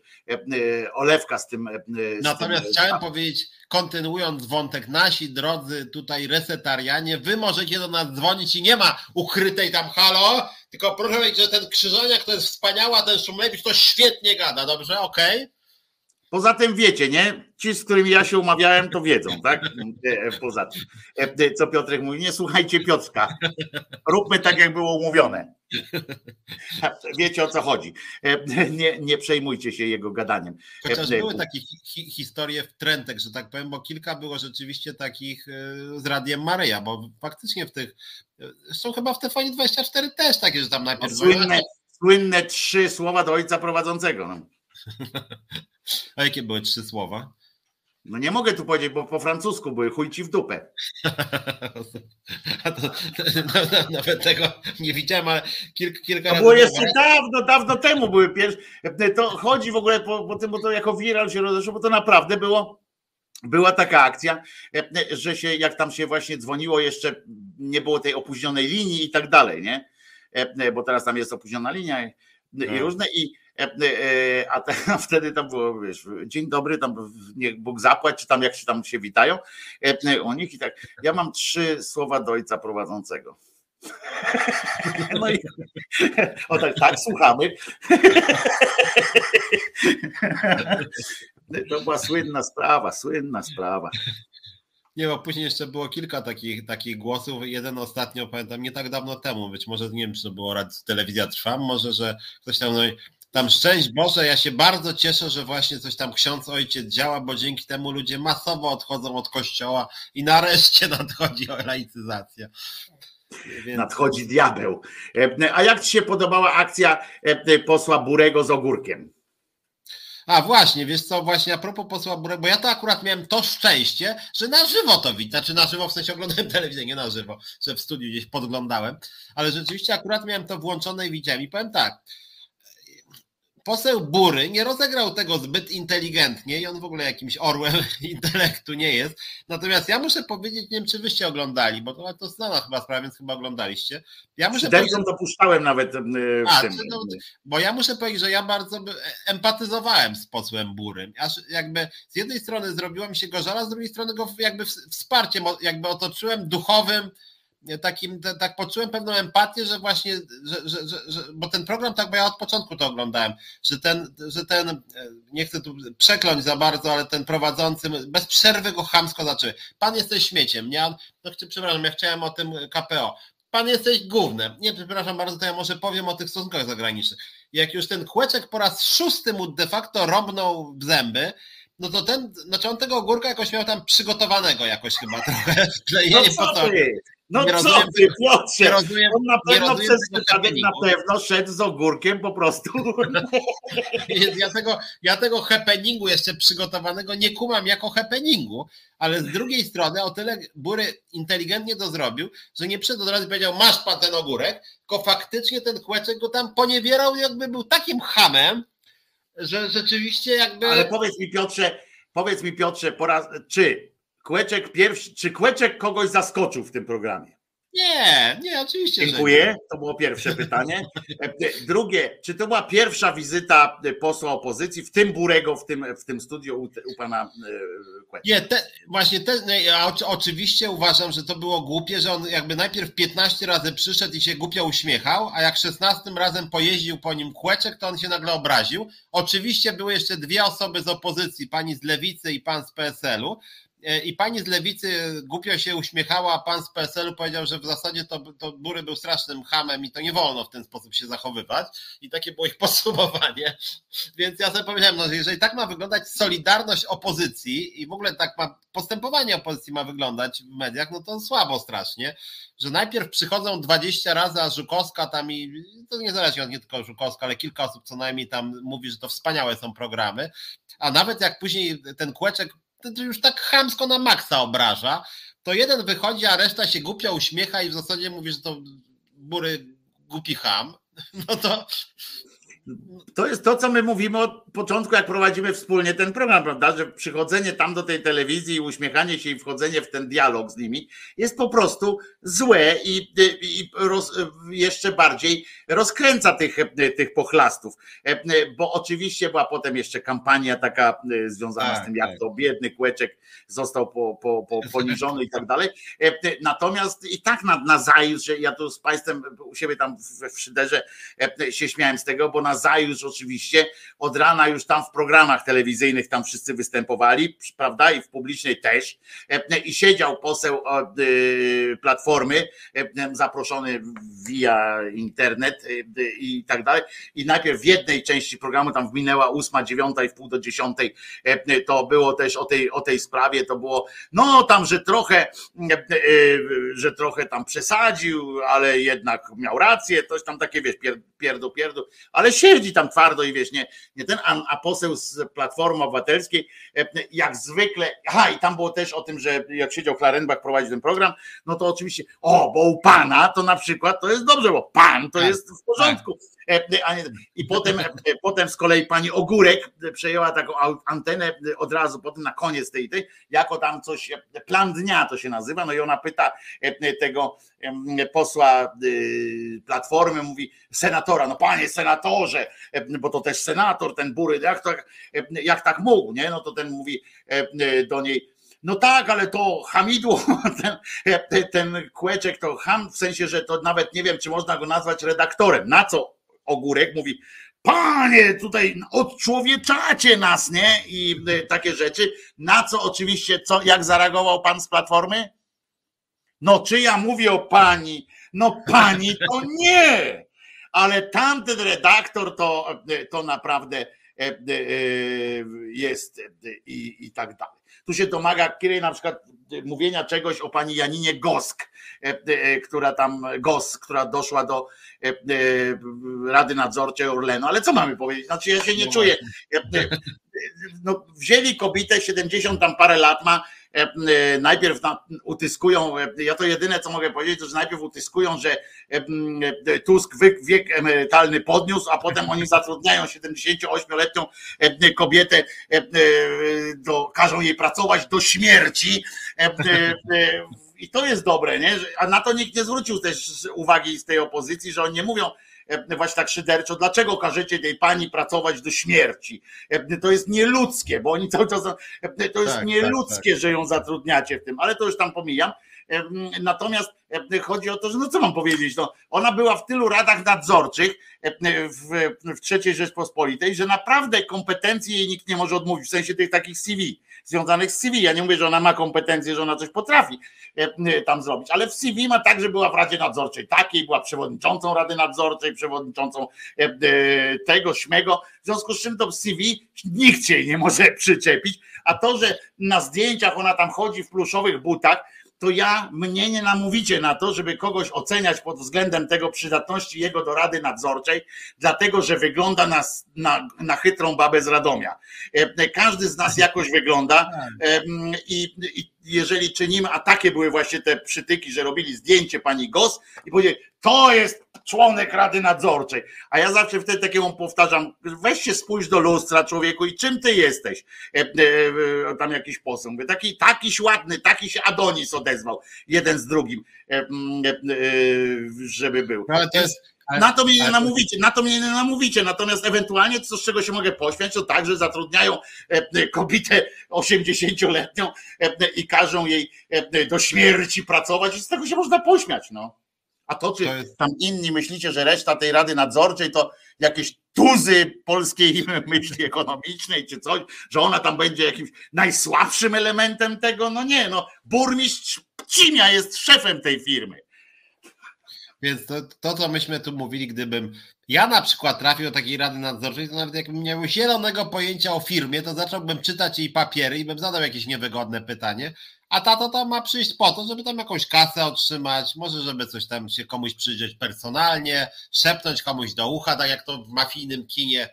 olewka z tym. Z Natomiast tym, chciałem powiedzieć, kontynuując wątek, nasi drodzy tutaj resetarianie, wy możecie do nas dzwonić i nie ma ukrytej tam halo, tylko proszę powiedzieć, że ten Krzyżaniak to jest wspaniała, ten Szumlewicz to świetnie gada, dobrze, okej? Okay? Poza tym wiecie, nie? Ci, z którymi ja się umawiałem, to wiedzą, tak? E, poza tym. E, co Piotrek mówi, nie słuchajcie Piotrka. Róbmy tak, jak było umówione. [LAUGHS] Wiecie o co chodzi. E, nie, nie przejmujcie się jego gadaniem. Chociaż były takie hi historie w trendek, że tak powiem, bo kilka było rzeczywiście takich z Radiem Maryja, bo faktycznie w tych, zresztą chyba w TVN24 też takie, że tam najpierw... No, słynne, słynne trzy słowa do ojca prowadzącego. [LAUGHS] No. A jakie były trzy słowa? No nie mogę tu powiedzieć, bo po francusku były chuj ci w dupę. [LAUGHS] To, [LAUGHS] nawet tego nie widziałem, ale kilka, kilka to razy. Było jeszcze dawno, dawno temu były pierwsze. To chodzi w ogóle po, po tym, bo to jako viral się rozeszło, bo to naprawdę było. Była taka akcja, że się, jak tam się właśnie dzwoniło, jeszcze nie było tej opóźnionej linii i tak dalej, nie? bo teraz tam jest opóźniona linia i no. różne i a, te, [LAUGHS] a wtedy tam było, wiesz, dzień dobry, tam niech Bóg zapłać, czy tam jak się tam się witają u nich i tak. Ja mam trzy słowa do ojca prowadzącego. [LAUGHS] No i o tak, tak, słuchamy. [LAUGHS] To była słynna sprawa, słynna sprawa. Nie, bo później jeszcze było kilka takich, takich głosów. Jeden ostatnio pamiętam nie tak dawno temu, być może nie wiem, czy to było telewizja trwa, może, że ktoś tam, no, tam szczęść Boże, ja się bardzo cieszę, że właśnie coś tam ksiądz ojciec działa, bo dzięki temu ludzie masowo odchodzą od kościoła i nareszcie [LAUGHS] nadchodzi laicyzacja. Więc... Nadchodzi diabeł. E, a jak Ci się podobała akcja e, posła Burego z ogórkiem? A właśnie, wiesz co, właśnie a propos posła Burego, bo ja to akurat miałem to szczęście, że na żywo to widzę, znaczy na żywo w sensie oglądałem [LAUGHS] telewizję, nie na żywo, że w studiu gdzieś podglądałem, ale rzeczywiście akurat miałem to włączone i widziałem i powiem tak, poseł Bury nie rozegrał tego zbyt inteligentnie i on w ogóle jakimś orłem [LAUGHS] intelektu nie jest. Natomiast ja muszę powiedzieć, nie wiem, czy wyście oglądali, bo to, to znana chyba sprawa, więc chyba oglądaliście. Ja muszę powiedzieć, dopuszczałem nawet w A, tym. No, bo ja muszę powiedzieć, że ja bardzo empatyzowałem z posłem Burym. Aż jakby z jednej strony zrobiło mi się go żala, z drugiej strony go jakby wsparciem jakby otoczyłem duchowym takim, tak poczułem pewną empatię, że właśnie, że, że, że, że, bo ten program, tak bo ja od początku to oglądałem, że ten, że ten, nie chcę tu przekląć za bardzo, ale ten prowadzący bez przerwy go chamsko zaczęły. Pan jesteś śmieciem, nie? No, przepraszam, ja chciałem o tym KPO. Pan jesteś głównym. Nie, przepraszam bardzo, to ja może powiem o tych stosunkach zagranicznych. Jak już ten kłeczek po raz szósty mu de facto robnął w zęby, no to ten, znaczy on tego ogórka jakoś miał tam przygotowanego jakoś chyba trochę. No nie co to? No nie co rozumiem, ty, Piotrze? Rozumiem, On na pewno przez przypadek na pewno szedł z ogórkiem po prostu. [LAUGHS] Ja tego, ja tego happeningu jeszcze przygotowanego nie kumam jako happeningu, ale z drugiej strony o tyle Bury inteligentnie to zrobił, że nie przyszedł od razu powiedział masz pan ten ogórek, tylko faktycznie ten kłeczek go tam poniewierał jakby był takim hamem, że rzeczywiście jakby... Ale powiedz mi Piotrze, powiedz mi Piotrze, po raz, czy Kłeczek pierwszy, czy Kłeczek kogoś zaskoczył w tym programie? Nie, nie, oczywiście. Dziękuję. To było pierwsze pytanie. [LAUGHS] Drugie, czy to była pierwsza wizyta posła opozycji, w tym Burego, w tym, w tym studiu u, u pana e, Kłeczka? Nie, te, właśnie te, ja oczywiście uważam, że to było głupie, że on jakby najpierw 15 razy przyszedł i się głupio uśmiechał, a jak 16 razem pojeździł po nim Kłeczek, to on się nagle obraził. Oczywiście były jeszcze dwie osoby z opozycji, pani z Lewicy i pan z PSL-u, i pani z lewicy głupio się uśmiechała, a pan z PSL-u powiedział, że w zasadzie to, to Bury był strasznym hamem i to nie wolno w ten sposób się zachowywać. I takie było ich [LAUGHS] podsumowanie. Więc ja sobie powiedziałem, no jeżeli tak ma wyglądać solidarność opozycji i w ogóle tak ma postępowanie opozycji ma wyglądać w mediach, no to słabo strasznie, że najpierw przychodzą 20 razy, a Żukowska tam i to niezależnie od nie tylko Żukowska, ale kilka osób co najmniej tam mówi, że to wspaniałe są programy, a nawet jak później ten kłeczek już tak chamsko na maksa obraża, to jeden wychodzi, a reszta się głupio uśmiecha i w zasadzie mówi, że to bury głupi ham, [LAUGHS] no to to jest to, co my mówimy od początku, jak prowadzimy wspólnie ten program, prawda? Że przychodzenie tam do tej telewizji i uśmiechanie się i wchodzenie w ten dialog z nimi jest po prostu złe i, i roz, jeszcze bardziej rozkręca tych, tych pochlastów. Bo oczywiście była potem jeszcze kampania taka związana tak, z tym, jak tak. to biedny kłeczek został po, po, po [LAUGHS] poniżony i tak dalej. Natomiast i tak na, na zajutrz, że ja tu z Państwem u siebie tam w Szyderze się śmiałem z tego, bo na zajutrz oczywiście, od rana już tam w programach telewizyjnych tam wszyscy występowali, prawda, i w publicznej też. I siedział poseł od y, Platformy, zaproszony via internet i tak dalej. I najpierw w jednej części programu, tam minęła ósma, dziewiąta i w pół do dziesiątej, to było też o tej, o tej sprawie, to było, no tam, że trochę, że trochę tam przesadził, ale jednak miał rację, coś tam takie, wiesz, pierdu, pierdu, ale siedzi tam twardo i wiesz, nie, nie ten, a, a, a poseł z Platformy Obywatelskiej, jak zwykle, aha i tam było też o tym, że jak siedział Klarenbach prowadził ten program, no to oczywiście, o, bo u pana to na przykład to jest dobrze, bo pan to tak, jest w porządku. Tak. I potem, potem z kolei pani Ogórek przejęła taką antenę od razu potem na koniec tej, tej jako tam coś, plan dnia to się nazywa, no i ona pyta tego posła y, Platformy, mówi senatora, no panie senatorze, bo to też senator, ten bury, jak tak, jak tak mógł, nie? No to ten mówi do niej, no tak, ale to hamidło, [LAUGHS] ten, ten kłeczek to ham, w sensie, że to nawet nie wiem, czy można go nazwać redaktorem. Na co Ogórek mówi, panie, tutaj odczłowieczacie nas, nie? I y, takie rzeczy. Na co oczywiście, co, jak zareagował pan z Platformy? No czy ja mówię o pani? No pani to nie! Ale tamten redaktor to, y, to naprawdę y, jest i, i tak dalej. Tu się domaga kiedy na przykład mówienia czegoś o pani Janinie Gosk, która tam Gosk, która doszła do E, e, Rady Nadzorczej Orlenu, ale co mamy powiedzieć? Znaczy ja się nie no czuję. E, no, wzięli kobietę 70 tam parę lat ma, najpierw utyskują, ja to jedyne co mogę powiedzieć, to że najpierw utyskują, że Tusk wiek emerytalny podniósł, a potem oni zatrudniają 78-letnią kobietę, do, każą jej pracować do śmierci i to jest dobre, nie? A na to nikt nie zwrócił też uwagi z tej opozycji, że oni nie mówią e, właśnie tak szyderczo, dlaczego każecie tej pani pracować do śmierci? E, to jest nieludzkie, bo oni cały czas, e, to jest tak, nieludzkie, tak, tak. że ją zatrudniacie w tym, ale to już tam pomijam. Natomiast chodzi o to, że no co mam powiedzieć, no, ona była w tylu radach nadzorczych w, w III Rzeczpospolitej, że naprawdę kompetencji jej nikt nie może odmówić, w sensie tych takich CV związanych z CV. Ja nie mówię, że ona ma kompetencje, że ona coś potrafi e, e, tam zrobić, ale w CV ma tak, że była w Radzie Nadzorczej takiej, była przewodniczącą Rady Nadzorczej, przewodniczącą e, tego, śmego, w związku z czym to w CV nikt jej nie może [LAUGHS] przyczepić, a to, że na zdjęciach ona tam chodzi w pluszowych butach, to ja mnie nie namówicie na to, żeby kogoś oceniać pod względem tego przydatności jego do rady nadzorczej, dlatego że wygląda na, na, na chytrą babę z Radomia. E, każdy z nas jakoś wygląda e, i, i jeżeli czynimy, a takie były właśnie te przytyki, że robili zdjęcie pani Gos i powiedzieli, to jest członek Rady Nadzorczej. A ja zawsze wtedy takiemu powtarzam, weź się spójrz do lustra człowieku i czym ty jesteś? E, e, e, tam jakiś poseł. Mówię, taki, takiś ładny, taki się Adonis odezwał, jeden z drugim, żeby był. No, ale to jest, na to mnie nie namówicie, na to mnie nie namówicie. Natomiast ewentualnie co z czego się mogę pośmiać, to tak, że zatrudniają kobietę 80-letnią i każą jej do śmierci pracować i z tego się można pośmiać. No. A to, czy tam inni myślicie, że reszta tej Rady Nadzorczej to jakieś tuzy polskiej [LAUGHS] myśli ekonomicznej, czy coś, że ona tam będzie jakimś najsłabszym elementem tego? No nie, no burmistrz Cimia jest szefem tej firmy. Więc to, to, co myśmy tu mówili, gdybym ja na przykład trafił do takiej rady nadzorczej, to nawet jakbym nie miał zielonego pojęcia o firmie, to zacząłbym czytać jej papiery i bym zadał jakieś niewygodne pytanie, a tato tam ma przyjść po to, żeby tam jakąś kasę otrzymać, może żeby coś tam się komuś przyjrzeć personalnie, szepnąć komuś do ucha, tak jak to w mafijnym kinie.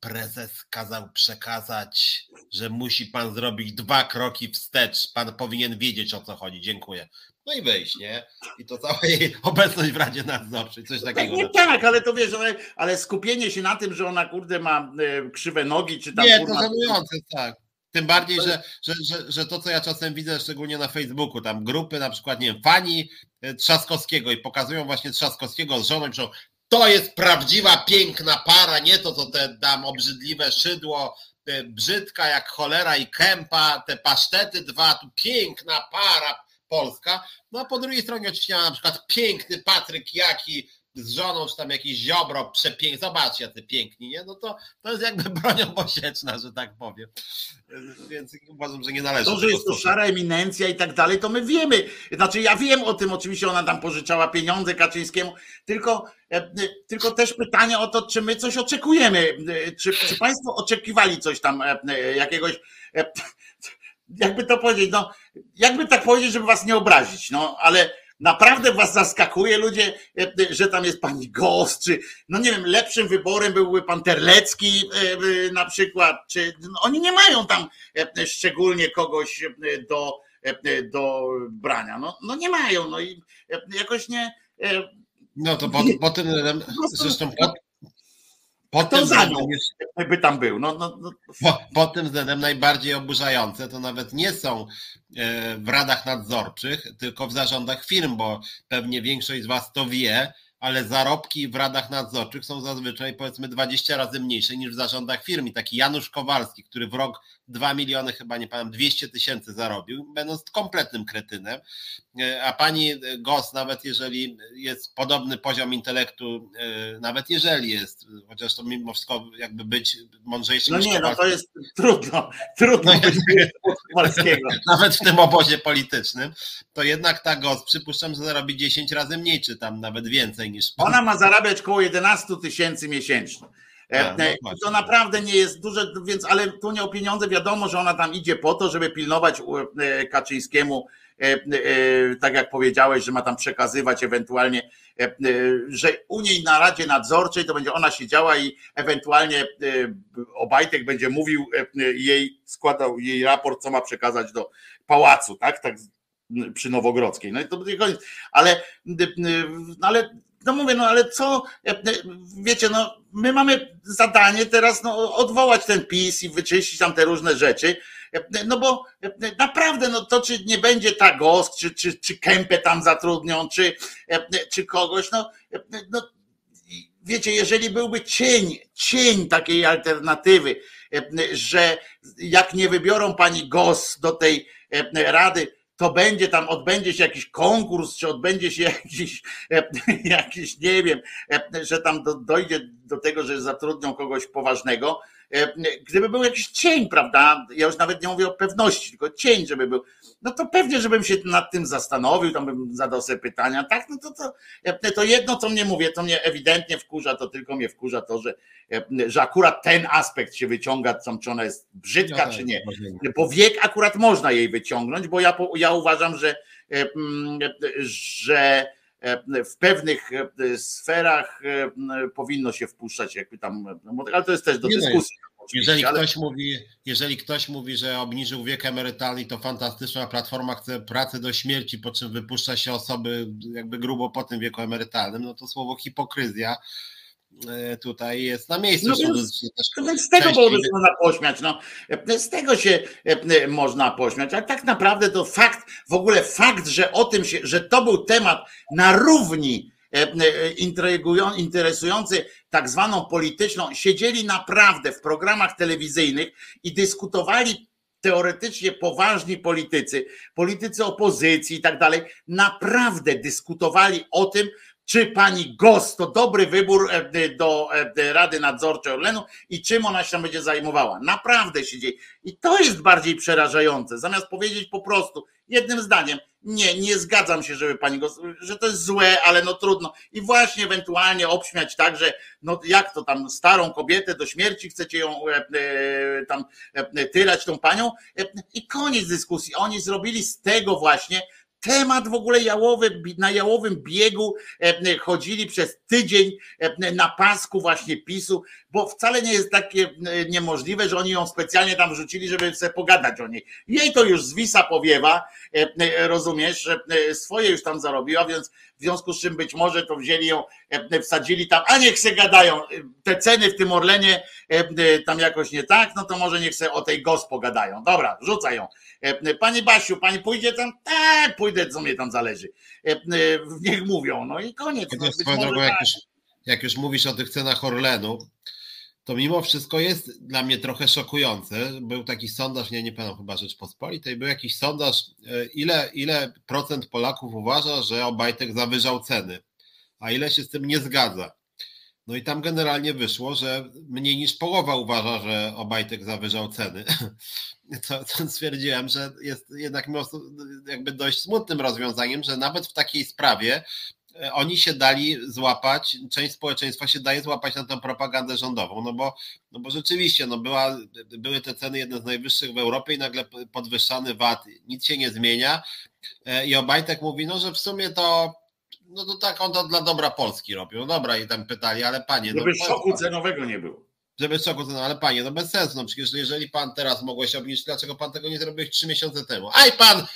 Prezes kazał przekazać, że musi pan zrobić dwa kroki wstecz. Pan powinien wiedzieć o co chodzi. Dziękuję. No i wyjść, nie? I to cała jej [LAUGHS] obecność w Radzie Nadzorczej, coś takiego. Tak, tak, ale to wiesz, ale, ale skupienie się na tym, że ona kurde ma e, krzywe nogi, czy tam. Nie, to żenujące, tak. Tym bardziej, że, że, że, że to, co ja czasem widzę, szczególnie na Facebooku, tam grupy na przykład, nie wiem, fani e, Trzaskowskiego i pokazują właśnie Trzaskowskiego z żoną i piszą, to jest prawdziwa, piękna para, nie to, co te dam obrzydliwe szydło, brzydka jak cholera i kępa, te pasztety dwa, tu piękna para polska. No a po drugiej stronie oczywiście na przykład piękny Patryk Jaki, z żoną, czy tam jakiś ziobro przepiękny, zobaczcie jacy piękni, nie? No to, to jest jakby bronią posieczna, że tak powiem. Więc uważam, że nie należy. To, że jest to szara eminencja i tak dalej, to my wiemy. Znaczy ja wiem o tym, oczywiście ona tam pożyczała pieniądze Kaczyńskiemu, tylko, e, tylko też pytanie o to, czy my coś oczekujemy. Czy, czy Państwo oczekiwali coś tam, e, jakiegoś e, jakby to powiedzieć, no, jakby tak powiedzieć, żeby was nie obrazić, no, ale Naprawdę was zaskakuje ludzie, że tam jest pani Gos, czy no nie wiem, lepszym wyborem byłby pan Terlecki na przykład, czy no oni nie mają tam szczególnie kogoś do, do brania. No, no nie mają, no i jakoś nie. No to po, po tym zresztą po, po tym względem by tam był. No, no, no. Po, po, tym względem najbardziej oburzające to nawet nie są e, w radach nadzorczych, tylko w zarządach firm, bo pewnie większość z Was to wie, ale zarobki w radach nadzorczych są zazwyczaj powiedzmy 20 razy mniejsze niż w zarządach firm. I taki Janusz Kowalski, który w rok 2 miliony, chyba nie pamiętam, 200 tysięcy zarobił, będąc kompletnym kretynem. E, a pani Gos, nawet jeżeli jest podobny poziom intelektu, e, nawet jeżeli jest, chociaż to mimo wszystko jakby być mądrzejszym. No nie, no to jest trudno, trudno no, Kowalskiego. [LAUGHS] Nawet w tym obozie politycznym, to jednak ta Gos, przypuszczam, że zarobi 10 razy mniej, czy tam nawet więcej niż. Ona ma zarabiać około 11 tysięcy miesięcznie. E, no, no to naprawdę nie jest duże, więc ale tu nie o pieniądze, wiadomo, że ona tam idzie po to, żeby pilnować e, Kaczyńskiemu, e, tak jak powiedziałeś, że ma tam przekazywać ewentualnie, że u niej na Radzie Nadzorczej to będzie ona siedziała i ewentualnie Obajtek będzie mówił jej, składał jej raport, co ma przekazać do pałacu, tak? tak przy Nowogrodzkiej. No i to będzie koniec. Ale, ale no mówię, no ale co, wiecie, no my mamy zadanie teraz no, odwołać ten PiS i wyczyścić tam te różne rzeczy, no bo naprawdę, no to czy nie będzie ta GOSK, czy, czy, czy Kępę tam zatrudnią, czy, czy kogoś, no, no wiecie, jeżeli byłby cień, cień takiej alternatywy, że jak nie wybiorą pani GOS do tej rady, to będzie tam, odbędzie się jakiś konkurs, czy odbędzie się [LAUGHS] jakiś, jakiś nie wiem, że tam dojdzie do tego, że zatrudnią kogoś poważnego. Gdyby był jakiś cień, prawda? Ja już nawet nie mówię o pewności, tylko cień, żeby był no to pewnie, żebym się nad tym zastanowił, tam bym zadał sobie pytania, tak, no to, to, to jedno, co mnie mówię, to mnie ewidentnie wkurza, to tylko mnie wkurza to, że, że akurat ten aspekt się wyciąga, czy ona jest brzydka, no, czy nie. Bo wiek akurat można jej wyciągnąć, bo ja, ja uważam, że, że w pewnych sferach powinno się wpuszczać, jakby tam, ale to jest też do no dyskusji. Jeżeli, ale... ktoś mówi, jeżeli ktoś mówi, że obniżył wiek emerytalny, to fantastyczna platforma chce pracy do śmierci, po czym wypuszcza się osoby jakby grubo po tym wieku emerytalnym, no to słowo hipokryzja e, tutaj jest na miejscu. No więc, więc z tego powodu się można pośmiać. No. Z tego się e, można pośmiać, ale tak naprawdę to fakt, w ogóle fakt, że o tym się, że to był temat na równi E, e, interesujący tak zwaną polityczną, siedzieli naprawdę w programach telewizyjnych i dyskutowali teoretycznie poważni politycy, politycy opozycji i tak dalej, naprawdę dyskutowali o tym, czy pani Gos to dobry wybór e, do Rady Nadzorczej Orlenu i czym ona się będzie zajmowała. Naprawdę się dzieje. I to jest bardziej przerażające. Zamiast powiedzieć po prostu jednym zdaniem, nie, nie zgadzam się, żeby pani go, że to jest złe, ale no trudno. I właśnie ewentualnie obśmiać tak, że no jak to tam starą kobietę do śmierci chcecie ją e, e, tam e, tyrać tą panią i koniec dyskusji. Oni zrobili z tego właśnie temat w ogóle jałowy, na jałowym biegu chodzili przez tydzień na pasku właśnie PiSu, bo wcale nie jest takie niemożliwe, że oni ją specjalnie tam wrzucili, żeby sobie pogadać o niej. Jej to już zwisa powiewa, rozumiesz, swoje już tam zarobiła, więc w związku z czym być może to wzięli ją, wsadzili tam, a niech se gadają, te ceny w tym Orlenie tam jakoś nie tak, no to może niech se o tej GOS pogadają. Dobra, rzucaj ją. Pani Basiu, pani pójdzie tam? Tak, pójdę, co mnie tam zależy. Niech mówią, no i koniec. No, drogą, jak, tak. jak już mówisz o tych cenach Orlenu, to mimo wszystko jest dla mnie trochę szokujące. Był taki sondaż, nie, nie pamiętam chyba Rzeczpospolitej, był jakiś sondaż, e, ile, ile procent Polaków uważa, że Obajtek zawyżał ceny, a ile się z tym nie zgadza. No i tam generalnie wyszło, że mniej niż połowa uważa, że Obajtek zawyżał ceny. [LAUGHS] To, to stwierdziłem, że jest jednak jakby dość smutnym rozwiązaniem, że nawet w takiej sprawie oni się dali złapać, część społeczeństwa się daje złapać na tę propagandę rządową, no bo, no bo rzeczywiście no była, były te ceny jedne z najwyższych w Europie i nagle podwyższany VAT, nic się nie zmienia, i Obajtek mówi, no że w sumie to no to tak on to dla dobra Polski robił. No dobra, i tam pytali, ale panie. Żeby no, szoku cenowego nie było. Żeby szoku cenowego, ale panie, no bez sensu. No przecież jeżeli pan teraz mogłeś obniżyć, dlaczego pan tego nie zrobiłeś trzy miesiące temu? Aj pan,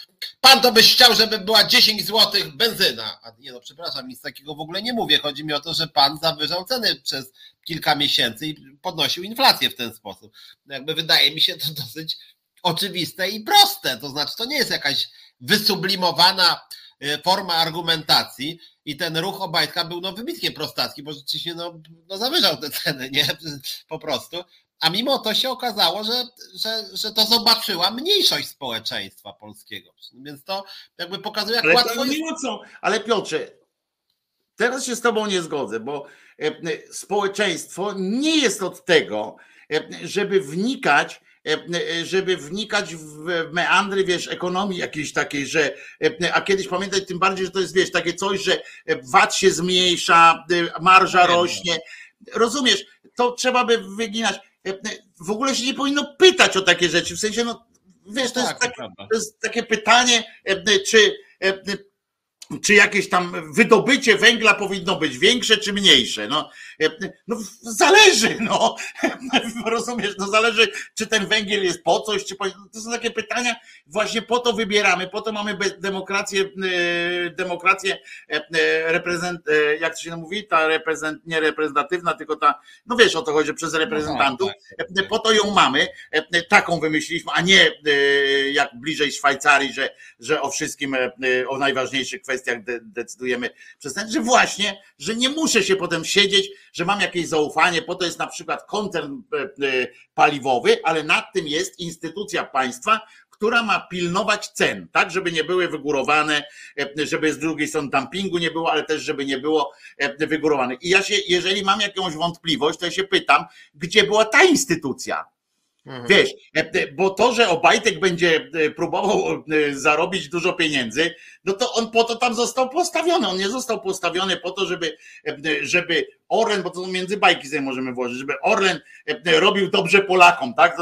pan to byś chciał, żeby była 10 zł benzyna. A nie no, przepraszam, nic takiego w ogóle nie mówię. Chodzi mi o to, że pan zawyżał ceny przez kilka miesięcy i podnosił inflację w ten sposób. No jakby wydaje mi się to [LAUGHS] dosyć oczywiste i proste. To znaczy, to nie jest jakaś wysublimowana e, forma argumentacji i ten ruch Obajtka był no wybitnie prostacki, bo rzeczywiście no, no zawyżał te ceny, nie? [LAUGHS] Po prostu. A mimo to się okazało, że, że, że to zobaczyła mniejszość społeczeństwa polskiego. Więc to jakby pokazuje, jak ale łatwo jest... Ale Piotrze, teraz się z tobą nie zgodzę, bo e, społeczeństwo nie jest od tego, e, żeby wnikać żeby wnikać w meandry, wiesz, ekonomii jakiejś takiej, że, e, a kiedyś pamiętać tym bardziej, że to jest, wiesz, takie coś, że VAT się zmniejsza, marża rośnie. Rozumiesz, to trzeba by wyginać. W ogóle się nie powinno pytać o takie rzeczy, w sensie, no, wiesz, to, jest, tak, to jest takie pytanie, czy czy jakieś tam wydobycie węgla powinno być większe czy mniejsze? No, e, no zależy, no. [LAUGHS] Rozumiesz, no zależy, czy ten węgiel jest po coś, czy po... To są takie pytania, właśnie po to wybieramy, po to mamy demokrację, e, demokrację e, reprezent, jak to się mówi, ta reprezent, nie reprezentatywna, tylko ta, no wiesz o to chodzi, przez reprezentantów, no tak, tak. po to ją mamy, taką wymyśliliśmy, a nie jak bliżej Szwajcarii, że, że o wszystkim, o najważniejszych kwestiach kwestiach de decydujemy przez ten, że właśnie, że nie muszę się potem siedzieć, że mam jakieś zaufanie, po to jest na przykład koncern e, e, paliwowy, ale nad tym jest instytucja państwa, która ma pilnować cen, tak, żeby nie były wygórowane, e, żeby z drugiej strony dumpingu nie było, ale też żeby nie było wygórowane. I ja się, jeżeli mam jakąś wątpliwość, to ja się pytam, gdzie była ta instytucja? Mhm. Wiesz, bo to, że Obajtek będzie próbował zarobić dużo pieniędzy, no to on po to tam został postawiony. On nie został postawiony po to, żeby, żeby Orlen, bo to między bajki sobie możemy włożyć, żeby Orlen robił dobrze Polakom, tak?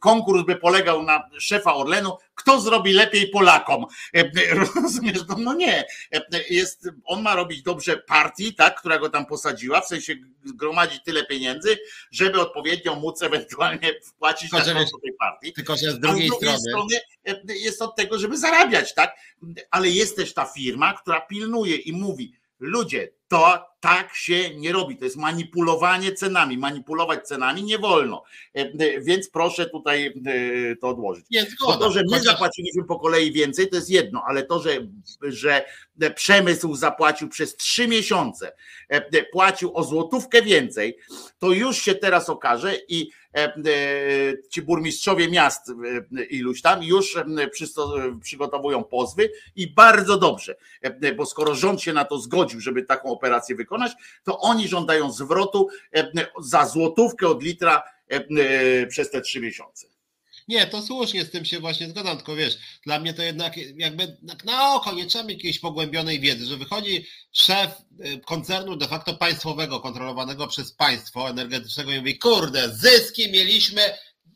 Konkurs by polegał na szefa Orlenu, kto zrobi lepiej Polakom. [LAUGHS] Rozumiesz? No, no nie. Jest, on ma robić dobrze partii, tak, która go tam posadziła, w sensie gromadzić tyle pieniędzy, żeby odpowiednio móc ewentualnie wpłacić tylko, na tej partii. Tylko, że z drugiej, z drugiej strony, strony jest od tego, żeby zarabiać, tak? Ale jest też ta firma, która pilnuje i mówi, ludzie, to tak się nie robi. To jest manipulowanie cenami. Manipulować cenami nie wolno. E, e, więc proszę tutaj e, to odłożyć. Nie, zgoda, to, że my zapłaciliśmy po kolei więcej, to jest jedno, ale to, że, że przemysł zapłacił przez trzy miesiące, płacił o złotówkę więcej, to już się teraz okaże i ci burmistrzowie miast iluś tam już przygotowują pozwy i bardzo dobrze, bo skoro rząd się na to zgodził, żeby taką operację wykonać, to oni żądają zwrotu e, za złotówkę od litra e, e, przez te trzy miesiące. Nie, to słusznie, z tym się właśnie zgadzam, tylko wiesz, dla mnie to jednak jakby na oko nie trzeba jakiejś pogłębionej wiedzy, że wychodzi szef koncernu de facto państwowego, kontrolowanego przez państwo energetycznego i mówi, kurde, zyski mieliśmy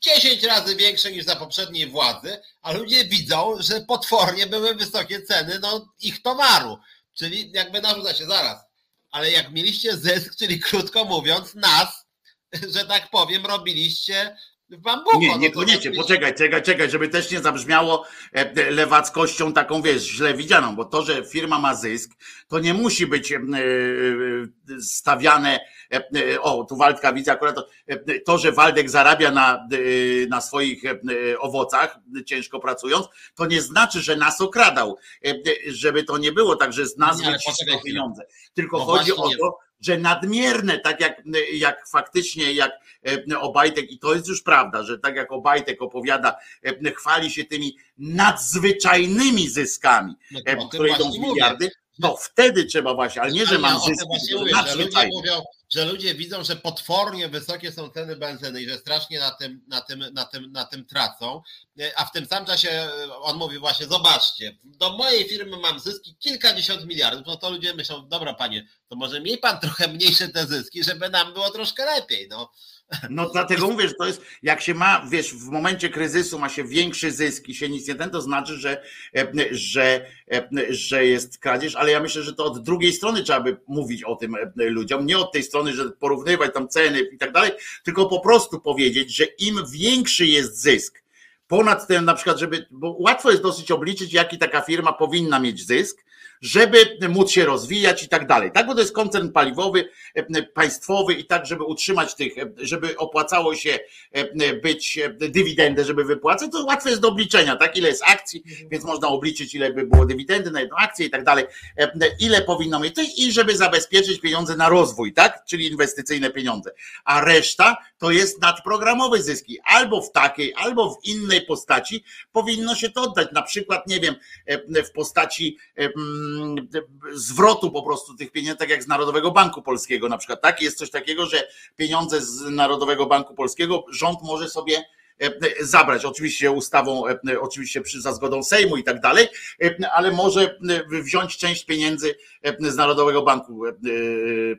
10 razy większe niż za poprzedniej władzy, a ludzie widzą, że potwornie były wysokie ceny no, ich towaru. Czyli jakby narzuca się zaraz. Ale jak mieliście zysk, czyli krótko mówiąc, nas, że tak powiem, robiliście Bambuko, nie, no niekoniecznie. Poczekaj, czekaj, czekaj, żeby też nie zabrzmiało e, e, lewackością taką, wiesz, źle widzianą, bo to, że firma ma zysk, to nie musi być e, stawiane, o, tu Waldka widzę akurat to, to, że Waldek zarabia na, na swoich owocach, ciężko pracując, to nie znaczy, że nas okradał, żeby to nie było tak, że z nas wyciskał pieniądze. Tylko no chodzi o to, że nadmierne, tak jak, jak faktycznie, jak e, Obajtek, i to jest już prawda, że tak jak Obajtek opowiada, e, chwali się tymi nadzwyczajnymi zyskami, no e, które idą w miliardy, no wtedy trzeba właśnie, ale nie, że mam zyski, mówię, że ludzie mówią, że ludzie widzą, że potwornie wysokie są ceny benzyny i że strasznie na tym, na tym, na tym, na tym tracą, a w tym samym czasie on mówi właśnie, zobaczcie, do mojej firmy mam zyski kilkadziesiąt miliardów, no to ludzie myślą, dobra panie, to może miej pan trochę mniejsze te zyski, żeby nam było troszkę lepiej, no. No dlatego mówię, że to jest, jak się ma, wiesz, w momencie kryzysu ma się większy zysk i się nic nie ten, to znaczy, że, że, że jest kradzież, ale ja myślę, że to od drugiej strony trzeba by mówić o tym ludziom, nie od tej strony, że porównywać tam ceny i tak dalej, tylko po prostu powiedzieć, że im większy jest zysk, ponad tym na przykład, żeby, bo łatwo jest dosyć obliczyć, jaki taka firma powinna mieć zysk, żeby móc się rozwijać i tak dalej. Tak, bo to jest koncern paliwowy, e, państwowy i tak, żeby utrzymać tych, e, żeby opłacało się e, być dywidendę, żeby wypłacać, to łatwe jest do obliczenia, tak? Ile jest akcji, więc można obliczyć, ile by było dywidendy na jedną akcję i tak dalej, ile powinno mieć i żeby zabezpieczyć pieniądze na rozwój, tak? Czyli inwestycyjne pieniądze. A reszta to jest nadprogramowe zyski. Albo w takiej, albo w innej postaci powinno się to oddać. Na przykład, nie wiem, w postaci zwrotu po prostu tych pieniędzy, tak jak z Narodowego Banku Polskiego na przykład. Tak, jest coś takiego, że pieniądze z Narodowego Banku Polskiego rząd może sobie e, zabrać, oczywiście ustawą, e, oczywiście przy, za zgodą Sejmu i tak dalej, e, ale może wziąć część pieniędzy z Narodowego Banku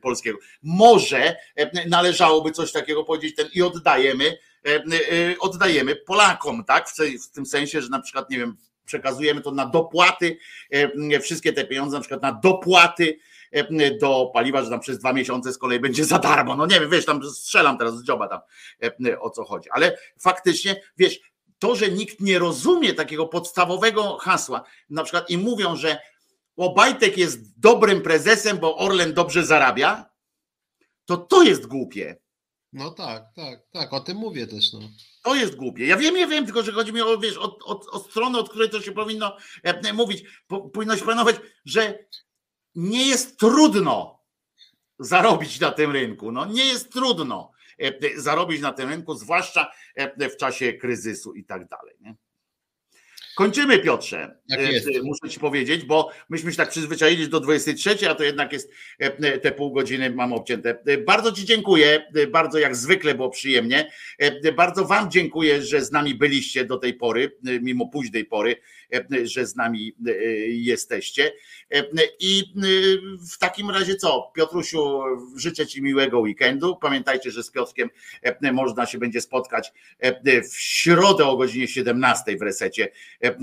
Polskiego. Może należałoby coś takiego powiedzieć ten i oddajemy, oddajemy Polakom, tak? W tym sensie, że na przykład, nie wiem, przekazujemy to na dopłaty, e, wszystkie te pieniądze na przykład na dopłaty e, do paliwa, że tam przez dwa miesiące z kolei będzie za darmo. No nie wiem, wiesz, tam strzelam teraz z dzioba tam e, o co chodzi. Ale faktycznie, wiesz, to, że nikt nie rozumie takiego podstawowego hasła, na przykład i mówią, że Obajtek jest dobrym prezesem, bo Orlen dobrze zarabia, to to jest głupie. No tak, tak, tak, o tym mówię też. No. To jest głupie. Ja wiem, ja wiem, tylko że chodzi mi o, wiesz, o, o, o stronę, od której to się powinno e, mówić. Po, powinno się planować, że nie jest trudno zarobić na tym rynku. No, nie jest trudno e, zarobić na tym rynku, zwłaszcza e, w czasie kryzysu i tak dalej. Nie? Kończymy, Piotrze. Tak jest. Muszę ci powiedzieć, bo myśmy się tak przyzwyczaili do 23, a to jednak jest te pół godziny mam obcięte. Bardzo Ci dziękuję, bardzo jak zwykle było przyjemnie. Bardzo Wam dziękuję, że z nami byliście do tej pory, mimo późnej pory, że z nami jesteście. I w takim razie co? Piotrusiu, życzę Ci miłego weekendu. Pamiętajcie, że z Piotrkiem można się będzie spotkać w środę o godzinie 17 w resecie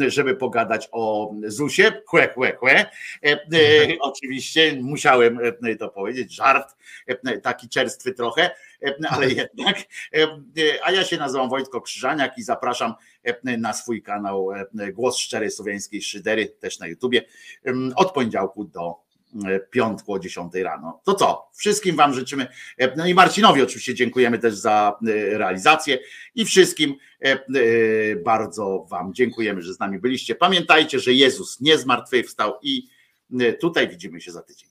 żeby pogadać o Zusie. Chłe, chłe, chłe. Oczywiście musiałem to powiedzieć, żart, taki czerstwy trochę, ale [LAUGHS] jednak. A ja się nazywam Wojtko Krzyżaniak i zapraszam na swój kanał Głos Szczerej Słowiańskiej Szydery, też na YouTubie, od poniedziałku do piątku o 10 rano. To co? Wszystkim Wam życzymy, no i Marcinowi oczywiście dziękujemy też za e, realizację i wszystkim e, e, bardzo Wam dziękujemy, że z nami byliście. Pamiętajcie, że Jezus nie zmartwychwstał i tutaj widzimy się za tydzień.